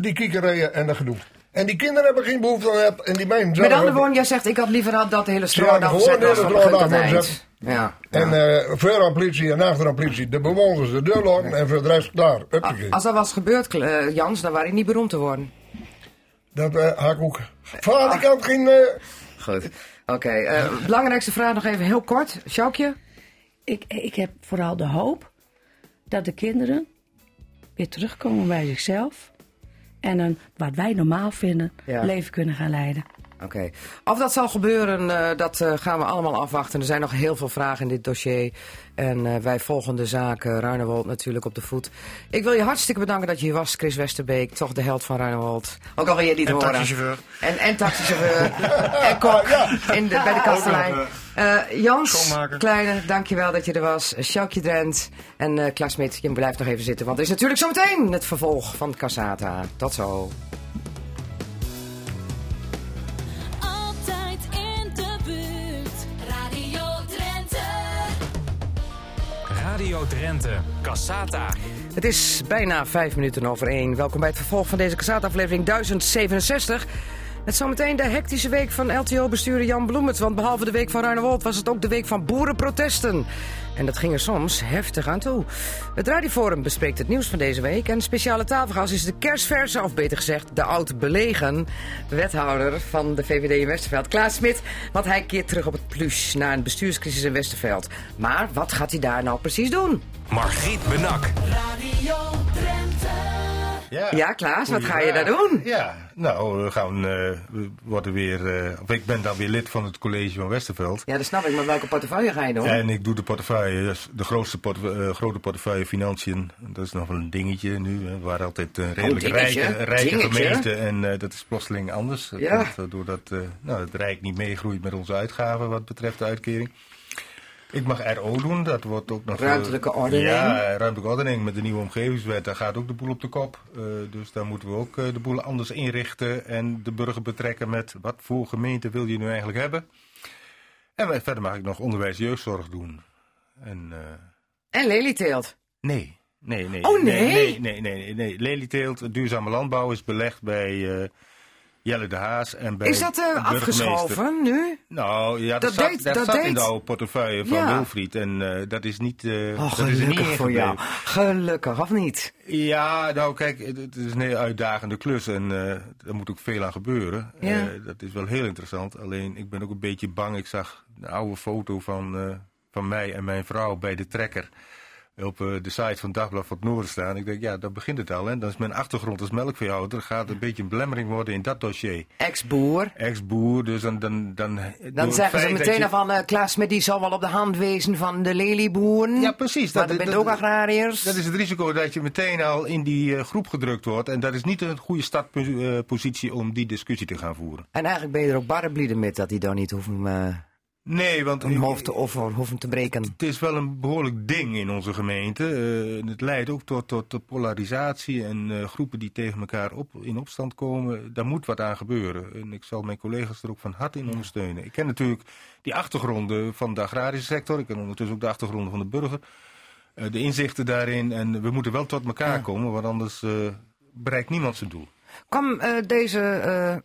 die kiekerijen en dat gedoe. En die kinderen hebben geen behoefte aan het. En die mensen Met andere woorden, jij zegt ik had liever gehad dat de hele Ja, straat gewoon afgezet de was van afgezet. Ja. En eh voor aan politie en achter aan politie. De bewoners de deur lopen en voor de rest klaar. Als dat was gebeurd, eh, Jans, dan waren je niet beroemd te worden. Dat eh had ik ook. Vader, ik had geen... eh, Goed. Oké, eh, belangrijkste vraag nog even heel kort. Sjoukje? Ik, ik heb vooral de hoop dat de kinderen weer terugkomen bij zichzelf. En een, wat wij normaal vinden, Ja. leven kunnen gaan leiden. Oké. Of dat zal gebeuren, eh, dat eh, gaan we allemaal afwachten. Er zijn nog heel veel vragen in dit dossier. En eh, wij volgen de zaak Ruinewold natuurlijk op de voet. Ik wil je hartstikke bedanken dat je hier was, Chris Westerbeek. Toch de held van Ruinewold. Ook al wil je het niet En horen. taxichauffeur. En, en taxichauffeur. *laughs* en kok in de, bij de kastelein. Jans. Kleine, dankjewel dat je er was. Sjoukje Drent en Klaas Smit, je blijft nog even zitten. Want er is natuurlijk zometeen het vervolg van Casata. Tot zo. Radio Drenthe, Cassata. Het is bijna vijf minuten over één. Welkom bij het vervolg van deze Casata-aflevering 1067. Met zometeen de hectische week van LTO-bestuurder Jan Bloemert. Want behalve de week van Ruinewold was het ook de week van boerenprotesten. En dat ging er soms heftig aan toe. Het Radioforum bespreekt het nieuws van deze week. En speciale tafelgast is de kerstverse, of beter gezegd de oud-belegen... wethouder van de VVD in Westerveld, Klaas Smit. Want hij keert terug op het plus na een bestuurscrisis in Westerveld. Maar wat gaat hij daar nou precies doen? Margriet Benak. Ja, Klaas, wat ga je daar doen? Ja, nou, we gaan, eh, we worden weer, eh, of ik ben dan weer lid van het college van Westerveld. Ja, dat snap ik, maar welke portefeuille ga je doen? En ik doe de portefeuille, dus de grootste porte- eh, grote portefeuille financiën. Dat is nog wel een dingetje nu. Hè. We waren altijd een redelijk Oh, rijke, rijke gemeente en dat is plotseling anders. Dat Ja. eh, doordat nou, het Rijk niet meegroeit met onze uitgaven wat betreft de uitkering. Ik mag RO doen, dat wordt ook nog... eh, Ruimtelijke ordening. Ja, ruimtelijke ordening met de nieuwe omgevingswet. Daar gaat ook de boel op de kop. Eh, dus daar moeten we ook eh, de boel anders inrichten en de burger betrekken met wat voor gemeente wil je nu eigenlijk hebben. En verder mag ik nog onderwijs jeugdzorg doen. En eh, En lelieteelt. nee, nee, nee. Oh, nee? Nee, nee, nee. nee, nee. Lelieteelt, duurzame landbouw is belegd bij Jelle de Haas en bij Is dat burgemeester. afgeschoven nu? Nou, ja, dat, Dat zat, deed- dat dat zat in de oude portefeuille van Ja. Wilfried. En eh, dat is niet... eh Oh, dat is niet gelukkig voor jou. Gelukkig, of niet? Ja, nou kijk, het het is een heel uitdagende klus en er moet ook veel aan gebeuren. Ja. Dat is wel heel interessant. Alleen ik ben ook een beetje bang. Ik zag een oude foto van, van mij en mijn vrouw bij de trekker op eh, de site van Dagblad van het Noorden staan. Ik denk, ja, daar begint het al. Hè. Dan is mijn achtergrond als melkveehouder. gaat een beetje een belemmering worden in dat dossier. Ex-boer. Ex-boer, dus dan... Dan, dan, Dan zeggen ze meteen je- al van, eh Klaas Smit die zal wel op de hand wezen van de lelieboeren. Ja, precies. Maar Dat- dat bent dat- ook agrariërs. Dat is het risico dat je meteen al in die eh, groep gedrukt wordt. En dat is niet een goede startpositie om die discussie te gaan voeren. En eigenlijk ben je er ook barreblieden met dat die dan niet hoeven, eh Nee, want hun hoofd te over hoeven te breken. het is wel een behoorlijk ding in onze gemeente. Eh, het leidt ook tot, tot, polarisatie en eh, groepen die tegen elkaar op, in opstand komen. Daar moet wat aan gebeuren. En ik zal mijn collega's er ook van harte in ondersteunen. Ik ken natuurlijk die achtergronden van de agrarische sector. Ik ken ondertussen ook de achtergronden van de burger. Eh, de inzichten daarin. En we moeten wel tot elkaar komen, want anders bereikt niemand zijn doel. Kwam deze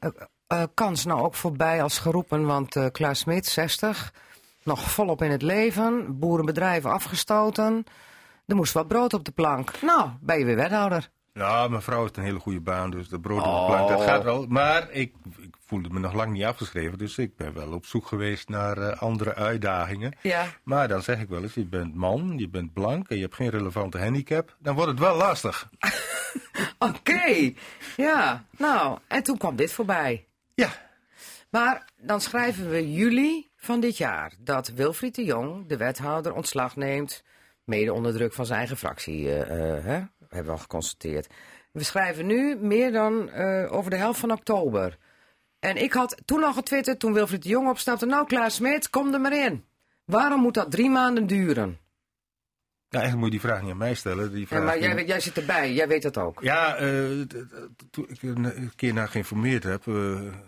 eh, kans nou ook voorbij als geroepen? Want eh Klaas Smit, 60, nog volop in het leven, boerenbedrijven afgestoten. Er moest wat brood op de plank. Nou, ben je weer wethouder. Ja, mijn vrouw heeft een hele goede baan, dus de brood op Oh. de plank, dat gaat wel. Maar ik, ik voelde me nog lang niet afgeschreven, dus ik ben wel op zoek geweest naar eh, andere uitdagingen. Ja. Maar dan zeg ik wel eens, je bent man, je bent blank en je hebt geen relevante handicap. Dan wordt het wel lastig. *laughs* Oké, ja. Nou, en toen kwam dit voorbij. Ja, Maar dan schrijven we juli van dit jaar dat Wilfried de Jong, de wethouder, ontslag neemt. Mede onder druk van zijn eigen fractie, eh, eh, hè? hebben we al geconstateerd. We schrijven nu meer dan eh, over de helft van oktober. En ik had toen al getwitterd, toen Wilfried de Jong opstapte. Nou, Klaas Smit, kom er maar in. Waarom moet dat drie maanden duren? Ja eigenlijk moet je die vraag niet aan mij stellen. Die Ja, vraag maar jij, jij zit erbij, jij weet dat ook. Ja, eh, toen ik er een keer naar geïnformeerd heb. eh,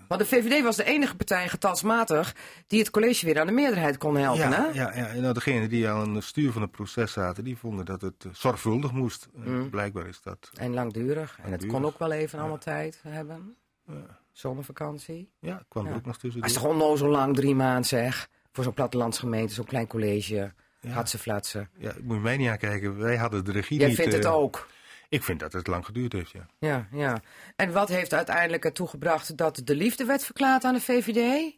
Want de VVD was de enige partij getalsmatig die het college weer aan de meerderheid kon helpen, ja, hè? ja, ja, en nou, degenen die aan het stuur van het proces zaten, die vonden dat het eh, zorgvuldig moest. Mm. Blijkbaar is dat. En langdurig. En het kon ook wel even allemaal tijd hebben. Zomervakantie. Ja, kwam Ja. er ook nog tussen. Maar is toch onnozel lang, drie maanden zeg. Voor zo'n plattelandsgemeente, zo'n klein college. Hatse flatsen. Ja, moet je mij niet aankijken. Wij hadden de regie Jij niet. vindt het eh, ook. Ik vind dat het lang geduurd heeft, ja. Ja, ja. En wat heeft uiteindelijk ertoe gebracht dat de liefde werd verklaard aan de VVD?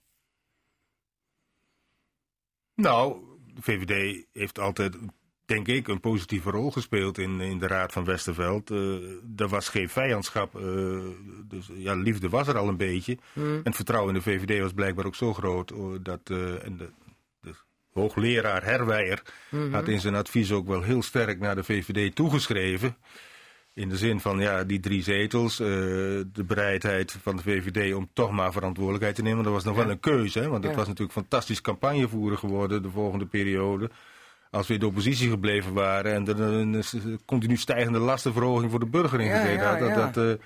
Nou, de VVD heeft altijd, denk ik, een positieve rol gespeeld in, in de Raad van Westerveld. Eh, er was geen vijandschap, eh, dus ja, liefde was er al een beetje. En het vertrouwen in de VVD was blijkbaar ook zo groot dat en de hoogleraar Herwijer had in zijn advies ook wel heel sterk naar de VVD toegeschreven. In de zin van ja, die drie zetels, eh, de bereidheid van de VVD om toch maar verantwoordelijkheid te nemen. Dat was nog wel een keuze, hè, want het Ja. was natuurlijk fantastisch campagnevoeren geworden de volgende periode. Als we in de oppositie gebleven waren en er een, continu stijgende lastenverhoging voor de burger ja, had. Dat, dat, eh,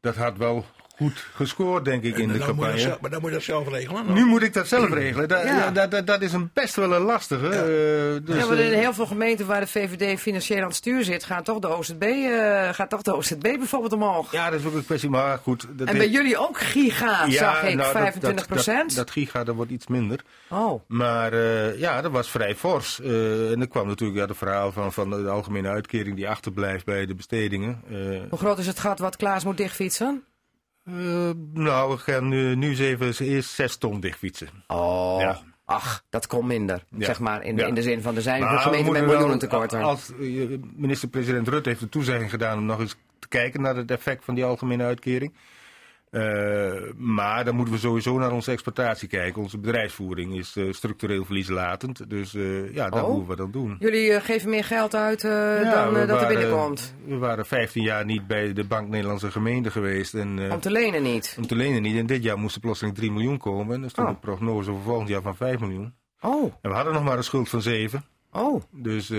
dat had wel goed gescoord, denk ik, in de campagne. zelf- maar dan moet je dat zelf regelen. dan. Nu moet ik dat zelf regelen. Dat, Ja. ja, dat, dat, dat is een best wel een lastige. eh, dus, ja, in eh, heel veel gemeenten waar de VVD financieel aan het stuur zit, gaat toch de OZB, eh, gaat toch de OZB bijvoorbeeld omhoog. ja, dat is ook een kwestie, maar goed. Dat en bij jullie ook giga, Ja, zag ik, nou, dat- 25 Dat, dat, dat giga, dat wordt iets minder. Oh, Maar eh, ja, dat was vrij fors. Eh, en er kwam natuurlijk ja, het verhaal van, van de algemene uitkering die achterblijft bij de bestedingen. Eh, hoe groot is het gat wat Klaas moet dichtfietsen? Eh, nou, we gaan nu, nu eens even eerst zes ton dichtfietsen. Oh, Ja. ach, dat komt minder, Ja. zeg maar, in Ja. in de zin van er zijn we gemeenten met miljoenen tekorten. Als eh, minister-president Rutte heeft de toezegging gedaan om nog eens te kijken naar het effect van die algemene uitkering. Eh, maar dan moeten we sowieso naar onze exploitatie kijken. Onze bedrijfsvoering is eh, structureel verlieslatend. Dus eh, ja, dat Oh. moeten we dan doen. Jullie geven meer geld uit Ja, dan dat er binnenkomt. We waren 15 jaar niet bij de Bank Nederlandse Gemeente geweest. En, Om te lenen niet. om te lenen niet. En dit jaar moest er plotseling 3 miljoen komen. En er stond Oh. een prognose voor volgend jaar van 5 miljoen. Oh, En we hadden nog maar een schuld van 7. oh. Dus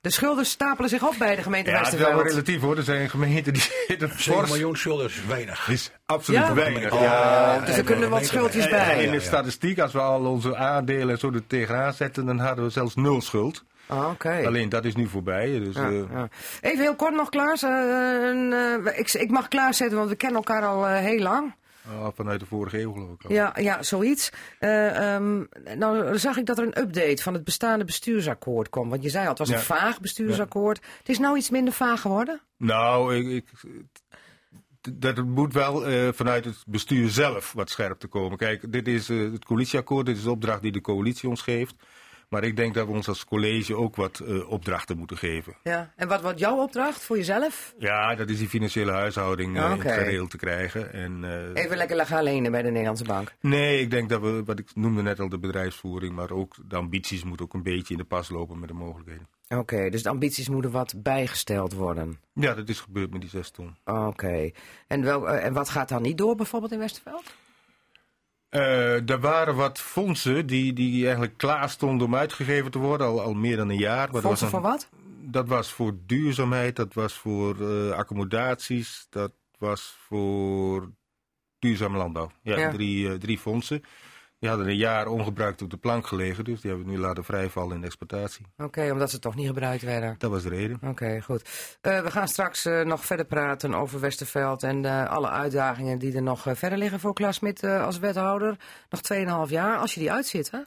De schulden stapelen zich op bij de gemeente ja, het is wel relatief hoor. Er zijn gemeenten die *laughs* zitten 7 fors. miljoen schulden is weinig. is absoluut Ja? weinig. Oh, ja. dus er kunnen wat schuldjes En bij. in de statistiek, als we al onze aandelen en zo er tegenaan zetten, dan hadden we zelfs nul schuld. Ah, Oké. Alleen dat is nu voorbij. Dus, Ja, eh, ja. Even heel kort nog, Klaas. Eh, eh, ik, ik mag klaarzetten, want we kennen elkaar al heel lang. Oh, vanuit de vorige eeuw geloof ik al. Ja, ja zoiets. Eh, ehm, nou zag ik dat er een update van het bestaande bestuursakkoord kwam. Want je zei al, het was Ja. een vaag bestuursakkoord. Het is nou iets minder vaag geworden? Nou, ik, ik, dat moet wel eh, vanuit het bestuur zelf wat scherp te komen. Kijk, dit is eh, het coalitieakkoord, dit is de opdracht die de coalitie ons geeft. Maar ik denk dat we ons als college ook wat eh, opdrachten moeten geven. Ja. En wat wordt jouw opdracht voor jezelf? Ja, dat is die financiële huishouding in oké. het te krijgen. En, eh, Even lekker gaan lenen bij de Nederlandse bank. Nee, ik denk dat we, wat ik noemde net al, de bedrijfsvoering, maar ook de ambities moeten ook een beetje in de pas lopen met de mogelijkheden. Oké, dus de ambities moeten wat bijgesteld worden. Ja, dat is gebeurd met die zes ton. Oké. En, wel, en wat gaat dan niet door bijvoorbeeld in Westerveld? Eh, er waren wat fondsen die, die eigenlijk klaar stonden om uitgegeven te worden, al, al meer dan een jaar. Maar Fondsen voor wat? Dat was voor duurzaamheid, dat was voor eh, accommodaties, dat was voor duurzame landbouw. Ja, Ja. Drie, eh, drie fondsen. Die hadden een jaar ongebruikt op de plank gelegen, dus die hebben we nu laten vrijvallen in de exploitatie. Oké, omdat ze toch niet gebruikt werden. Dat was de reden. Oké, goed. Eh, we gaan straks eh, nog verder praten over Westerveld en eh, alle uitdagingen die er nog verder liggen voor Klaas Smit als wethouder. Nog 2,5 jaar, als je die uitzit, hè?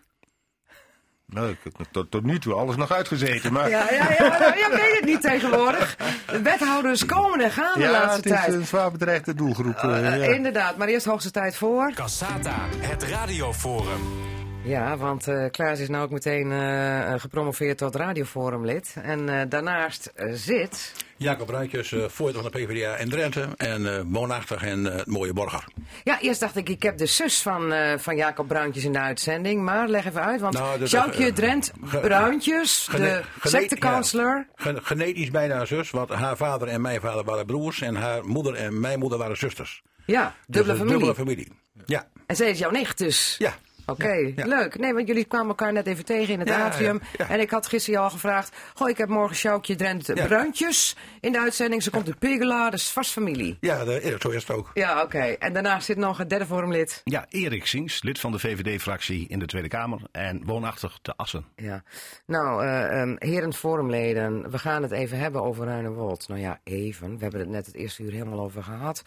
Nou, ik heb tot, tot nu toe alles nog uitgezeten, maar... Ja, ja, ja, nou, ja weet het niet tegenwoordig. De wethouders komen en gaan de Ja, laatste het is tijd. een zwaar bedreigde doelgroep. eh, Eh, ja. Inderdaad, maar eerst hoogste tijd voor. Cassata, het radioforum. Ja, want eh, Klaas is nou ook meteen eh, eh, gepromoveerd tot radioforumlid. En eh, daarnaast eh, zit... Jacob Ruitjes, eh voorzitter van de PvdA in Drenthe en eh woonachtig in eh, het mooie Borger. Ja, eerst dacht ik, ik heb de zus van, van Jacob Bruintjes in de uitzending. Maar leg even uit, want Nou, Sjoukje Drent Bruintjes, gene- de sectekansler. Gen- genetisch bijna een zus, want haar vader en mijn vader waren broers en haar moeder en mijn moeder waren zusters. Ja, Dus dubbele familie. Dubbele familie. Ja, En zij is jouw nicht dus. ja. Oké, ja. leuk. Nee, want jullie kwamen elkaar net even tegen in het Ja, atrium. ja, ja. En ik had gisteren al gevraagd... Goh, ik heb morgen Sjoukje Drent Ja. Bruintjes in de uitzending. Ze komt uit Pegela, dus vast familie. Ja, de, zo is het ook. Ja, oké. En daarnaast zit nog het derde forumlid. Ja, Erik Sings, lid van de VVD-fractie in de Tweede Kamer en woonachtig te Assen. Ja. Nou, eh ehm heren forumleden, we gaan het even hebben over Ruinewold. Nou ja, even. We hebben het net het eerste uur helemaal over gehad.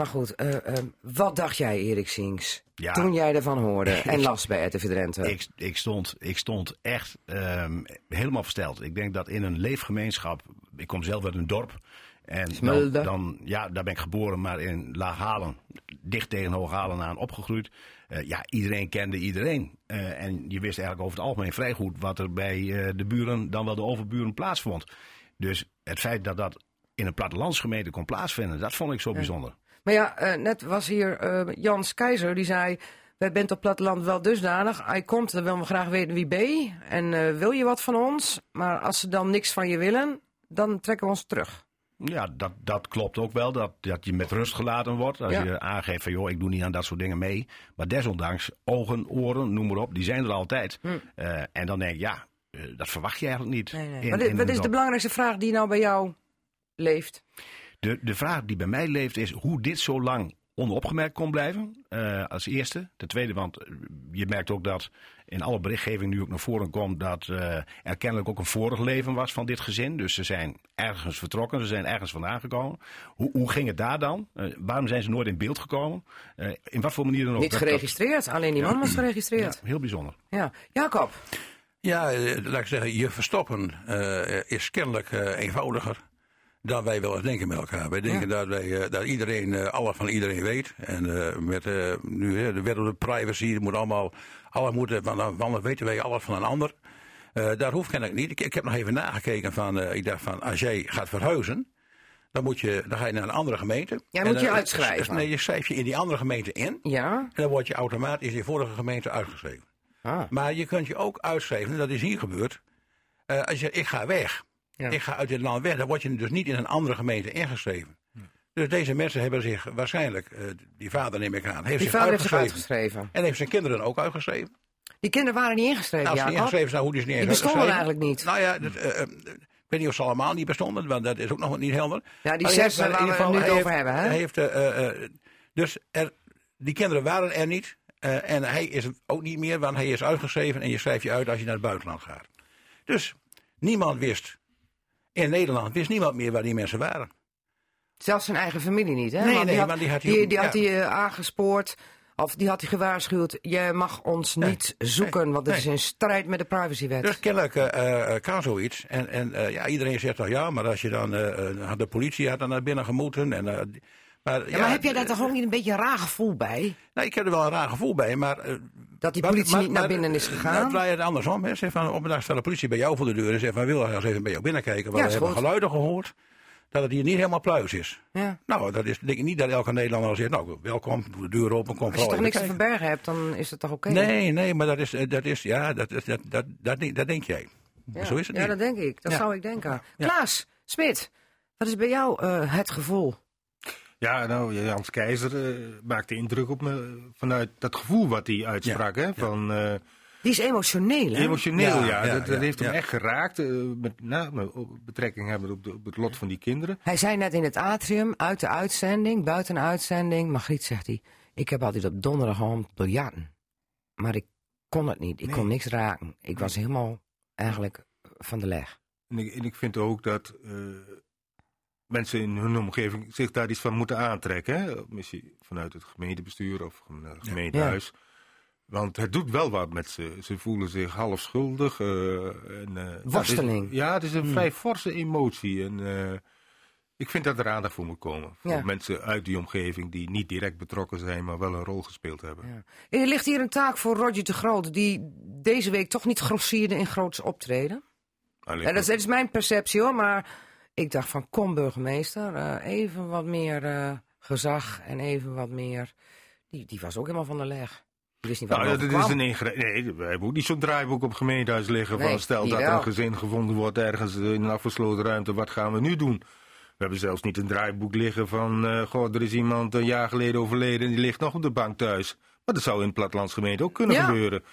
Maar goed, eh, ehm, wat dacht jij, Erik Sings, Ja. toen jij ervan hoorde *laughs* en las bij RTV Drenthe? Ik, ik, stond, ik stond echt ehm, helemaal versteld. Ik denk dat in een leefgemeenschap, ik kom zelf uit een dorp. En dan, dan, ja, daar ben ik geboren, maar in Laaghalen, dicht tegen Hooghalen aan opgegroeid. Eh, ja, iedereen kende iedereen. Eh, en je wist eigenlijk over het algemeen vrij goed wat er bij de buren, dan wel de overburen, plaatsvond. Dus het feit dat dat in een plattelandsgemeente kon plaatsvinden, dat vond ik zo bijzonder. Maar ja, eh, net was hier eh, Jans Keizer, die zei... Wij bent op platteland wel dusdanig. Hij komt, dan willen we graag weten wie ben je. En eh, wil je wat van ons? Maar als ze dan niks van je willen, dan trekken we ons terug. Ja, dat, dat klopt ook wel. Dat, dat je met rust gelaten wordt. Als Ja. je aangeeft van joh, ik doe niet aan dat soort dingen mee. Maar desondanks, ogen, oren, noem maar op, die zijn er altijd. Eh, en dan denk ik, ja, dat verwacht je eigenlijk niet. Hm. Nee, nee. in- wat is, wat is de belangrijkste vraag die nou bij jou leeft? De, de vraag die bij mij leeft is hoe dit zo lang onopgemerkt kon blijven. eh, als eerste. Ten tweede, want eh, je merkt ook dat in alle berichtgeving nu ook naar voren komt dat eh, er kennelijk ook een vorig leven was van dit gezin. Dus ze zijn ergens vertrokken, ze zijn ergens vandaan gekomen. Hoe, hoe ging het daar dan? Waarom zijn ze nooit in beeld gekomen? Eh, in wat voor manier dan ook? Niet geregistreerd, alleen die man was geregistreerd. ja, heel bijzonder. Ja. Jacob, Ja, laat ik zeggen, je verstoppen eh, is kennelijk eh, eenvoudiger dan wij wel eens denken met elkaar. Wij denken dat, wij, eh, dat iedereen eh, alles van iedereen weet. En eh, met nu hè, de wet op de privacy, moet allemaal, alle moeten, want dan weten wij alles van een ander. Eh daar hoeft kennelijk niet. Ik, ik heb nog even nagekeken van, ik dacht van, als jij gaat verhuizen, dan, moet je, dan ga je naar een andere gemeente. En moet je dan- uitschrijven. Nee, je schrijf je in die andere gemeente in. ja. En dan word je automatisch in je vorige gemeente uitgeschreven. Ah. Maar je kunt je ook uitschrijven, dat is hier gebeurd. als je ik ga weg, Ja. ik ga uit dit land weg, dan word je dus niet in een andere gemeente ingeschreven. Dus deze mensen hebben zich waarschijnlijk, eh, die vader neem ik aan, heeft Die zich vader heeft zich uitgeschreven. En heeft zijn kinderen ook uitgeschreven. Die kinderen waren niet ingeschreven, Nou, als ze ingeschreven zijn, hoe die is niet Die eens bestonden eigenlijk niet. Nou ja, dat, eh, eh, ik weet niet of ze allemaal niet bestonden, want dat is ook nog niet helder. Ja, die Maar zes waar we ieder het nu over heeft- hebben, hè? hij heeft, dus er, die kinderen waren er niet. eh, en hij is het ook niet meer, want hij is uitgeschreven en je schrijft je uit als je naar het buitenland gaat. Dus niemand wist, in Nederland wist niemand meer waar die mensen waren. Zelfs zijn eigen familie niet, hè? Nee, Want nee, die had, die had hij die, die had hij eh, aangespoord. Of die had hij gewaarschuwd. Je mag ons niet zoeken, want het is in strijd met de privacywet. Dus kennelijk eh, kan zoiets. En, en ja, iedereen zegt dan ja, maar als je dan eh, de politie had dan naar binnen gemoeten. En, maar, ja, maar heb jij daar toch ook niet een beetje een raar gevoel bij? Nou, ik heb er wel een raar gevoel bij, maar... Dat die politie maar- niet naar binnen is gegaan? Nou, draai het andersom. Hè. Zeg van, op een dag staat de politie bij jou voor de deur en zegt van... wil je eens even bij jou binnenkijken, want Ja, we hebben goed. geluiden gehoord... dat het hier niet helemaal pluis is. Ja. Nou, dat is denk ik niet dat elke Nederlander al zegt... nou, welkom, doe de deur open, kom Als je toch niks te verbergen hebt, dan is het toch oké? Nee, nee, maar dat is, eh, dat is ja, dat, dat, dat, dat, denk- dat denk jij. Ja. Zo is het Ja, niet. dat denk ik. Dat Ja. zou ik denken. Klaas, Smit, wat is bij jou eh, het gevoel? Ja, nou, Jans Keizer eh, maakte indruk op me vanuit dat gevoel wat hij uitsprak. Hè, van, eh, Die is emotioneel, hè? emotioneel, ja. Ja, ja, dat, dat ja, heeft hem echt geraakt. eh, met, nou, met betrekking hebben op, de- op het lot van die kinderen. Hij zei net in het atrium, uit de uitzending, buiten de uitzending. Margriet zegt hij, ik heb altijd op donderdagavond biljarten. Maar ik kon het niet, ik Nee. kon niks raken. Ik was helemaal eigenlijk van de leg. En ik, en ik vind ook dat eh, mensen in hun omgeving zich daar iets van moeten aantrekken. Hè? Misschien vanuit het gemeentebestuur of een eh, gemeentehuis. Want het doet wel wat met ze. Ze voelen zich half schuldig. eh, en, eh, Worsteling. Ja, het is, ja, het is een vrij forse emotie. En eh, ik vind dat er aandacht voor moet komen. Voor Ja. mensen uit die omgeving die niet direct betrokken zijn, maar wel een rol gespeeld hebben. Ja. Er ligt hier een taak voor Roger de Groot, die deze week toch niet grossierde in groots optreden. En dat is mijn perceptie hoor, maar ik dacht van kom burgemeester, eh, even wat meer eh, gezag en even wat meer... Die, die was ook helemaal van de leg. Die wist niet wat Nou, dat is een ingre- Nee, we hebben ook niet zo'n draaiboek op gemeentehuis liggen. Nee, van stel dat er een gezin gevonden wordt ergens in een afgesloten ruimte, wat gaan we nu doen? We hebben zelfs niet een draaiboek liggen van, eh goh, er is iemand een jaar geleden overleden en die ligt nog op de bank thuis. Maar dat zou in het plattelandsgemeente ook kunnen Ja. gebeuren.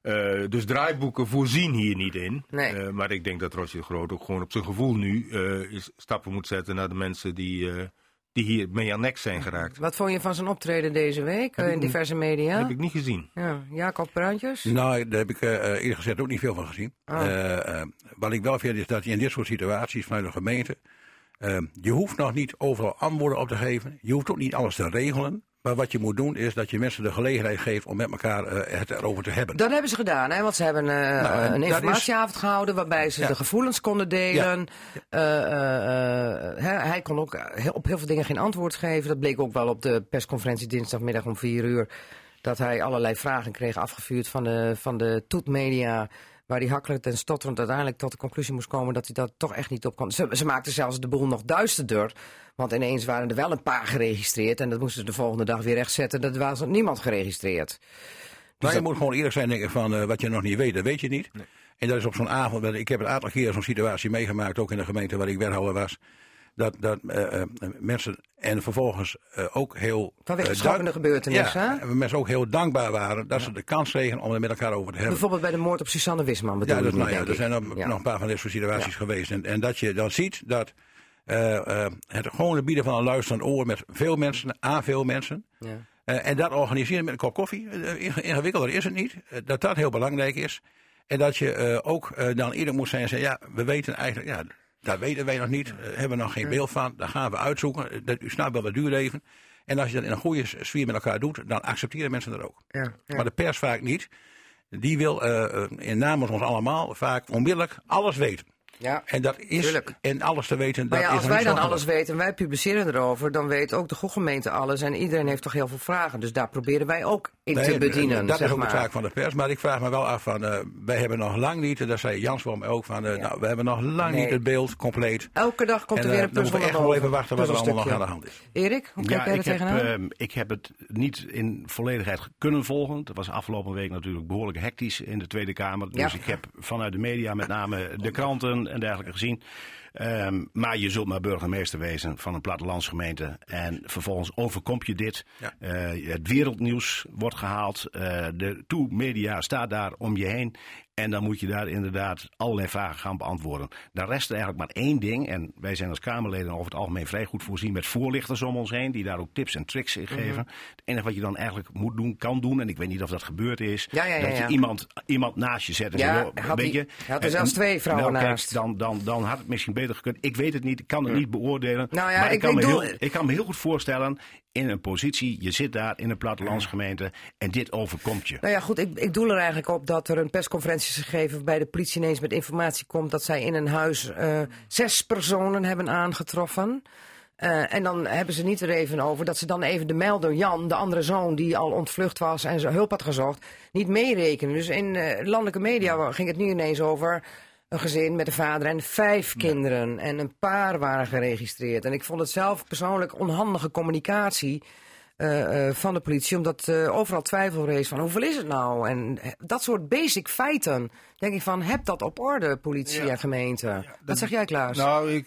Eh, dus draaiboeken voorzien hier niet in. Nee. Eh, maar ik denk dat Roger de Groot ook gewoon op zijn gevoel nu eh, is, stappen moet zetten naar de mensen die, eh, die hier mee aan nek zijn geraakt. Wat vond je van zijn optreden deze week in diverse media? Dat heb ik niet gezien. Ja, Jacob Bruintjes? Nou, daar heb ik eerlijk gezegd ook niet veel van gezien. Ah. Wat ik wel vind is dat je in dit soort situaties vanuit de gemeente... je hoeft nog niet overal antwoorden op te geven. Je hoeft ook niet alles te regelen. Maar wat je moet doen is dat je mensen de gelegenheid geeft om met elkaar eh, het erover te hebben. Dat hebben ze gedaan, hè? want ze hebben eh, Nou, en een informatieavond gehouden waarbij ze Ja. de gevoelens konden delen. Eh, hij kon ook op heel veel dingen geen antwoord geven. Dat bleek ook wel op de persconferentie dinsdagmiddag om vier uur. Dat hij allerlei vragen kreeg afgevuurd van de, van de toetmedia. Waar hij hakkelend en stotterend uiteindelijk tot de conclusie moest komen dat hij dat toch echt niet op kon. Ze, ze maakten zelfs de boel nog duisterder. Want ineens waren er wel een paar geregistreerd. En dat moesten ze de volgende dag weer rechtzetten. Dat was niemand geregistreerd. Maar je moet gewoon eerlijk zijn denken van eh, wat je nog niet weet, dat weet je niet. En dat is op zo'n avond, ik heb een aantal keer zo'n situatie meegemaakt, ook in de gemeente waar ik wethouder was. Dat, dat eh, eh, mensen en vervolgens eh, ook heel... Vanwege schokkende gebeurtenissen, Ja, hè? en mensen ook heel dankbaar waren dat ze de kans kregen om er met elkaar over te hebben. Bijvoorbeeld bij de moord op Susanne Wisman bedoel Ja, nu, nou ja, er zijn nog een paar van dit soort situaties geweest. En, en dat je dan ziet dat eh, eh, het gewoon bieden van een luisterend oor met veel mensen, aan veel mensen. Ja. En dat organiseren met een kop koffie. Inge- ingewikkelder is het niet. Dat dat heel belangrijk is. En dat je ook dan eerder moet zijn en zeggen: ja, we weten eigenlijk, ja, dat weten wij nog niet. eh, hebben we nog geen beeld van. Dat gaan we uitzoeken. Eh, Dat, u snapt wel, dat duurt even. En als je dat in een goede sfeer met elkaar doet, dan accepteren mensen dat ook. Ja, ja. Maar de pers vaak niet. Die wil eh, in namens ons allemaal vaak onmiddellijk alles weten. ja. En dat is Tuurlijk. en alles te weten. Maar dat ja, als wij dan alles weten en wij publiceren erover, dan weet ook de gemeente alles. En iedereen heeft toch heel veel vragen. Dus daar proberen wij ook in Nee, te bedienen. Dat zeg is ook maar. de taak van de pers. Maar ik vraag me wel af van, eh, wij hebben nog lang niet, en daar zei Jans voor mij ook van, eh, nou, we hebben nog lang Nee. niet het beeld compleet. Elke dag komt en er weer eh, een dan puzzel moeten we echt wel even wachten wat er allemaal nog aan de hand is. Erik, hoe kijk jij er ik heb, tegenaan? ehm, ik heb het niet in volledigheid kunnen volgen. Het was afgelopen week natuurlijk behoorlijk hectisch in de Tweede Kamer. Dus Ja. ik heb vanuit de media, met name de kranten en dergelijke gezien. Ehm, maar je zult maar burgemeester wezen van een plattelandsgemeente. En vervolgens overkomt je dit. Ja. Eh, het wereldnieuws wordt gehaald. Eh, de toe-media staat daar om je heen. En dan moet je daar inderdaad allerlei vragen gaan beantwoorden. Dan rest er eigenlijk maar één ding. En wij zijn als Kamerleden over het algemeen vrij goed voorzien met voorlichters om ons heen. Die daar ook tips en tricks in geven. Het enige wat je dan eigenlijk moet doen, kan doen. En ik weet niet of dat gebeurd is. Ja, ja, ja, dat je iemand, iemand naast je zet. En Ja, weet die- je, had er zelfs twee vrouwen nou, kijk, naast. Dan, dan, dan had het misschien beter gekund. Ik weet het niet. Ik kan het niet beoordelen. Nou maar ik, ik- kan ik me doe- heel, ik kan me heel goed voorstellen. In een positie, je zit daar in een plattelandsgemeente. En dit overkomt je. Nou ja, goed, ik, ik doe er eigenlijk op dat er een persconferentie is gegeven waarbij de politie ineens met informatie komt dat zij in een huis eh, zes personen hebben aangetroffen. Eh, en dan hebben ze niet er even over dat ze dan even de melder Jan, de andere zoon die al ontvlucht was en zijn hulp had gezocht, niet meerekenen. Dus in eh, landelijke media ging het nu ineens over een gezin met een vader en vijf kinderen. En een paar waren geregistreerd. En ik vond het zelf persoonlijk onhandige communicatie eh, eh, van de politie. Omdat eh, overal twijfel rees van hoeveel is het nou? En dat soort basic feiten. Denk ik van, heb dat op orde, politie en gemeente. Wat zeg jij, Klaas? Nou, ik,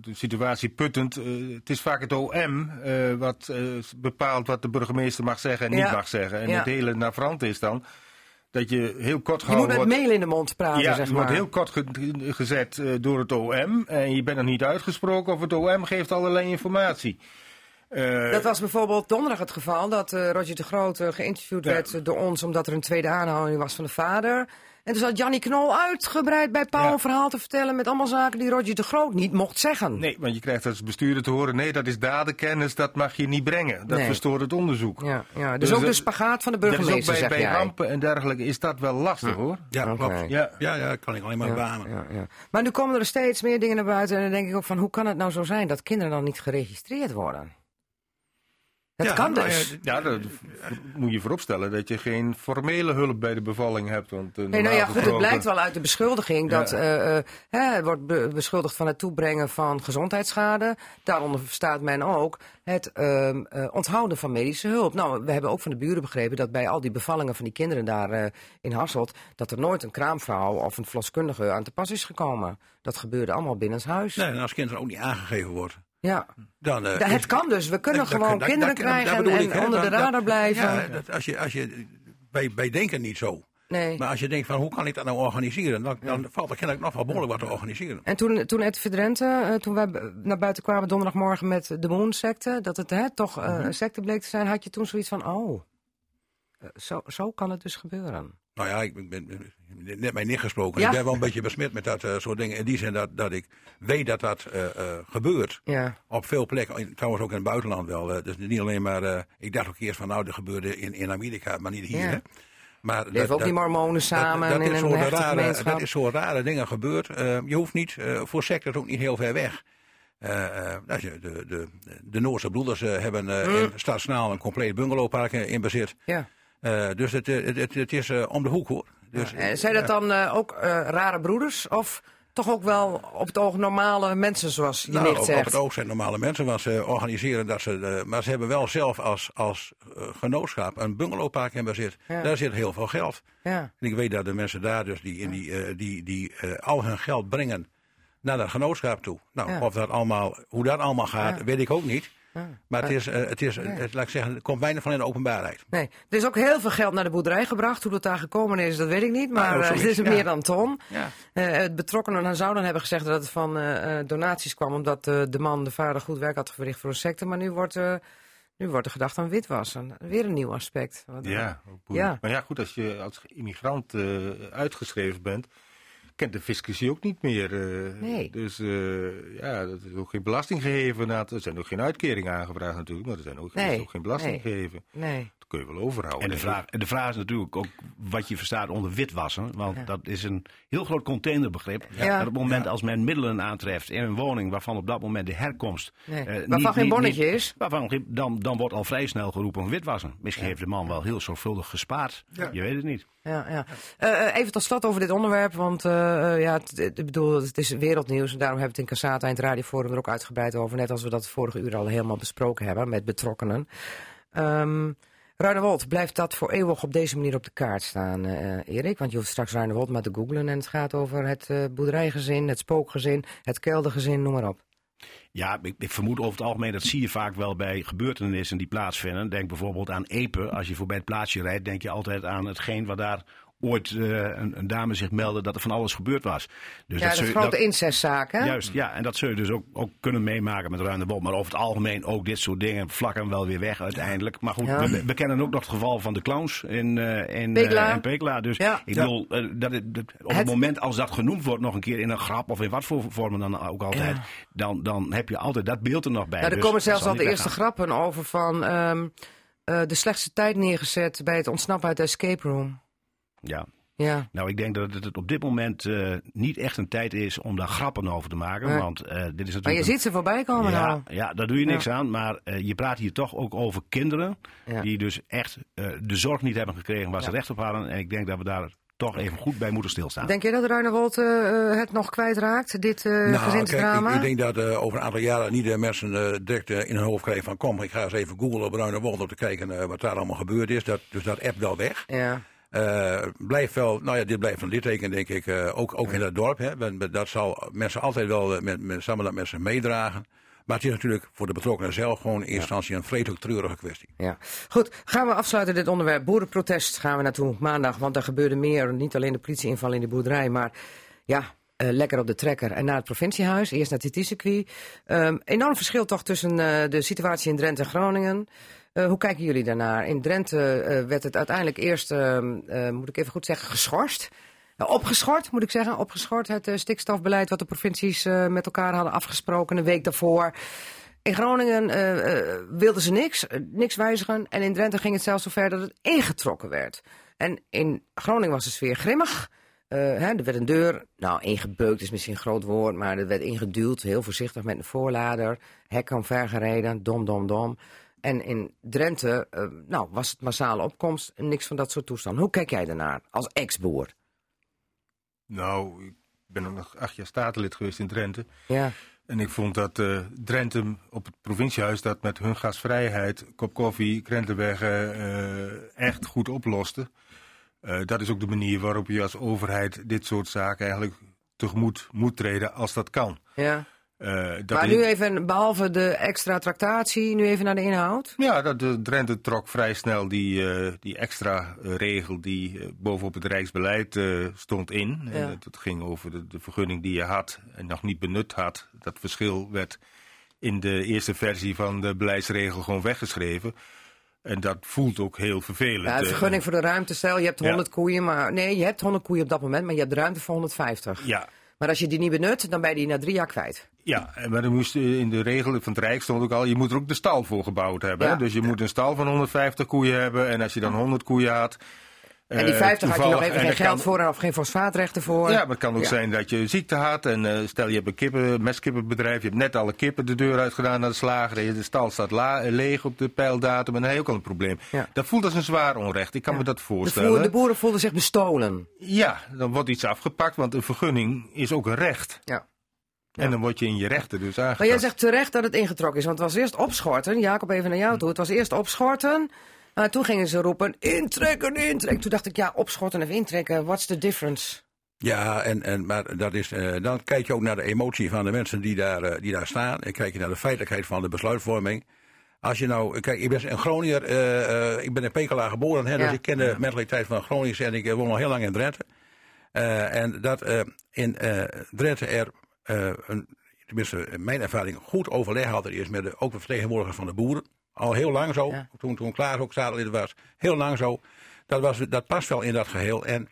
de situatie puttend. het is vaak het OM wat bepaalt wat de burgemeester mag zeggen en Ja. niet mag zeggen. En Ja. het hele navrant is dan dat je heel kort je gehouden moet met wordt. mail in de mond praten, ja, zeg je maar. wordt heel kort ge- gezet eh, door het OM en je bent nog niet uitgesproken of het OM geeft allerlei informatie. Eh, Dat was bijvoorbeeld donderdag het geval dat eh, Roger de Groot geïnterviewd werd door ons omdat er een tweede aanhouding was van de vader. En toen zat Jannie Knol uitgebreid bij Paul Ja. een verhaal te vertellen met allemaal zaken die Roger de Groot niet mocht zeggen. Nee, want je krijgt als bestuurder te horen: nee, dat is dadenkennis, dat mag je niet brengen. Dat Nee. verstoort het onderzoek. Ja, ja. Dus, Dus ook de spagaat van de burgemeester, ook bij, zeg bij jij. rampen en dergelijke is dat wel lastig hoor. Ja, klopt. Ja. Ja, ja, kan ik alleen maar beamen. Ja, ja. Maar nu komen er steeds meer dingen naar buiten. En dan denk ik ook van, hoe kan het nou zo zijn dat kinderen dan niet geregistreerd worden? Dat Ja, kan dus. ja, Ja, dat moet je vooropstellen dat je geen formele hulp bij de bevalling hebt. Want, eh, Nee, nou ja, goed, het blijkt wel uit de beschuldiging Ja. dat eh, eh, hè, het wordt be- beschuldigd van het toebrengen van gezondheidsschade. Daaronder verstaat men ook het ehm, eh, onthouden van medische hulp. Nou, we hebben ook van de buren begrepen dat bij al die bevallingen van die kinderen daar eh, in Hasselt, dat er nooit een kraamvrouw of een verloskundige aan te pas is gekomen. Dat gebeurde allemaal binnenshuis. Nee, en als kinderen ook niet aangegeven wordt, Ja. dan... eh, het kan dus. We kunnen dat- gewoon dat- kinderen dat- krijgen en, ik, onder de radar blijven. Ja, dat, als je, als je, wij, wij denken niet zo. nee. Maar als je denkt van hoe kan ik dat nou organiseren, dan, dan valt er kennelijk nog wel behoorlijk wat te organiseren. En toen, toen Ed Verdrente, eh, toen wij b- naar buiten kwamen donderdagmorgen met de Moon-secte, dat het hè, toch eh, een secte bleek te zijn, had je toen zoiets van, oh, zo, zo kan het dus gebeuren. Nou ja, ik ben, ben- net mij niet gesproken. Ja. Ik ben wel een beetje besmet met dat eh, soort dingen. In die zin dat, dat ik weet dat dat eh, eh, gebeurt. Ja, Op veel plekken, trouwens ook in het buitenland wel. dus niet alleen maar, ik dacht ook eerst van nou, dat gebeurde in, in Amerika, maar niet hier. Ja. hè. Maar leven ook die mormonen samen dat, dat, is hechte rare, dat is zo rare dingen gebeurd. Je hoeft niet, voor sectes ook niet heel ver weg. Je de, de, de Noorse broeders hebben eh, Mm. in Stadsnaal een compleet bungalowpark in bezit. ja. Eh, dus het, eh, het, het, het is eh, om de hoek hoor. Dus, zijn dat dan ook rare broeders of toch ook wel op het oog normale mensen zoals je Nou, nicht op, op zegt? het oog zijn normale mensen, want ze organiseren dat ze. maar ze hebben wel zelf als, als genootschap een bungalowpark in bezit. Ja. Daar zit heel veel geld. Ja. En ik weet dat de mensen daar dus die, in die, die, die al hun geld brengen naar dat genootschap toe. Nou, of dat allemaal, hoe dat allemaal gaat, weet ik ook niet. Maar het, is, eh, het, is, het, laat ik zeggen, er komt weinig van in de openbaarheid. Nee, er is ook heel veel geld naar de boerderij gebracht. Hoe dat daar gekomen is, dat weet ik niet. Maar oh, eh, het is ja. meer dan ton. Ja. Eh, het betrokkenen zouden hebben gezegd dat het van eh, eh, donaties kwam. Omdat eh, de man, de vader, goed werk had verricht voor een secte. Maar nu wordt, eh, nu wordt er gedacht aan witwassen. Weer een nieuw aspect. Wat- Ja. Ja. maar ja, goed, als je als immigrant eh, uitgeschreven bent, kent de fiscus je ook niet meer. eh. Nee. Dus eh, ja, er is ook geen belasting gegeven. Er zijn ook geen uitkeringen aangevraagd natuurlijk, maar er zijn ook, er is ook geen belasting nee. gegeven. Nee. Kun je wel overhouden. En de, vraag, en de vraag is natuurlijk ook wat je verstaat onder witwassen. Want dat is een heel groot containerbegrip. Ja. Dat op het moment als men middelen aantreft in een woning waarvan op dat moment de herkomst. Nee. eh, Waarvan niet- geen bonnetje niet- is. Waarvan, geen- dan, dan wordt al vrij snel geroepen om witwassen. Misschien heeft de man wel heel zorgvuldig gespaard. Je weet het niet. Ja, ja. Eh, eh, even tot slot over dit onderwerp, want ja, ik bedoel, het is wereldnieuws en daarom hebben we het in Cassata in het radioforum er ook uitgebreid over, net als we dat vorige uur al helemaal besproken hebben met betrokkenen. Ehm Ruinewold, blijft dat voor eeuwig op deze manier op de kaart staan, eh, Erik? Want je hoeft straks Ruinewold maar te googlen en het gaat over het eh, boerderijgezin, het spookgezin, het keldergezin, noem maar op. Ja, ik, ik vermoed over het algemeen, dat zie je vaak wel bij gebeurtenissen die plaatsvinden. Denk bijvoorbeeld aan Epe. Als je voorbij het plaatsje rijdt, denk je altijd aan hetgeen wat daar ooit eh, een, een dame zich meldde dat er van alles gebeurd was. Dus ja, dat is grote incestzaak, hè? Juist, ja. En dat zul je dus ook, ook kunnen meemaken met Ruinewold. Maar over het algemeen ook dit soort dingen vlakken wel weer weg uiteindelijk. Maar goed, Ja. we, we kennen ook nog het geval van de clowns in, eh in, Pekela. eh, in. Dus Ja. ik Ja. bedoel, dat het, dat- op het, Het- moment als dat genoemd wordt nog een keer in een grap of in wat voor vormen dan ook altijd. Ja. Dan, dan heb je altijd dat beeld er nog bij. Nou, er Dus komen zelfs al de eerste grappen over van ehm, eh, de slechtste tijd neergezet bij het ontsnappen uit de escape room. Ja. Ja. Nou, ik denk dat het op dit moment eh, niet echt een tijd is om daar grappen over te maken. Nee. Want eh, dit is natuurlijk. Maar je een- ziet ze voorbij komen ja, nou. ja, daar doe je niks aan. Maar eh, je praat hier toch ook over kinderen. Ja. Die dus echt eh, de zorg niet hebben gekregen waar ze recht op hadden. En ik denk dat we daar toch even goed bij moeten stilstaan. Denk je dat Ruinewold eh, het nog kwijtraakt, dit eh Nou, gezinsdrama? kijk, ik, ik denk dat eh, over een aantal jaren niet de mensen eh, direct in hun hoofd krijgen van kom, ik ga eens even googlen op Ruinewold om te kijken wat daar allemaal gebeurd is. Dat, dus dat app wel weg. Ja. Eh, blijft wel, nou ja, dit blijft een litteken, denk ik, eh, ook, ook in dat dorp. Hè. Dat zal mensen altijd wel eh, met, met, samen dat met zich meedragen. Maar het is natuurlijk voor de betrokkenen zelf gewoon in eerste instantie een vreselijk treurige kwestie. ja. Goed, gaan we afsluiten dit onderwerp. Boerenprotest gaan we naartoe maandag, want er gebeurde meer. Niet alleen de politieinval in de boerderij, maar ja, lekker op de trekker. En naar het provinciehuis, eerst naar het TT-circuit. Ehm, enorm verschil toch tussen de situatie in Drenthe en Groningen. Eh, hoe kijken jullie daarnaar? In Drenthe eh, werd het uiteindelijk eerst, ehm, eh, moet ik even goed zeggen, geschorst. Opgeschort, moet ik zeggen. Opgeschort het stikstofbeleid wat de provincies met elkaar hadden afgesproken een week daarvoor. In Groningen wilden ze niks, niks wijzigen. En in Drenthe ging het zelfs zover dat het ingetrokken werd. En in Groningen was de sfeer grimmig. Hè, er werd een deur, nou ingebeukt is misschien een groot woord, maar er werd ingeduwd, heel voorzichtig met een voorlader. Hek omvergereden, dom, dom, dom. En in Drenthe eh, nou, was het massale opkomst, niks van dat soort toestanden. Hoe kijk jij daarnaar als ex-boer? Nou, ik ben ook nog acht jaar statenlid geweest in Drenthe. Ja, En ik vond dat eh, Drenthe op het provinciehuis dat met hun gasvrijheid, kop koffie, krentenweggen eh, echt goed oploste. Dat is ook de manier waarop je als overheid dit soort zaken eigenlijk tegemoet moet treden als dat kan. ja. Dat Maar nu even, behalve de extra tractatie, nu even naar de inhoud. Ja, dat, de Drenthe trok vrij snel die, eh, die extra regel die eh, bovenop het Rijksbeleid stond in. Ja. Dat ging over de, de vergunning die je had en nog niet benut had. Dat verschil werd in de eerste versie van de beleidsregel gewoon weggeschreven. En dat voelt ook heel vervelend. Ja, de vergunning voor de ruimte, stel je hebt 100 koeien, maar nee, je hebt 100 koeien op dat moment, maar je hebt ruimte voor 150. Ja, Maar als je die niet benut, dan ben je die na drie jaar kwijt. Ja, maar dan moest eh, in de regel van het Rijk stond ook al, je moet er ook de stal voor gebouwd hebben. Ja. hè? Dus je moet een stal van 150 koeien hebben. En als je dan 100 koeien had. En die eh, 50 had je nog even en geen geld kan- voor of geen fosfaatrechten voor. Ja, maar het kan ook Ja. zijn dat je ziekte had. En eh, stel je hebt een kippen, mestkippenbedrijf. Je hebt net alle kippen de deur uitgedaan naar de slager. En de stal staat la- eh, leeg op de pijldatum. En dan heb je ook al een probleem. Ja. Dat voelt als een zwaar onrecht. Ik kan me dat de, voorstellen. voer- de boeren voelden zich bestolen. Ja, dan wordt iets afgepakt. Want een vergunning is ook een recht. Ja. En dan word je in je rechten dus aangetast. Maar jij zegt terecht dat het ingetrokken is, want het was eerst opschorten. Jacob, even naar jou toe. Het was eerst opschorten. Maar toen gingen ze roepen, intrekken, intrekken. Toen dacht ik, ja, opschorten of intrekken, what's the difference? Ja, en, en, maar dat is, eh, dan kijk je ook naar de emotie van de mensen die daar, eh, die daar staan. En kijk je naar de feitelijkheid van de besluitvorming. Als je nou, kijk, ik ben een Groninger, eh, ik ben in Pekela geboren, hè, Ja. dus ik ken de mentaliteit van Groningers en ik woon al heel lang in Drenthe. En dat in Drenthe er, een, tenminste in mijn ervaring, goed overleg had er is met de, ook de vertegenwoordigers van de boeren. Al heel lang zo, Ja. toen, toen Klaas ook staatslid was, heel lang zo. Dat, was, dat past wel in dat geheel. En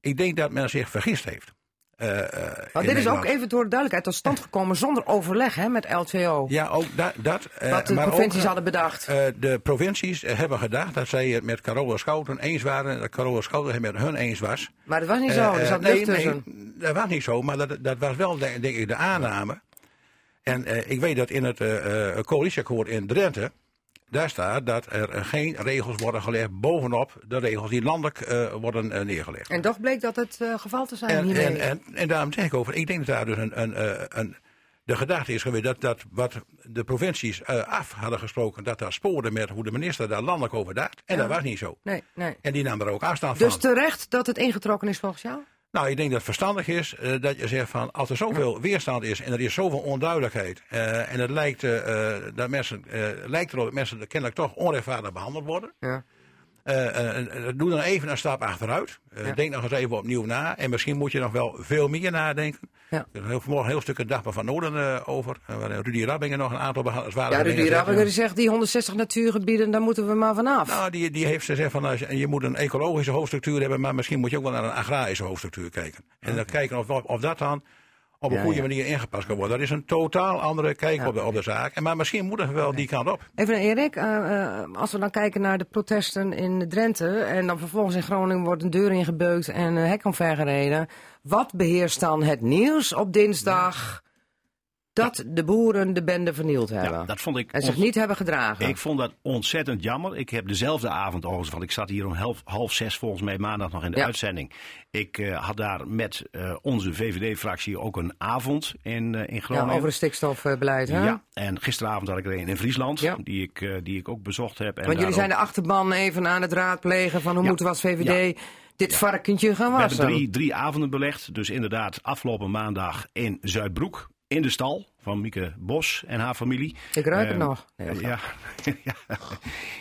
ik denk dat men zich vergist heeft. Maar in dit is ook even door de duidelijkheid tot stand gekomen zonder overleg hè, met LTO. Ja, ook da- dat. eh, wat de maar provincies ook, hadden bedacht. de provincies hebben gedacht dat zij het met Carola Schouten eens waren. en Dat Carola Schouten het met hun eens was. maar dat was niet zo, er zat nee, lucht tussen. nee, dat was niet zo, maar dat, dat was wel denk, ik de aanname. En ik weet dat in het coalitieakkoord in Drenthe, daar staat dat er geen regels worden gelegd bovenop de regels die landelijk eh, worden eh, neergelegd. En toch bleek dat het eh, geval te zijn En, hiermee. en, en, en daarom zeg ik over, ik denk dat daar dus een, een, een, de gedachte is geweest dat, dat wat de provincies af hadden gesproken, dat daar spoorde met hoe de minister daar landelijk over dacht. En dat was niet zo. Nee, nee. En die nam er ook afstand Dus van. terecht dat het ingetrokken is volgens jou? Nou, ik denk dat het verstandig is eh, dat je zegt van als er zoveel weerstand is en er is zoveel onduidelijkheid eh, en het lijkt eh, dat mensen lijkt erop dat mensen kennelijk toch onrechtvaardig behandeld worden. Ja. Eh, eh, eh, doe dan even een stap achteruit. Denk nog eens even opnieuw na. En misschien moet je nog wel veel meer nadenken. Ja. Er is heel, vanmorgen een heel stuk een dag van Noorden over. waar Rudy Rabbingen nog een aantal zware Ja, Rudy die zegt die 160 natuurgebieden, daar moeten we maar vanaf. Nou, die, die heeft gezegd van je moet een ecologische hoofdstructuur hebben, maar misschien moet je ook wel naar een agrarische hoofdstructuur kijken. En dan kijken of, of dat dan op een Ja, goede ja. manier ingepast kan worden. Dat is een totaal andere kijk op, de, op de zaak. En, maar misschien moeten we wel die kant op. Even naar Erik, eh, eh, als we dan kijken naar de protesten in Drenthe en dan vervolgens in Groningen wordt een deur ingebeukt en een hek omvergereden. Wat beheerst dan het nieuws op dinsdag dat de boeren de bende vernield hebben? Ja, dat vond ik en zich niet hebben gedragen. Ik vond dat ontzettend jammer. Ik heb dezelfde avond overigens, want ik zat hier om half, half zes volgens mij maandag nog in de Ja. uitzending. Ik eh, had daar met eh, onze VVD-fractie ook een avond in, eh, in ja, Groningen. over het stikstofbeleid, hè? Ja, en gisteravond had ik er een in Friesland, Ja. die, ik, die ik ook bezocht heb. En Want jullie zijn de achterban even aan het raadplegen van hoe Ja. moeten we als VVD dit varkentje gaan We hebben wassen. drie, drie avonden belegd. Dus inderdaad, afgelopen maandag in Zuidbroek. In de stal van Mieke Bos en haar familie. Ik ruik het Eh, nog. Nee, dat ja, *laughs* ja.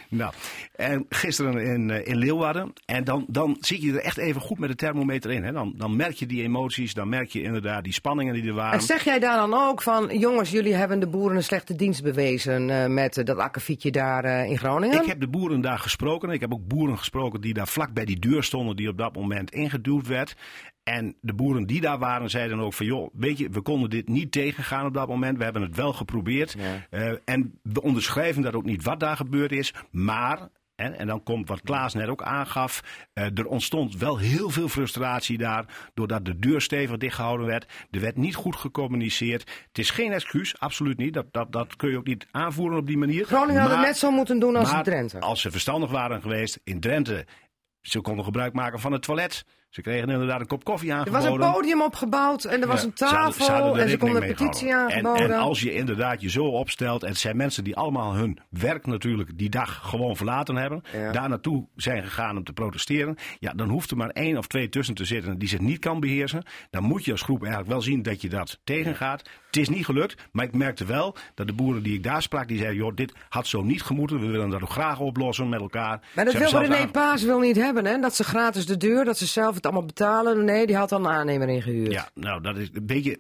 nou, en gisteren in, eh, in Leeuwarden. En dan, dan zit je er echt even goed met de thermometer in. Hè. Dan, dan merk je die emoties, dan merk je inderdaad die spanningen die er waren. En zeg jij daar dan ook van, jongens, jullie hebben de boeren een slechte dienst bewezen eh, met eh, dat akkefietje daar eh, in Groningen? Ik heb de boeren daar gesproken. Ik heb ook boeren gesproken die daar vlak bij die deur stonden, die op dat moment ingeduwd werd. En de boeren die daar waren, zeiden ook van joh, weet je, we konden dit niet tegengaan op dat moment. We hebben het wel geprobeerd. Eh, en we onderschrijven dat ook niet wat daar gebeurd is. Maar, en, en dan komt wat Klaas net ook aangaf, eh, er ontstond wel heel veel frustratie daar, doordat de deur stevig dichtgehouden werd. Er werd niet goed gecommuniceerd. Het is geen excuus, absoluut niet. Dat, dat, dat kun je ook niet aanvoeren op die manier. Groningen had het Maar- net zo moeten doen als maar Drenthe. als ze verstandig waren geweest in Drenthe, ze konden gebruik maken van het toilet. Ze kregen inderdaad een kop koffie Er aangeboden. was een podium opgebouwd en er was Ja, een tafel ze hadden er en ze konden een petitie. En, aangeboden. en als je inderdaad je zo opstelt, en het zijn mensen die allemaal hun werk natuurlijk die dag gewoon verlaten hebben, Ja. daar naartoe zijn gegaan om te protesteren, ja, dan hoeft er maar één of twee tussen te zitten die zich niet kan beheersen. Dan moet je als groep eigenlijk wel zien dat je dat tegengaat. Het is niet gelukt, maar ik merkte wel dat de boeren die ik daar sprak, die zeiden, joh, dit had zo niet gemoeten, we willen dat ook graag oplossen met elkaar. maar dat Ze wil René zelfs Paas wil niet hebben, hè? Dat ze gratis de deur, dat ze zelf het allemaal betalen. Nee, die had al een aannemer ingehuurd. Ja, nou, dat is een beetje.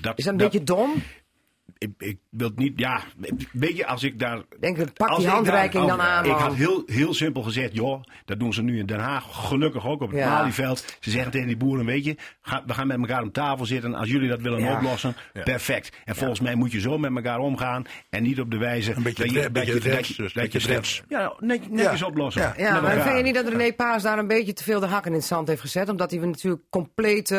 Dat, Is dat een beetje dom? Ik, ik wil het niet. Ja, weet je, als ik daar. Denk ik, pak als die ik handreiking daar- dan aan, Ik had heel, heel simpel gezegd, joh, dat doen ze nu in Den Haag. Gelukkig ook op het Ja. Malieveld. Ze zeggen tegen die boeren, weet je, ga- we gaan met elkaar om tafel zitten. Als jullie dat willen Ja. oplossen, perfect. En volgens mij moet je zo met elkaar omgaan. En niet op de wijze. Een beetje dat je, dat je, dat Drents, je, dat beetje je Drents. Ja, net, netjes oplossen. Ja. Maar vind je niet dat René Paas daar een beetje te veel de hakken in het zand heeft gezet? Omdat hij natuurlijk compleet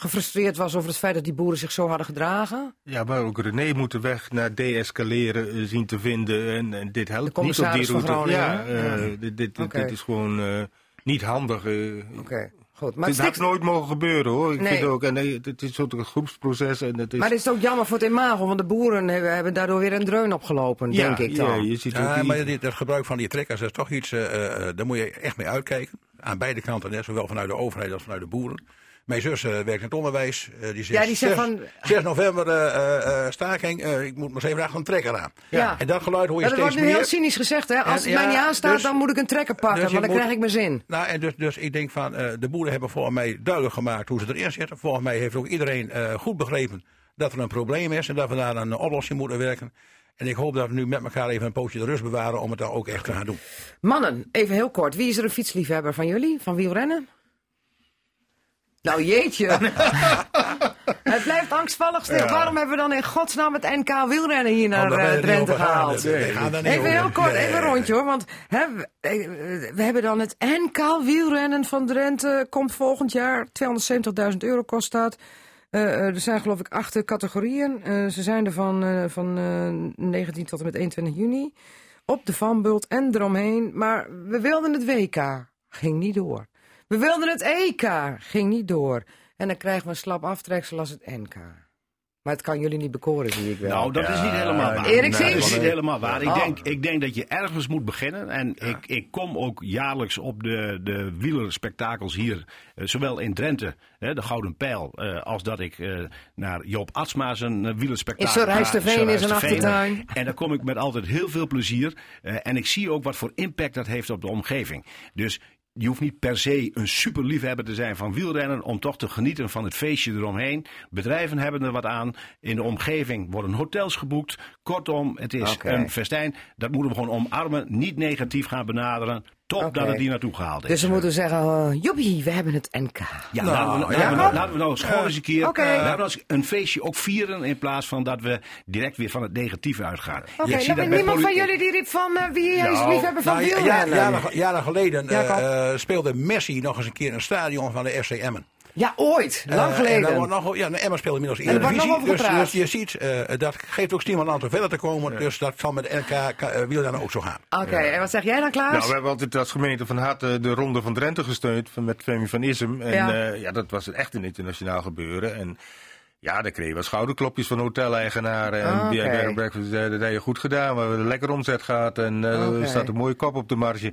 gefrustreerd was over het feit dat die boeren zich zo hadden gedragen? Ja, maar ook René moet de weg naar deescaleren eh, zien te vinden. En, en dit helpt De niet op die route. ja, eh, ja. Dit, dit, dit, is gewoon eh, niet handig. eh. Oké, goed. Maar Dit het, had nooit mogen gebeuren hoor. Ik Nee. vind ook, en nee, het is ook een groepsproces. En het is, maar het is ook jammer voor het imago, want de boeren hebben, hebben daardoor weer een dreun opgelopen, ja, denk ik dan. Ja, je ziet ook Ja, maar dit, het gebruik van die trekkers is toch iets, eh, eh, daar moet je echt mee uitkijken. Aan beide kanten, hè, zowel vanuit de overheid als vanuit de boeren. Mijn zus eh, werkt in het onderwijs. eh, die zegt, Ja, die zegt 6, van- 6 november eh, staking. ik moet maar eens even een trekker aan. Ja. En dat geluid hoor je Ja, dat steeds wordt nu meer. heel cynisch gezegd, hè? Als En, het mij niet aanstaat, dus- dan moet ik een trekker pakken, dus want dan moet- krijg ik mijn zin. Nou, en dus, dus ik denk van, de boeren hebben volgens mij duidelijk gemaakt hoe ze erin zitten. Volgens mij heeft ook iedereen goed begrepen dat er een probleem is en dat we daar een oplossing moeten werken. En ik hoop dat we nu met elkaar even een poosje de rust bewaren om het dan ook echt te gaan doen. Mannen, even heel kort. Wie is er een fietsliefhebber van jullie? Van wielrennen? Nou jeetje. *laughs* het blijft angstvallig stil. Waarom hebben we dan in godsnaam het NK wielrennen hier naar wij eh, Drenthe gehaald? Nee, gaan Even over. heel kort, Nee. even een rondje hoor. Want hè, we, eh, we hebben dan het NK wielrennen van Drenthe. Komt volgend jaar. 270.000 euro kost dat. Eh, er zijn geloof ik acht categorieën. Ze zijn er van, van eh, 19 tot en met 21 juni. Op de Vanbult en eromheen. Maar we wilden het WK. Ging niet door. We wilden het EK. Ging niet door. En dan krijgen we een slap aftreksel als het NK. Maar het kan jullie niet bekoren, zie ik wel. Nou, dat is niet helemaal waar. Erik dat is niet helemaal waar. Ik Oh. denk, ik denk dat je ergens moet beginnen. En ik, ik kom ook jaarlijks op de, de wielerspektakels hier. eh, zowel in Drenthe, hè, de Gouden Pijl. eh, als dat ik eh, naar Joop Atsma zijn uh, wielerspektakel In Surrijsterveen ga. in zijn achtertuin. En daar kom ik met altijd heel veel plezier. Eh, en ik zie ook wat voor impact dat heeft op de omgeving. Dus je hoeft niet per se een super liefhebber te zijn van wielrennen om toch te genieten van het feestje eromheen. Bedrijven hebben er wat aan. In de omgeving worden hotels geboekt. Kortom, het is een festijn. Dat moeten we gewoon omarmen. Niet negatief gaan benaderen. Top dat het hier naartoe gehaald is. Dus we moeten zeggen, joepie, we hebben het NK. Ja, Nou, laten, we, ja, laten, we, laten we nou eens gewoon eens een keer eh, laten we nou eens een feestje ook vieren in plaats van dat we direct weer van het negatieve uitgaan. Oké, Ik zie nou, niemand van jullie die riep van eh, wie is Nou, liefhebber van Nou, ja, ja, wielrennen? jaren, jaren geleden Ja, speelde Messi nog eens een keer in een stadion van de FC Emmen. Ja, ooit. Lang Eh, en geleden. wordt nog, ja, Emma speelt inmiddels Eredivisie. over Dus, dus je ziet, eh, dat geeft ook stimulans om verder te komen. Dus dat zal met NK uh, wielrennen ook zo gaan. Oké, en wat zeg jij dan, Klaas? Nou, we hebben altijd als gemeente van harte de Ronde van Drenthe gesteund van, met Femi van Ism. En Ja. ja. ja, dat was echt een internationaal gebeuren. En ja, daar kregen we schouderklopjes van hoteleigenaren. En Ah, die and Breakfast zeiden, dat heb je goed gedaan. We hebben een lekker omzet gehad en eh, er staat een mooie kop op de marge.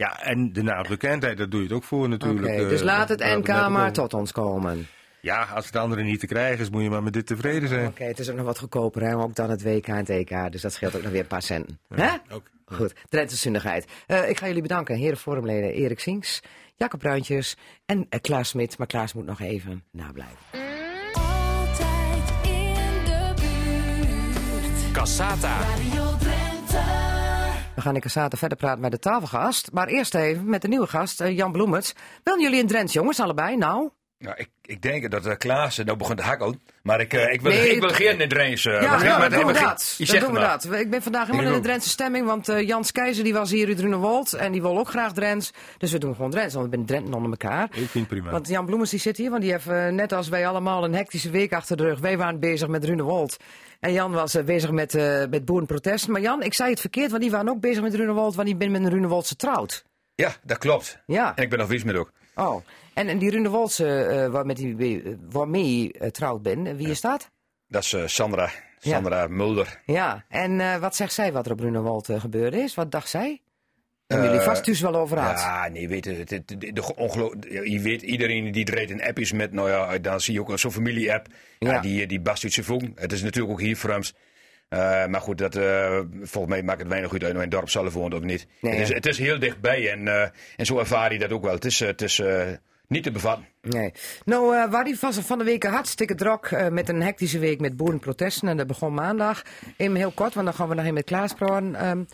Ja, en de naambekendheid, daar doe je het ook voor natuurlijk. Oké, eh, dus laat het NK maar tot ons komen. Ja, als het andere niet te krijgen is, moet je maar met dit tevreden zijn. Oké, het is ook nog wat goedkoper, hè? ook dan het WK en het EK. Dus dat scheelt ook nog weer een paar centen. Hè? ook. Goed, Drenthe. Eh, ik ga jullie bedanken, heren forumleden Erik Sinks, Jacob Bruintjes en eh, Klaas Smit. Maar Klaas moet nog even nablijven. Altijd in de buurt. Cassata. Radio. We gaan in Cassata verder praten met de tafelgast. Maar eerst even met de nieuwe gast, eh, Jan Bloemert. Willen jullie in Drenthe, jongens, allebei? Nou? Nou, ik, ik denk dat uh, Klaas nou begon te hakkelen. Maar ik, eh, ik, wil, Nee, ik wil geen in Drents. uh, ja, ja, dan doen we dat. Je Dan zegt doen we maar. dat. Ik ben vandaag helemaal in de. Drentse stemming, want eh, Jans Keizer die was hier uit Runewold en die wil ook graag Drents. Dus we doen gewoon Drents, want we zijn Drenten onder elkaar. Ik vind het prima. Want Jan Bloemers die zit hier, want die heeft eh, net als wij allemaal een hectische week achter de rug. Wij waren bezig met Runewold. En Jan was eh, bezig met, eh met boerenprotest. Maar Jan, ik zei het verkeerd, want die waren ook bezig met Runewold, want die ben met een Runewoldse trouwd. Ja, dat klopt. Ja. En ik ben nog wies met ook. Oh. En, en die Runewoldse, eh waar, met die, eh, waarmee je eh, trouwd bent, eh, wie is dat? Dat is eh, Sandra. Sandra Mulder. Ja, en eh, wat zegt zij wat er op Runewold eh, gebeurd is? Wat dacht zij? Hebben jullie Eh, vast dus wel over. Ja, nee, weet je, het, het- de, je weet, iedereen die dreigt een appjes met, nou ja, dan zie je ook zo'n familie-app. Ja. Ja. die, die uit zijn voet. Het is natuurlijk ook hier Frans. Eh, maar goed, dat, eh, volgens mij maakt het weinig uit uit mijn dorp zelf woont of niet. Nee, het, is, ja. het is heel dichtbij en, eh, en zo ervaar je dat ook wel. Het is, eh, het is eh, niet te bevatten. Nee. Nou, eh waar die was van de week hartstikke druk eh, met een hectische week met boerenprotesten. En dat begon maandag. Even heel kort, want dan gaan we nog in met Klaas praten. Ehm,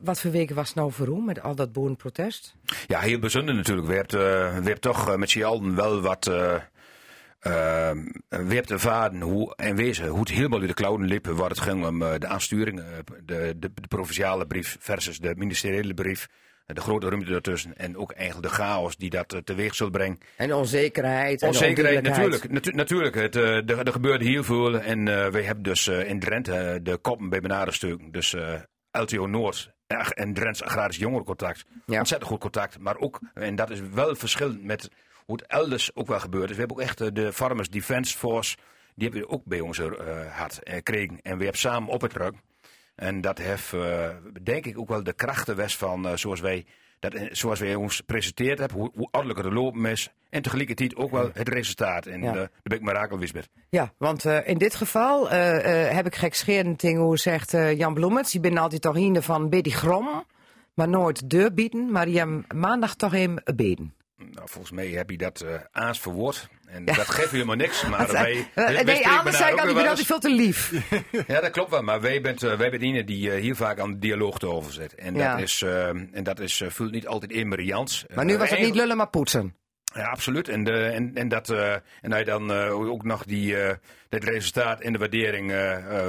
wat voor weken was het nou voor u met al dat boerenprotest? Ja, heel bijzonder natuurlijk. We hebben, eh, we hebben toch eh, met z'n allen wel wat. eh eh, we hebben ervaren hoe, en wezen hoe het helemaal in de klauwen liep. Waar het ging om eh, de aansturing, eh, de, de, de provinciale brief versus de ministeriële brief. De grote ruimte daartussen en ook eigenlijk de chaos die dat eh, teweeg zal brengen. En onzekerheid. Onzekerheid, natuurlijk. Natu- natuurlijk het, eh, er, gebeurde heel veel. En eh we hebben dus in Drenthe de koppen bij benaderstukken. Dus LTO Noord en Drents Agrarisch Jongerencontact. Ja. Ontzettend goed contact. Maar ook, en dat is wel verschillend met hoe het elders ook wel gebeurd is. We hebben ook echt de Farmers Defence Force. Die hebben we ook bij ons eh gehad en kregen. En we hebben samen op het ruk. En dat heeft, eh, denk ik, ook wel de krachten west van, eh, zoals wij dat, eh, zoals wij ons gepresenteerd hebben, hoe, hoe ordelijk het lopen is. En tegelijkertijd ook wel het resultaat. En Ja. daar ben ik mirakel wist met. Ja, want in dit geval heb ik gekscherend dingen hoe zegt Jan Bloemens. Die ben altijd toch een van Betty Grom, maar nooit de bieden, maar die hem maandag toch hem beden. Nou, volgens mij heb je dat aans verwoord. En dat geeft helemaal niks. Maar *laughs* wij, nee, anders zei ik al, ik ben altijd veel te lief. *laughs* Ja, dat klopt wel. Maar wij bent, eh, wij bent iemand die eh, hier vaak aan de dialoog te over zit. En Ja. dat is, eh, en dat is, voelt niet altijd in Jans. Maar nu was het niet lullen, maar poetsen. Ja, absoluut. En, de, en, en, dat, en hij dan ook nog die, eh dat resultaat en de waardering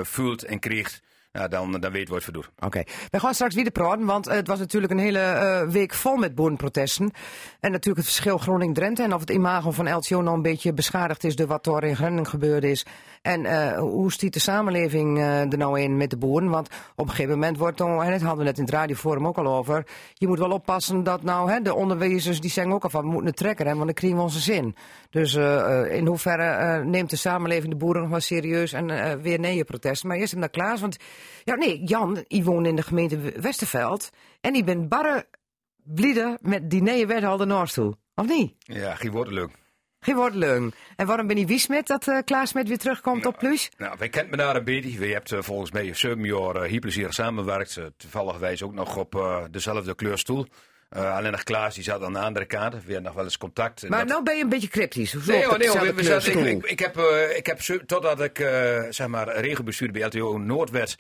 voelt en krijgt, nou, dan, dan weet wat we doen. Oké, we gaan straks weer praten, want eh, het was natuurlijk een hele eh, week vol met boerenprotesten. En natuurlijk het verschil Groningen-Drenthe en of het imago van LTO nou een beetje beschadigd is door wat er in Groningen gebeurd is. En eh, hoe stiet de samenleving er nou in met de boeren? Want op een gegeven moment wordt dan, en dat hadden we net in het radioforum ook al over, je moet wel oppassen dat nou hè, de onderwijzers die zeggen ook al van we moeten het trekken, hè, want dan krijgen we onze zin. Dus in hoeverre neemt de samenleving de boeren nog wel serieus en weer nee je protesten? Maar eerst naar Klaas, want ja, nee, Jan, die woont in de gemeente Westerveld. En die bent barre blieden met die nieuwe wethouder Noors toe. Of niet? Ja, geen woord leuk. Geen woord leuk. En waarom ben je wies met dat eh Klaas met weer terugkomt op plus? Nou, wij kennen me daar een beetje. We hebben volgens mij zeven jaar eh, hier plezierig samengewerkt. Eh, toevallig wijs ook nog op eh, dezelfde kleurstoel. Eh, alleen nog Klaas, die zat aan de andere kant. We hadden nog wel eens contact. Maar dat- nou ben je een beetje cryptisch. Nee, hoor, nee, hoor, we zaten- ik, ik, ik heb, eh, ik heb totdat ik eh, zeg maar regelbestuur bij LTO Noord werd,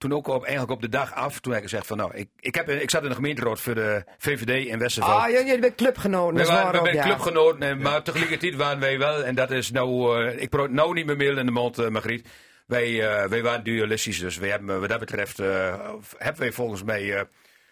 toen ook op, eigenlijk op de dag af, toen heb ik gezegd van nou, ik, ik, heb, ik zat in de gemeenteraad voor de VVD in Westerveld. Ah, jullie jullie bent clubgenoten. we waren, we ja. clubgenoten, en- maar tegelijkertijd waren wij wel, en dat is nou, eh, ik probeer nou niet meer meel in de mond, eh, Margriet. Wij, eh, wij waren dualistisch, dus wij hebben, wat dat betreft eh, hebben wij volgens mij eh,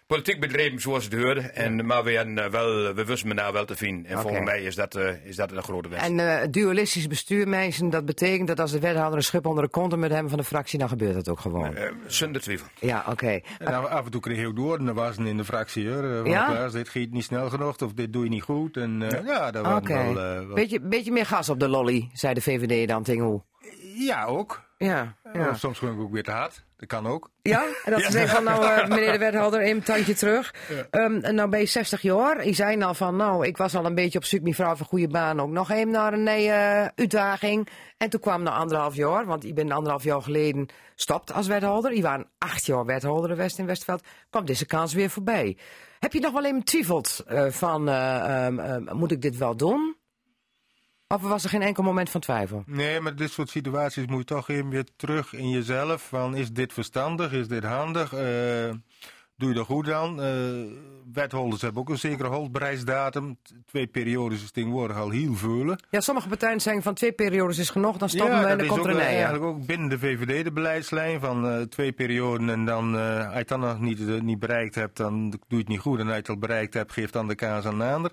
politiek bedreven zoals het hoorde. En, maar we, hadden, eh, wel, we wisten me nou wel te vinden. En volgens mij is dat, eh, is dat een grote winst. En eh dualistisch bestuur, mensen, dat betekent dat als de wethouder een schip onder de kont met hem van de fractie, dan gebeurt dat ook gewoon. Eh, zonder twijfel. Ja, oké. En af, af en toe kreeg je ook door, en er was een in de fractie, hoor. Ja? Klaas, dit gaat niet snel genoeg, of dit doe je niet goed. En eh, ja, dat was Oké. wel... eh, wel- beetje, beetje meer gas op de lolly, zei de VVD dan tegen hoe. Ja, ook. Ja, ja. Soms gewoon ook weer te hard. Dat kan ook. Ja, en dat ze zeggen van nou, eh, meneer de wethouder, een tandje terug. Ehm, en nou ben je 60 jaar. Je zei al van nou, ik was al een beetje op zoek, mijn vrouw voor goede baan ook nog even naar een eh, uitdaging. En toen kwam na anderhalf jaar, want ik ben anderhalf jaar geleden stopt als wethouder. Je waren acht jaar wethouder in West in Westveld. Kwam deze kans weer voorbij. Heb je nog wel even twijfeld eh, van, eh, ehm, ehm, moet ik dit wel doen? Of was er geen enkel moment van twijfel? Nee, maar dit soort situaties moet je toch even weer terug in jezelf. Van, is dit verstandig? Is dit handig? Eh, doe je dat goed dan? Eh, wetholders hebben ook een zekere houdbaarheidsdatum. T- Twee periodes is tegenwoordig al heel veel. Ja, sommige partijen zeggen van twee periodes is genoeg, dan stoppen we en dan is komt ook er een nee. eigenlijk ook binnen de VVD de beleidslijn van eh, twee perioden. En dan, als je het dan nog niet, niet bereikt hebt, dan doe je het niet goed. En als je het al bereikt hebt, geef dan de kaas aan een ander.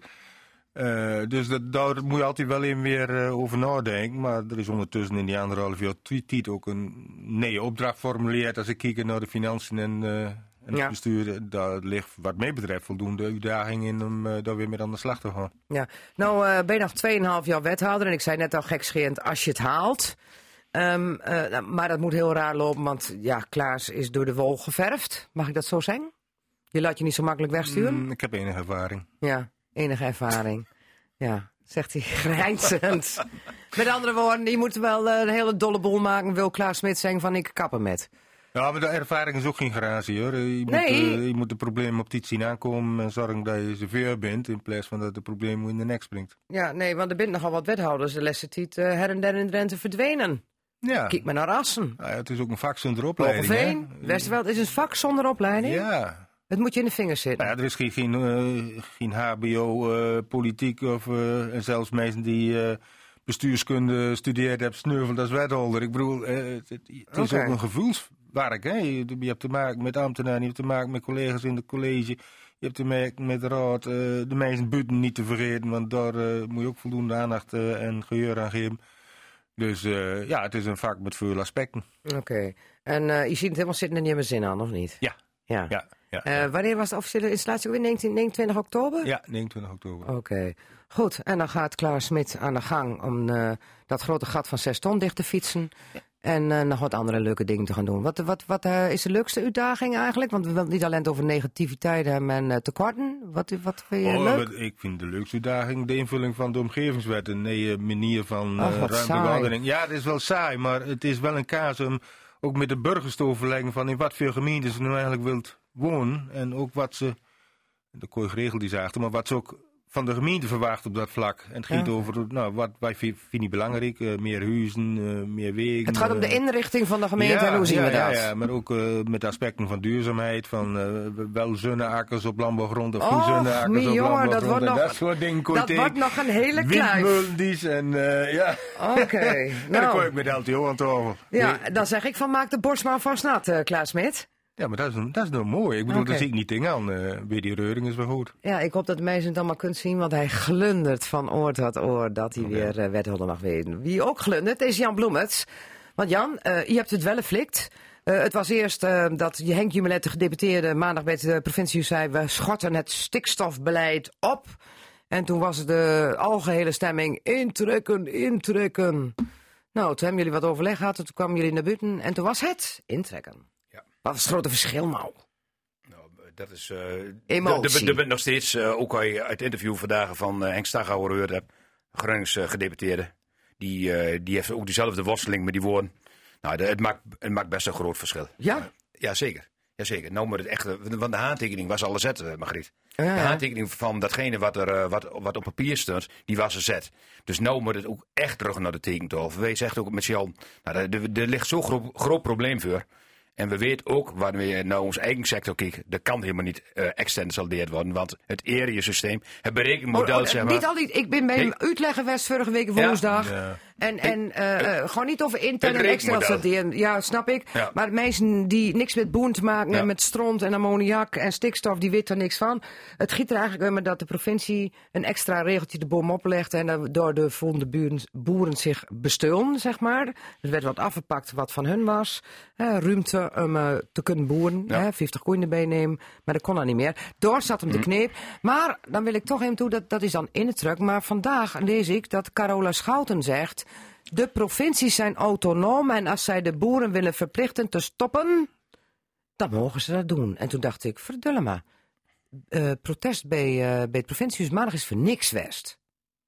Eh, dus dat, daar moet je altijd wel even weer eh, over nadenken. Maar er is ondertussen in die anderhalf jaar tijd ook een nee opdracht formuleerd. Als ik kijk naar de financiën en, eh, en het Ja. bestuur, daar ligt wat mij betreft voldoende uitdaging in om daar weer mee aan de slag te gaan. Ja, nou ben je nog 2,5 jaar wethouder en ik zei net al gekscherend als je het haalt. Ehm, eh, nou, maar dat moet heel raar lopen, want ja, Klaas is door de wol geverfd. Mag ik dat zo zeggen? Je laat je niet zo makkelijk wegsturen? Mm, ik heb enige ervaring. Ja, enige ervaring. Ja, zegt hij *laughs* grijnzend. Met andere woorden, je moet wel eh, een hele dolle boel maken. Wil Klaas Smit zeggen van ik kappen met. Ja, maar de ervaring is ook geen garantie hoor. Je, moet, Nee. eh, je moet de problemen op tijd zien aankomen en zorgen dat je ze ver bent. In plaats van dat de probleem in de nek springt. Ja, nee, want er zijn nogal wat wethouders de laatste tijd eh, her en der in Drenthe verdwenen. Ja. Kijk maar naar Assen. Ja, het is ook een vak zonder opleiding. Hogeveen, hè? Westerveld is een vak zonder opleiding. Ja. Het moet je in de vingers zitten. Nou ja, er is geen, geen, eh, geen HBO, eh, politiek of eh, en zelfs mensen die bestuurskunde studeerd hebben, sneuveld als wethouder. Ik bedoel, het, het- het is ook een gevoelswerk. Hè? Je, je hebt te maken met ambtenaren, je hebt te maken met collega's in het college. Je hebt te maken met de raad, de mensen buiten niet te vergeten, want daar moet je ook voldoende aandacht en geheur aan geven. Dus ja, het is een vak met veel aspecten. Oké. En je ziet het helemaal zitten en je hebt er zin aan, of niet? Ja. Ja. Ja, ja, Eh, wanneer was de officiële installatie? Weer 19, 29 oktober? ja 29 oktober. Oké. Goed. En dan gaat Klaas Smit aan de gang om eh, dat grote gat van 6 ton dicht te fietsen. En eh, nog wat andere leuke dingen te gaan doen. Wat, wat, wat is de leukste uitdaging eigenlijk? Want we willen het niet alleen over negativiteit hebben en eh, tekorten. Wat, wat vind je Oh, leuk? wat- ik vind de leukste uitdaging de invulling van de omgevingswet. Een nieuwe manier van Ach, eh wat ruimtewandeling. Ja, het is wel saai, maar het is wel een kaas om ook met de burgers te overleggen van in wat voor gemeenten ze nu eigenlijk wilt wonen. En ook wat ze, de kooi geregeld die zagen, maar wat ze ook van de gemeente verwacht op dat vlak. En het gaat Ja. over nou, wat wij vi- vinden belangrijk. eh, meer huizen, eh, meer wegen. Het gaat om de eh, inrichting van de gemeente ja, en hoe zien ja, we dat? Ja, maar ook met aspecten van duurzaamheid, van wel zonneakkers op landbouwgrond of geen zonneakkers op jongen, dat landbouwgrond. wordt nog- dat soort dingen kon Dat wordt nog een hele kluif. Windmolens en ja. Oké, *laughs* nou. kom ik met LTO aan tafel. Ja, dan zeg ik van maak de borst maar vast nat, Klaas Smit. Ja, maar dat is, dat is nou mooi. Ik bedoel, daar zie ik niet dingen aan. eh bij die reuring is wel goed. Ja, ik hoop dat de mensen het allemaal kunt zien, want hij glundert van oor tot oor dat hij weer eh, wethouder mag weten. Wie ook glundert is Jan Bloemets. Want Jan, eh, je hebt het wel geflikt. Eh, het was eerst eh, dat je Henk Jumelet, de gedeputeerde, maandag bij de provincie zei... we schorten het stikstofbeleid op. En toen was de algehele stemming intrekken, intrekken. Nou, toen hebben jullie wat overleg gehad, toen kwamen jullie naar buiten en toen was het intrekken. Wat is het grote verschil nou? Nou, dat is. eh, Emotie. Er er bent nog steeds, eh, ook al je het interview vandaag van eh, Henk Staghouwer gehoord hebt, Gronings gedeputeerde, die, die heeft ook diezelfde worsteling met die woorden. Nou, de- het, maakt, het maakt best een groot verschil. Ja? Ja, zeker. Jazeker. Nou, maar het echte, want de handtekening was al zet, Margriet. Ja, De ja. handtekening van datgene wat, er, wat, wat op papier stond, die was er zet. Dus nou moet het ook echt terug naar de tekentafel. Wij zegt ook met Jan, nou, er, er- er ligt zo'n groot, groot probleem voor. En we weten ook, wanneer we naar onze eigen sector kijken, dat kan helemaal niet eh extensialiseerd worden. Want het area-systeem, het berekenmodel, Oh, oh, zeg maar. Niet al die, ik ben bij hem Nee. uitleggen geweest vorige week woensdag. Ja. En, en eh, eh, gewoon niet over intern en extern sorteren. Ja, snap ik. Ja. Maar mensen die niks met boen te maken Ja. hebben, met stront en ammoniak en stikstof, die weten er niks van. Het giet er eigenlijk om dat de provincie een extra regeltje de boom oplegt en daardoor de vonden buren, boeren zich bestullen, zeg maar. Er werd wat afgepakt wat van hun was. Hè, ruimte om eh, te kunnen boeren. Ja. Hè, 50 koeien erbij nemen. Maar dat kon dan niet meer. Door zat hem de kneep. Maar dan wil ik toch even toe, dat, dat is dan in het druk. Maar vandaag lees ik dat Carola Schouten zegt... De provincies zijn autonoom en als zij de boeren willen verplichten te stoppen... dan mogen ze dat doen. En toen dacht ik, verdulle maar. eh, protest bij, eh, bij het provinciehuis maandag is voor niks West.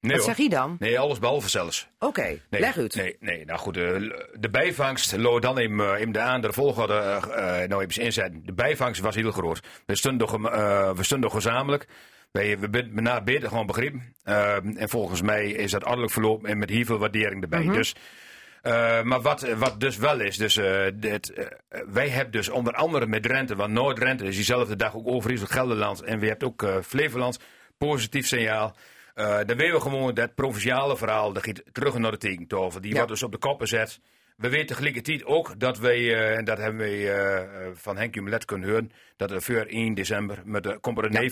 Nee, Wat hoor. zeg je dan? Nee, alles behalve zelfs. Oké, Nee, leg uit. Nee, nee, nou goed, eh, de bijvangst, lo dan eh, even de andere volgorde eh, eh, nou even inzetten. De bijvangst was heel groot. We stonden, we stonden gezamenlijk. Wij, we zijn na beter gewoon begrepen. Eh, en volgens mij is dat ordelijk verlopen en met heel veel waardering erbij. Dus, eh, maar wat, wat dus wel is, dus, dit, eh, wij hebben dus onder andere met Drenthe, want Noord-Drenthe is diezelfde dag ook Overijssel, Gelderland en we hebben ook Flevoland, positief signaal. Dan weten we gewoon dat provinciale verhaal, dat gaat terug naar de tekentafel. Die Ja. wordt dus op de kop gezet. We weten tegelijkertijd ook dat wij, en dat hebben wij van Henk Jumelet kunnen horen, dat er voor 1 december met de komt er een.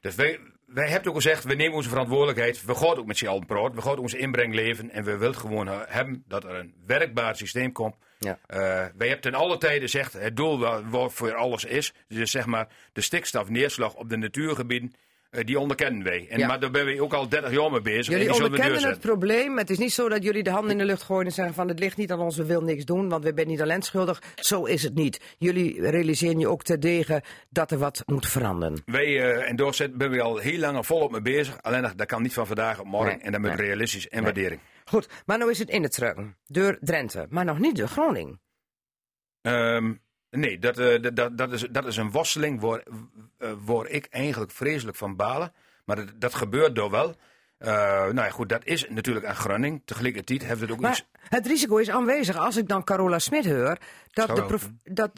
Dus wij, wij hebben ook gezegd, we nemen onze verantwoordelijkheid. We gaan ook met z'n allen praten. We gaan onze inbreng leven. En we willen gewoon hebben dat er een werkbaar systeem komt. Ja. Eh, wij hebben ten alle tijden gezegd, het doel wa- wat voor alles is. Dus zeg maar de stikstofneerslag op de natuurgebieden. Eh, die onderkennen wij. En, Ja. Maar daar ben we ook al 30 jaar mee bezig. Jullie onderkennen het probleem. Het is niet zo dat jullie de handen in de lucht gooien en zeggen van het ligt niet aan ons, we willen niks doen, want we zijn niet alleen schuldig. Zo is het niet. Jullie realiseren je ook terdege dat er wat moet veranderen. Wij, eh, en doorzetten ben we al heel lang volop mee bezig. Alleen dat kan niet van vandaag op morgen. Nee, en dan met nee. realistisch en waardering. Goed, maar nu is het in het trucken. Door Drenthe, maar nog niet door Groningen. Ehm, nee, dat, eh, dat- dat, dat, is, dat is een worsteling waar, eh, waar ik eigenlijk vreselijk van balen. Maar dat, dat gebeurt door wel. Eh, nou ja, goed, dat is natuurlijk aan Groningen. Tegelijkertijd heeft het ook Maar iets... het risico is aanwezig als ik dan Carola Smit hoor. Dat de prof, dat,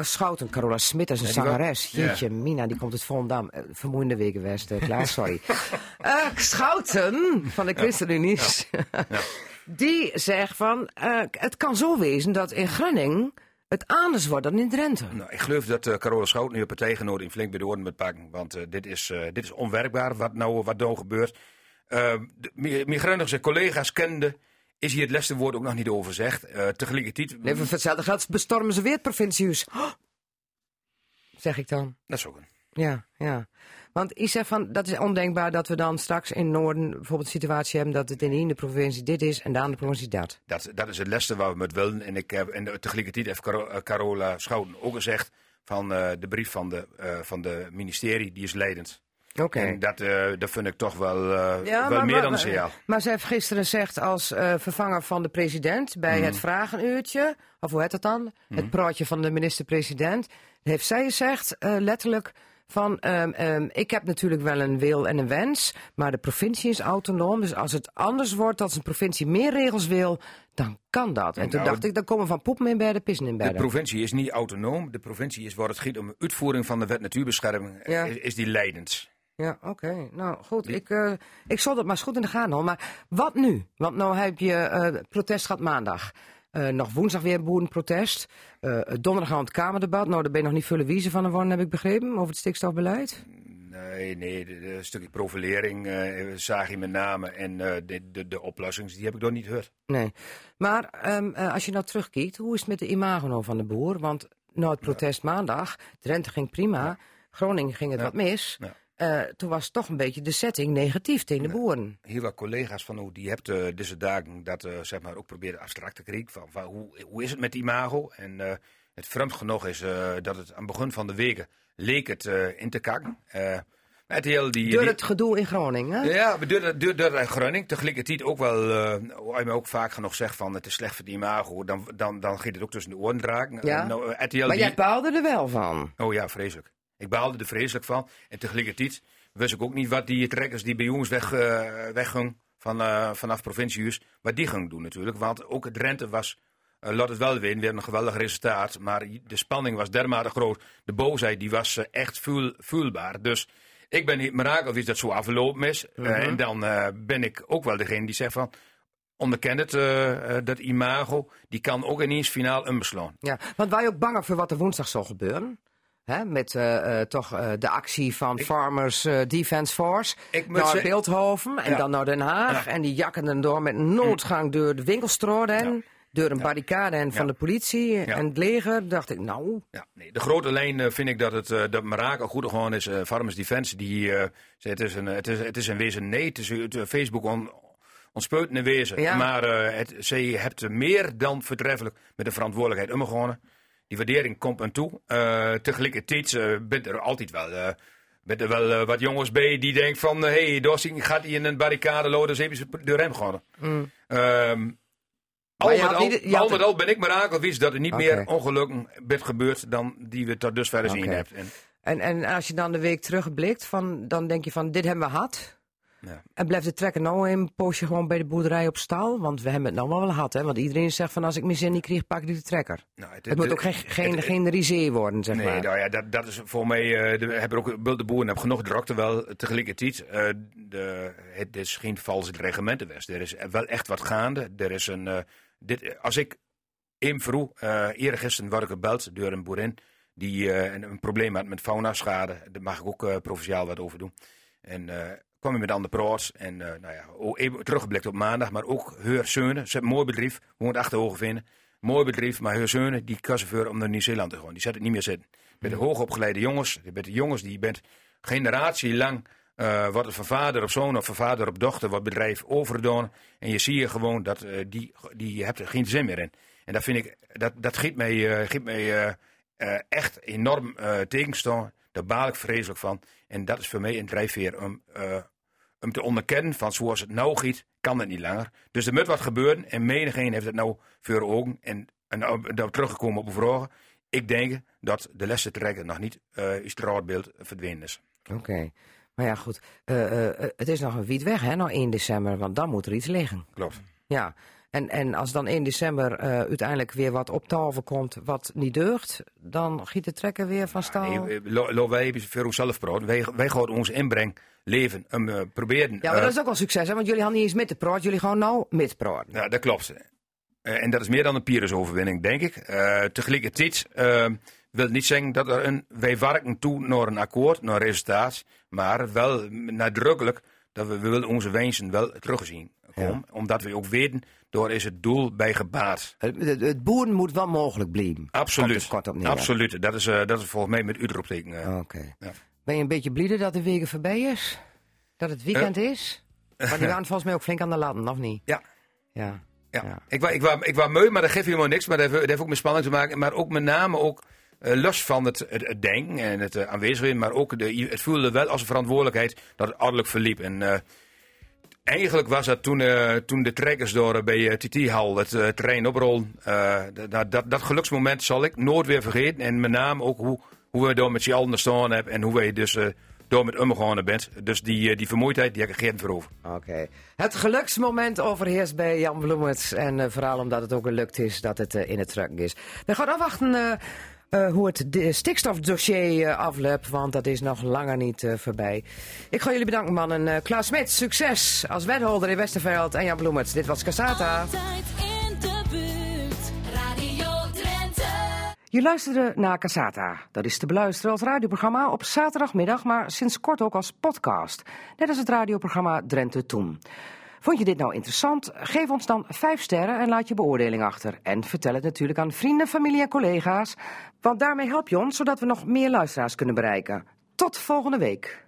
Schouten, Carola Smit is een wel- zangeres. Ja. Jeetje, Mina, die komt uit Volendam. Eh, vermoeiende weken West, klaar, sorry. *laughs* Schouten van de ChristenUnie. *laughs* Die zegt van, het kan zo wezen dat in Groningen het anders wordt dan in Drenthe. Nou, ik geloof dat eh Carola Schout nu een partijgenoot in flink bij de orde moet pakken. Want eh, dit, is, eh, dit is onwerkbaar wat nou, wat nou gebeurt. Mijn mijn Groningse collega's kende, is hier het laatste woord ook nog niet over gezegd. Tegelijkertijd... Nee, hetzelfde geld bestormen ze weer het provinciehuis. Oh. Zeg ik dan. Dat is ook een. Ja, ja. Want ik zeg van, dat is ondenkbaar dat we dan straks in Noorden bijvoorbeeld een situatie hebben dat het in de ene provincie dit is en de andere provincie dat. Dat, dat is het laatste waar we met willen. En, ik heb, en tegelijkertijd heeft eh, Carola Schouten ook gezegd van eh, de brief van de, eh, van de ministerie, die is leidend. Oké. En dat, dat vind ik toch wel, Ja, wel maar- meer maar- dan een signaal. Maar ze heeft gisteren gezegd als vervanger van de president bij Mhm. het vragenuurtje, of hoe heet dat dan? Het praatje van de minister-president, heeft zij gezegd letterlijk van ehm, ehm, ik heb natuurlijk wel een wil en een wens, maar de provincie is autonoom. Dus als het anders wordt, als een provincie meer regels wil, dan kan dat. En toen Nou, dacht ik, dan komen van poepen in bedden, pissen in De bedden. provincie is niet autonoom. De provincie is waar het gaat om de uitvoering van de wet natuurbescherming, eh, Ja. is, is die leidend. Ja, oké. Nou goed, ik, eh, ik zal dat maar eens goed in de gaten houden. Maar wat nu? Want nou heb je eh, protest gehad maandag. Eh, nog woensdag weer een boerenprotest. Eh donderdag aan het Kamerdebat. Nou, daar ben je nog niet veel wiezen van geworden, heb ik begrepen, over het stikstofbeleid. Nee, nee, de stukje profilering eh zag je met name. En eh, de, de, de oplossingen, die heb ik nog niet gehoord. Nee. Maar ehm, eh, als je nou terugkijkt, hoe is het met de imago van de boer? Want nou, het protest maandag, Drenthe ging prima, Groningen ging het Ja. wat mis. Eh, toen was toch een beetje de setting negatief tegen de boeren. Heel wat collega's van hoe die hebt eh, deze dagen dat eh, zeg maar ook proberen abstract te krijgen. Van, van hoe, hoe is het met imago? En het vreemd genoeg is dat het aan het begin van de weken leek het in te kakken. Met heel die, Door die- het gedoe in Groningen. Ja, door, door, door Groningen. Tegelijkertijd ook wel, hoe je me ook vaak genoeg zegt van het is slecht voor die imago. Dan, dan, dan gaat het ook tussen de oren draken. Ja. Nou, Maar die- jij baalde er wel van. Oh ja, vreselijk. Ik baalde er vreselijk van. En tegelijkertijd wist ik ook niet wat die trekkers die bij jongens weg, eh weggingen van, eh, vanaf provinciehuis, wat die gingen doen natuurlijk. Want ook het Drenthe was, eh, laat het wel weten, we hebben een geweldig resultaat. Maar de spanning was dermate groot. De boosheid die was echt voel, voelbaar. Dus ik ben niet mirakel wie dat zo afgelopen is. Eh, en dan ben ik ook wel degene die zegt van... Onderken het, dat imago, die kan ook ineens finaal inbeslaan. Ja, want wij ook bang voor wat er woensdag zal gebeuren. Hè, met eh, eh, toch eh, de actie van Farmers Defence Force. Naar zeggen- Beeldhoven en Ja. dan naar Den Haag. Ja. En die jakken dan door met een noodgang door de winkelstraat en. Door een barricade en van de politie en het leger. dacht ik, nou, Ja, nee, de grote lijn vind ik dat het dat Marakel goed gewoon is. Farmers Defense, die, het, is een, het, is, het is een wezen nee. Het is het, Facebook on, ontspeut in wezen. Maar het, zij hebt meer dan vertreffelijk met de verantwoordelijkheid omgegaan. Die waardering komt aan toe. Eh tegelijkertijd eh bent er altijd wel... eh bent er wel eh, wat jongens bij die denken van... Hé, hey, Dorsing gaat hij in een barricade lopen, dus hebben ze de rem. Ehm, al Mm. met had al, niet- met al ben ik mirakel wist dat er niet meer ongelukken bent gebeurd dan die we tot dusver gezien hebben. En, En, en als je dan de week terugblikt, van, dan denk je van dit hebben we gehad. Ja. En blijft de trekker nou een poosje gewoon bij de boerderij op stal? Want we hebben het nou wel gehad, hè? Want iedereen zegt van als ik mijn zin niet krijg, pak ik de trekker. nou, Het moet ook geen, geen, risée worden, zeg Nee, maar. nou ja, dat, dat is voor mij. eh de, hebben ook, de boeren hebben genoeg drukte wel. Tegelijkertijd, eh de, het is geen vals regimentenwest. Er is wel echt wat gaande. Er is een. eh, dit, als ik in vroeg, eh eergisteren werd ik gebeld door een boerin die een, een probleem had met faunaschade. Daar mag ik ook provinciaal wat over doen. En kwam ik met de praat. En eh, nou ja, even teruggeblikt op maandag, maar ook Heur Zeunen. Ze hebben een mooi bedrijf, woont achter Hogevinden. Mooi bedrijf, maar Heur Zeunen, die kassen voor om naar Nieuw-Zeeland te gaan. Die zetten het niet meer zitten. Met de hoogopgeleide jongens, met de jongens die bent generatielang eh wordt het van vader op zoon of van vader op dochter wordt bedrijf overdaan. En je zie je gewoon dat eh, die, die hebt er geen zin meer in. En dat vind ik, dat, dat geeft mij, geeft mij echt enorm eh tegenstaan. Daar baal ik vreselijk van. En dat is voor mij een drijfveer om, om te onderkennen van zoals het nou giet, kan het niet langer. Dus er moet wat gebeuren en menigeen heeft het nou voor ogen. En, en nou, nou teruggekomen op de vragen. Ik denk dat de lessen trekken nog niet eh is het verdwenen is. Oké. Maar ja, goed. Eh, eh, het is nog een wiet weg, hè, nog 1 december, want dan moet er iets liggen. Klopt. Ja. En, en als dan 1 december eh, uiteindelijk weer wat op tafel komt wat niet deugt, dan giet de trekker weer van stal. Nee, eh, wij hebben voor onszelf. Wij, wij gaan ons inbreng leven om eh, proberen. ja, maar dat is ook wel succes, hè, want jullie hadden niet eens met te praten, jullie gewoon nou met praten. Ja, dat klopt. En dat is meer dan een Pyrrhus-overwinning, denk ik. Tegelijkertijd eh, wil niet zeggen dat er een... Wij werken toe naar een akkoord, naar een resultaat. Maar wel nadrukkelijk dat we, we willen onze wensen wel teruggezien komen. Omdat we ook weten, door is het doel bij gebaat. Het, het, het boeren moet wel mogelijk blijven. Absoluut. kort op neer. Absoluut. Dat is, eh, dat is volgens mij met uitroepteken. eh. Oké. Ja. Ben je een beetje blij dat de weken voorbij is? Dat het weekend is? Maar die *laughs* waren volgens mij ook flink aan de latten, of niet? Ja. Ja. Ja. Ja. Ik, was, ik, was, ik was mooi, maar dat geeft helemaal niks. Maar dat heeft, dat heeft ook met spanning te maken. Maar ook met name ook eh, los van het, het, het denken en het uh, aanwezig zijn. Maar ook de, het voelde wel als een verantwoordelijkheid dat het ordelijk verliep. En eh, eigenlijk was dat toen, eh, toen de trekkers door eh, bij TT Hal het eh, terrein oprollen. eh, dat, dat, dat geluksmoment zal ik nooit weer vergeten. En met name ook hoe, hoe we door met z'n allen staan hebben. En hoe wij dus eh, door met omgegaan bent. Dus die, eh, die vermoeidheid die heb ik geen over. Oké. Het geluksmoment overheerst bij Jan Bloemert. En eh, vooral omdat het ook gelukt is dat het eh, in het truck is. We gaan afwachten eh, eh, hoe het stikstofdossier eh, afloopt. Want dat is nog langer niet eh, voorbij. Ik ga jullie bedanken, mannen. Eh Klaas Smit, succes als wethouder in Westerveld. En Jan Bloemert, dit was Casata. Altijd in de buurt. Radio Drenthe. Je luisterde naar Casata. Dat is te beluisteren als radioprogramma op zaterdagmiddag, maar sinds kort ook als podcast. Net als het radioprogramma Drenthe Toen. Vond je dit nou interessant? Geef ons dan 5 sterren en laat je beoordeling achter. En vertel het natuurlijk aan vrienden, familie en collega's. Want daarmee help je ons zodat we nog meer luisteraars kunnen bereiken. Tot volgende week.